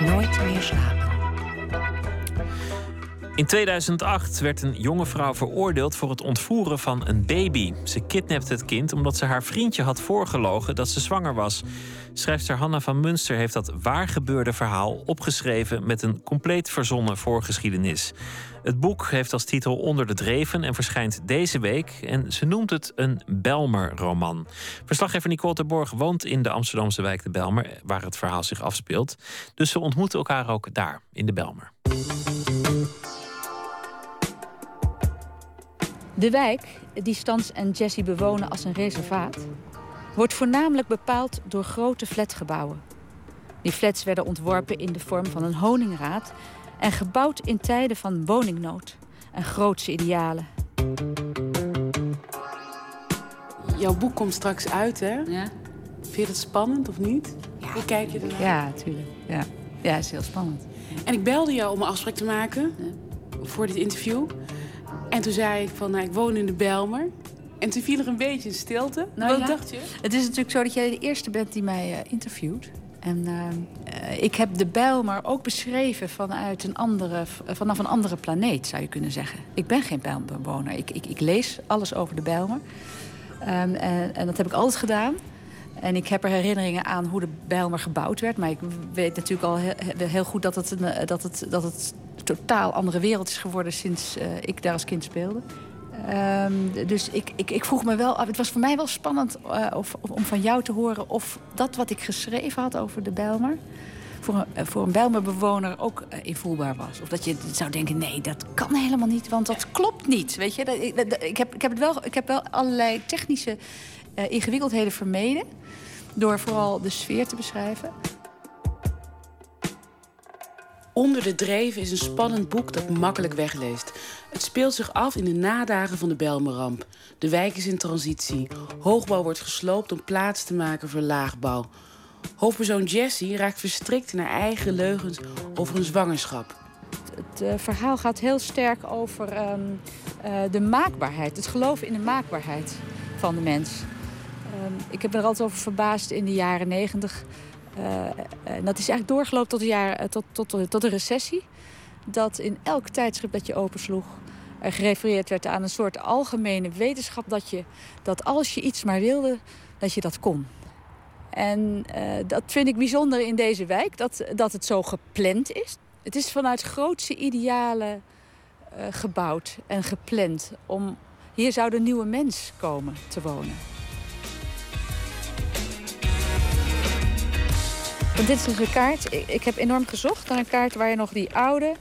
Nooit meer slapen. In 2008 werd een jonge vrouw veroordeeld voor het ontvoeren van een baby. Ze kidnapte het kind omdat ze haar vriendje had voorgelogen dat ze zwanger was. Schrijfster Hanna van Munster heeft dat waargebeurde verhaal opgeschreven met een compleet verzonnen voorgeschiedenis. Het boek heeft als titel Onder de Dreven en verschijnt deze week. En ze noemt het een Belmer-roman. Verslaggever Nicole de Borg woont in de Amsterdamse wijk de Belmer, waar het verhaal zich afspeelt. Dus ze ontmoeten elkaar ook daar, in de Belmer. De wijk, die Stans en Jessie bewonen als een reservaat, wordt voornamelijk bepaald door grote flatgebouwen. Die flats werden ontworpen in de vorm van een honingraad en gebouwd in tijden van woningnood en grootse idealen. Jouw boek komt straks uit, hè? Ja. Vind je dat spannend of niet? Ja. Hoe kijk je ernaar? Ja, natuurlijk. Ja. ja, is heel spannend. En ik belde jou om een afspraak te maken voor dit interview. En toen zei ik van, nou, ik woon in de Belmer. En toen viel er een beetje stilte. Nou, Wat dacht je? Het is natuurlijk zo dat jij de eerste bent die mij uh, interviewt. En uh, ik heb de Bijlmer ook beschreven vanuit een andere, vanaf een andere planeet, zou je kunnen zeggen. Ik ben geen Bijlmerbewoner. Ik, ik, ik, lees alles over de Bijlmer. Um, en, en, dat heb ik altijd gedaan. En ik heb er herinneringen aan hoe de Bijlmer gebouwd werd. Maar ik weet natuurlijk al heel, heel goed dat het, een, dat, het, dat het een totaal andere wereld is geworden sinds uh, ik daar als kind speelde. Um, dus ik, ik, ik, vroeg me wel af, het was voor mij wel spannend uh, of, om van jou te horen of dat wat ik geschreven had over de Bijlmer voor een, uh, voor een ook uh, invoelbaar was. Of dat je zou denken, nee, dat kan helemaal niet, want dat klopt niet. Weet je, dat, ik, heb, ik, heb het wel, ik heb wel allerlei technische ingewikkeldheden vermeden door vooral de sfeer te beschrijven. Onder de Dreven is een spannend boek dat makkelijk wegleest. Het speelt zich af in de nadagen van de Belmeramp. De wijk is in transitie. Hoogbouw wordt gesloopt om plaats te maken voor laagbouw. Hoofdpersoon Jessie raakt verstrikt in haar eigen leugens over een zwangerschap. Het uh, verhaal gaat heel sterk over um, uh, de maakbaarheid, het geloof in de maakbaarheid van de mens. Um, ik heb er altijd over verbaasd in de jaren negentig. En dat is eigenlijk doorgelopen tot de, jaren, tot, tot, tot de recessie. Dat in elk tijdschrift dat je opensloeg er gerefereerd werd aan een soort algemene wetenschap dat, je, dat als je iets maar wilde, dat je dat kon. En dat vind ik bijzonder in deze wijk, dat, dat het zo gepland is. Het is vanuit grootse idealen gebouwd en gepland. Om, hier zou de nieuwe mens komen te wonen. Want dit is dus een kaart. Ik, ik, heb enorm gezocht naar een kaart waar je nog die oude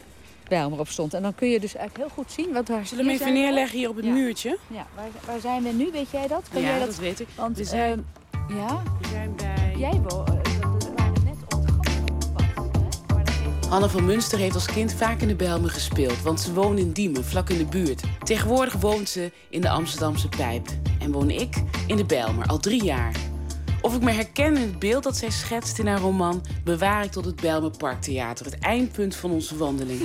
Bijlmer op stond. En dan kun je dus eigenlijk heel goed zien wat daar Zullen we hem even neerleggen hier op het ja. muurtje? Ja, waar, waar, zijn we nu? Weet jij dat? Kun ja, jij dat? dat weet ik. Want, we zijn, uh, ja? we zijn bij... Jij wo we waren net op het Anne van Munster heeft als kind vaak in de Bijlmer gespeeld, want ze woont in Diemen, vlak in de buurt. Tegenwoordig woont ze in de Amsterdamse Pijp. En woon ik in de Bijlmer, al drie jaar. Of ik me herken in het beeld dat zij schetst in haar roman... bewaar ik tot het Bijlmer Parktheater. Het eindpunt van onze wandeling.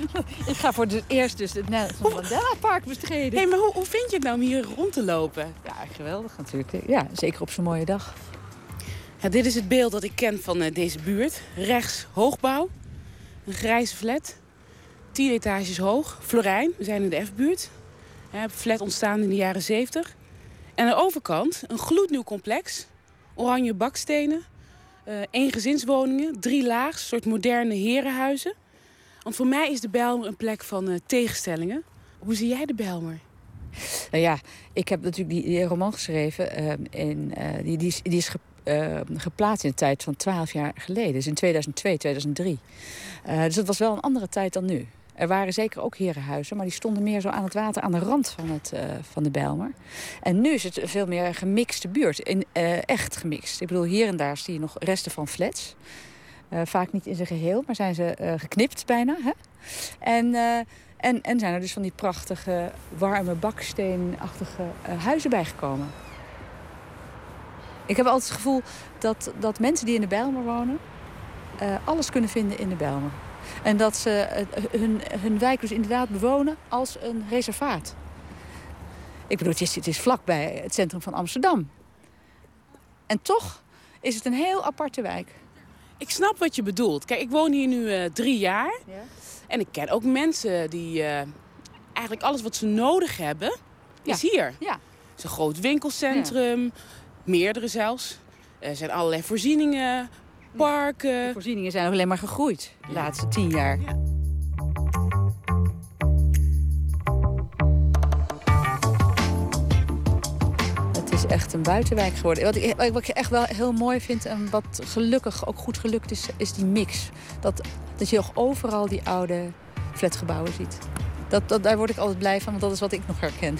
ik ga voor het eerst dus het Mandela Park bestreden. Hey, maar hoe, hoe vind je het nou om hier rond te lopen? Ja, geweldig natuurlijk. Ja, zeker op zo'n mooie dag. Ja, dit is het beeld dat ik ken van uh, deze buurt. Rechts hoogbouw. Een grijze flat. Tien etages hoog. Florijn, we zijn in de F-buurt. Ja, flat ontstaan in de jaren 70. En aan de overkant een gloednieuw complex oranje bakstenen, uh, eengezinswoningen, drie laags, soort moderne herenhuizen. Want voor mij is de Bijlmer een plek van uh, tegenstellingen. Hoe zie jij de Bijlmer? Nou ja, ik heb natuurlijk die, roman geschreven. En, die, die, is, die is ge, geplaatst in de tijd van twaalf jaar geleden. Dus in 2002, 2003. dus dat was wel een andere tijd dan nu. Er waren zeker ook herenhuizen, maar die stonden meer zo aan het water, aan de rand van, het, uh, van de Bijlmer. En nu is het een veel meer gemixte buurt. In, uh, echt gemixt. Ik bedoel, hier en daar zie je nog resten van flats. Uh, vaak niet in zijn geheel, maar zijn ze geknipt bijna. Hè? En, en, en zijn er dus van die prachtige, warme, baksteenachtige huizen bijgekomen. Ik heb altijd het gevoel dat, dat mensen die in de Bijlmer wonen... eh, alles kunnen vinden in de Bijlmer. En dat ze hun, hun wijk dus inderdaad bewonen als een reservaat. Ik bedoel, het is, het is vlakbij het centrum van Amsterdam. En toch is het een heel aparte wijk. Ik snap wat je bedoelt. Kijk, ik woon hier nu eh, drie jaar. En ik ken ook mensen die eh, eigenlijk alles wat ze nodig hebben, is hier. Ja. Het is een groot winkelcentrum, meerdere zelfs. Er zijn allerlei voorzieningen, parken. De voorzieningen zijn nog alleen maar gegroeid de laatste tien jaar. Het is echt een buitenwijk geworden. Wat ik, wat ik echt wel heel mooi vind en wat gelukkig ook goed gelukt is, is die mix. Dat, dat je nog overal die oude flatgebouwen ziet. Dat, dat, daar word ik altijd blij van, want dat is wat ik nog herken.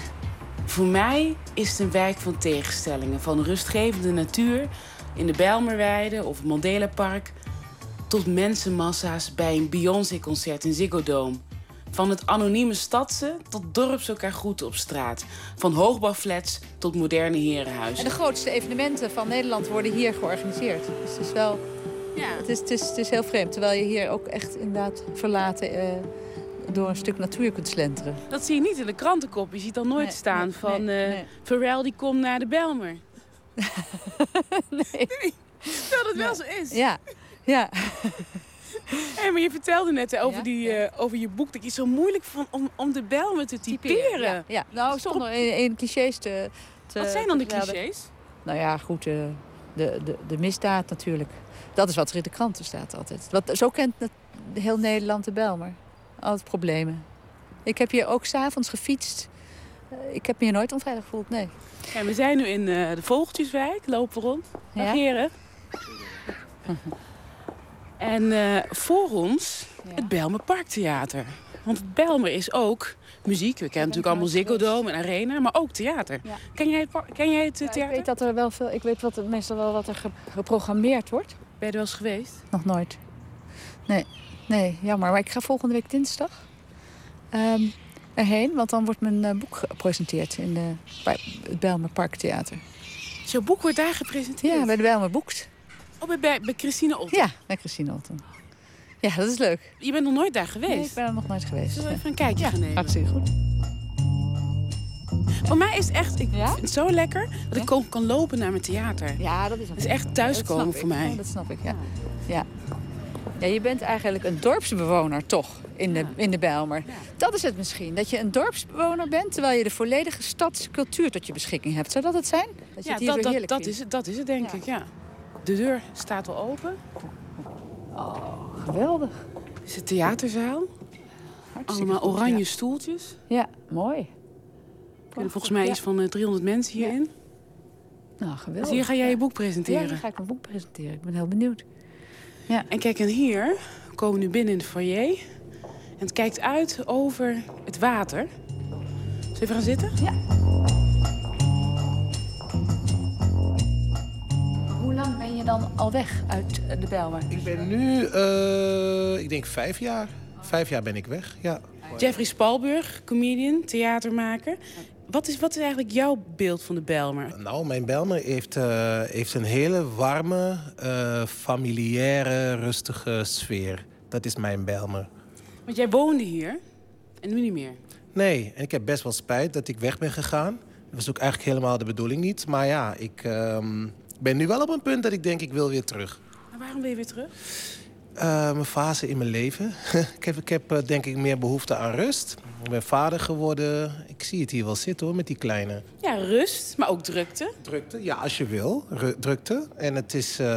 Voor mij is het een wijk van tegenstellingen. Van rustgevende natuur in de Bijlmerweide of het Mandela Park... tot mensenmassa's bij een Beyoncé-concert in Ziggo Dome. Van het anonieme stadse tot dorps elkaar goed op straat. Van hoogbouwflats tot moderne En herenhuizen. de grootste evenementen van Nederland worden hier georganiseerd. Dus het is wel... Het, is, het, is, het is heel vreemd. Terwijl je hier ook echt inderdaad verlaten eh, door een stuk natuur kunt slenteren. Dat zie je niet in de krantenkop. Je ziet dan nooit Nee, staan nee, van... nee, eh. Pharrell die komt naar de Bijlmer. nee. Terwijl het wel zo is. Ja, ja. Hey, maar je vertelde net hè, over, die, eh, over je boek dat je het zo moeilijk vond om, om de Bijlmer te typeren. Ja, ja. nou zonder in, in clichés te, te... Wat zijn dan de clichés? Nou ja, goed, eh, de, de, de misdaad natuurlijk. Dat is wat er in de kranten staat altijd. Wat, zo kent het, heel Nederland de Bijlmer. Altijd problemen. Ik heb hier ook s'avonds gefietst. Eh, Ik heb me hier nooit onveilig gevoeld, nee. Ja, we zijn nu in eh, de Vogeltjeswijk, lopen we rond. Dag Ja. heren. En eh, voor ons het Bijlmer Parktheater. Want het Bijlmer is ook muziek. We kennen natuurlijk allemaal Ziggo Dome en Arena, maar ook theater. Ken jij het, ken jij het eh, Ja, ik theater? weet dat er wel veel. Ik weet wat, meestal wel wat er ge- geprogrammeerd wordt. Ben je er wel eens geweest? Nog nooit. Nee, nee, jammer. Maar ik ga volgende week dinsdag ehm, erheen. Want dan wordt mijn eh, boek gepresenteerd in de, bij het Bijlmer Parktheater. Jouw boek wordt daar gepresenteerd? Ja, bij de Bijlmer Boeks. Oh, bij, bij, bij Christine Otten? Ja, bij Christine Otten. Ja, dat is leuk. Je bent nog nooit daar geweest? Nee, ik ben er nog nooit geweest. Zullen we Ja. even een kijkje gaan nemen? Hartstikke goed. Voor mij is het echt, ik vind het zo lekker dat ik kan lopen naar mijn theater. Ja, dat is, Dat is echt thuiskomen voor mij. Ja, dat snap ik, ja. ja. Ja, je bent eigenlijk een dorpsbewoner toch in de, in de Bijlmer. Dat is het misschien. Dat je een dorpsbewoner bent terwijl je de volledige stadscultuur tot je beschikking hebt. Zou dat het zijn? Dat je Ja, het hier dat, dat, dat, is het, dat is het denk ik, ja. De deur staat al open. Geweldig. Dit is de theaterzaal. Allemaal goed, oranje ja. stoeltjes. Ja, mooi. Kunnen volgens mij iets van eh, 300 mensen hierin. Nou, geweldig. Dus hier ga jij je boek Ja, presenteren. hier ga ik mijn boek presenteren. Ik ben heel benieuwd. Ja. En kijk, en hier komen we nu binnen in de foyer. En het kijkt uit over het water. Zullen we even gaan zitten? Ja. Hoe lang ben je dan al weg uit de Bijlmer? Ik ben nu, eh, ik denk vijf jaar. Vijf jaar ben ik weg, ja. Jeffrey Spalburg, comedian, theatermaker. Wat is, wat is eigenlijk jouw beeld van de Bijlmer? Nou, mijn Belmer heeft, eh, heeft een hele warme, eh, familiaire, rustige sfeer. Dat is mijn Belmer. Want jij woonde hier en nu niet meer. Nee, en ik heb best wel spijt dat ik weg ben gegaan. Dat was ook eigenlijk helemaal de bedoeling niet. Maar ja, ik ehm, ben nu wel op een punt dat ik denk, ik wil weer terug. Maar waarom ben je weer terug? Eh, mijn fase in mijn leven. ik heb, ik heb eh, denk ik meer behoefte aan rust. Ik ben vader geworden. Ik zie het hier wel zitten hoor, met die kleine. Ja, rust, maar ook drukte. Drukte, ja, als je wil. Ru- drukte. En het is eh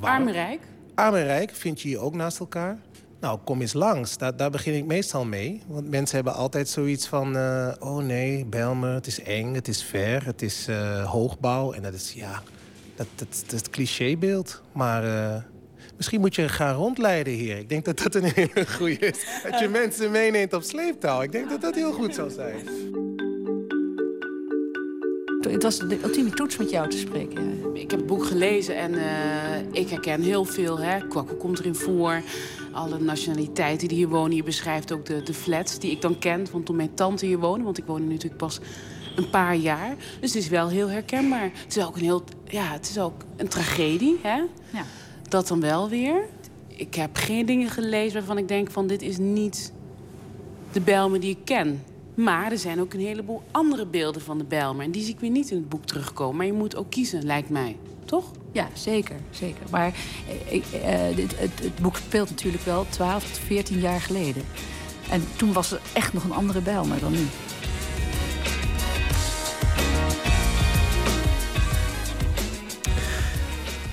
warm. Arm en rijk. Arm en rijk vind je hier ook naast elkaar. Nou, kom eens langs. Daar, daar begin ik meestal mee. Want mensen hebben altijd zoiets van... eh, oh nee, Belmer, het is eng, het is ver, het is eh, hoogbouw. En dat is, ja, dat, dat, dat is het clichébeeld. Maar eh, misschien moet je gaan rondleiden hier. Ik denk dat dat een hele goede is. Dat je mensen meeneemt op sleeptouw. Ik denk dat dat heel goed zou zijn. Het was de ultieme toets met jou te spreken. Ja. Ik heb het boek gelezen en eh, ik herken heel veel. Hè. Kwakkel komt erin voor. Alle nationaliteiten die hier wonen. Je beschrijft ook de, de flats die ik dan ken. Want toen mijn tante hier woonde. Want ik woon hier natuurlijk pas een paar jaar. Dus het is wel heel herkenbaar. Het is ook een, heel, ja, het is ook een tragedie. Hè? Ja. Dat dan wel weer. ik heb geen dingen gelezen waarvan ik denk van dit is niet de Belmer die ik ken. Maar er zijn ook een heleboel andere beelden van de Belmer. En die zie ik weer niet in het boek terugkomen. Maar je moet ook kiezen, lijkt mij. Toch? Ja, zeker. zeker. Maar eh, eh, het, het boek speelt natuurlijk wel 12 tot 14 jaar geleden. En toen was er echt nog een andere Bijlmer dan nu.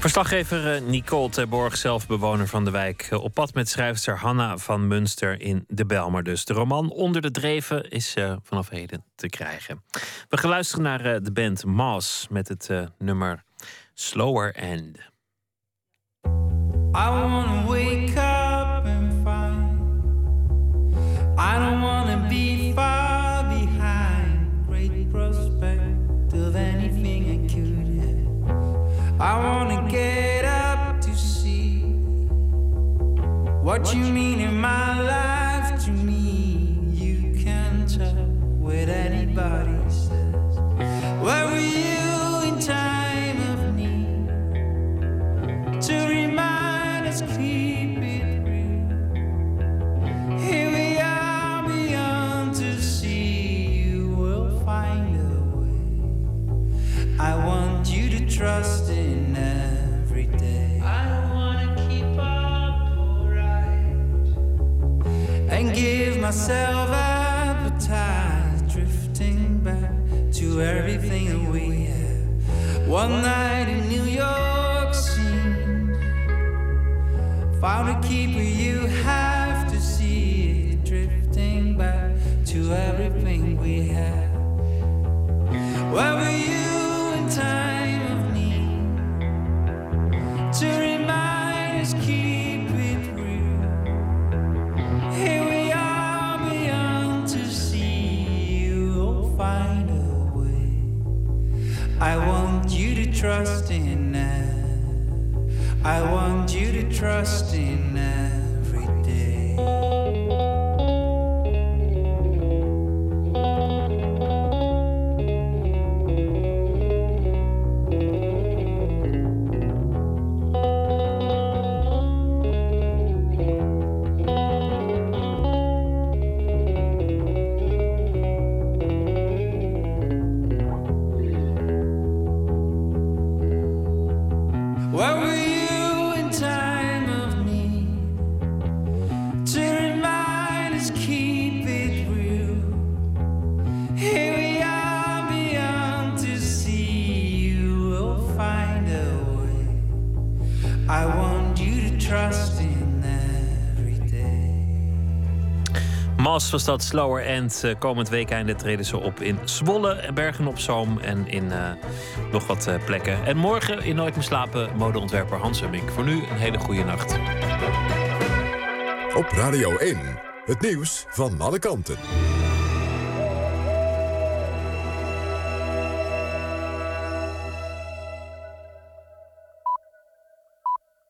Verslaggever eh, Nicole Terborg, zelf bewoner van de wijk. eh, Op pad met schrijfster Hanna van Munster in De Belmer dus. De roman Onder de Dreven is eh, vanaf heden te krijgen. We gaan luisteren naar de band Moss met het nummer Slower End. I wanna wake up and find I don't wanna be I wanna get up to see what you mean in my life to me. You can tell what anybody says. Where were you in time of need? to remind us keep it real. Here we are beyond to see you will find a way. I want you to trust myself appetite, drifting back to everything that we had. One night in New York seemed found a keeper. You have to see it, drifting back to everything we had. Where were you in time of need? To trust in. I want you to trust in every day. Was dat Slower End. Eh, komend weekende treden ze op in Zwolle, Bergen op Zoom en in eh, nog wat eh, plekken. En morgen in Nooit meer slapen modeontwerper Hans Humming. Voor nu een hele goede nacht. Op Radio 1, het nieuws van alle kanten.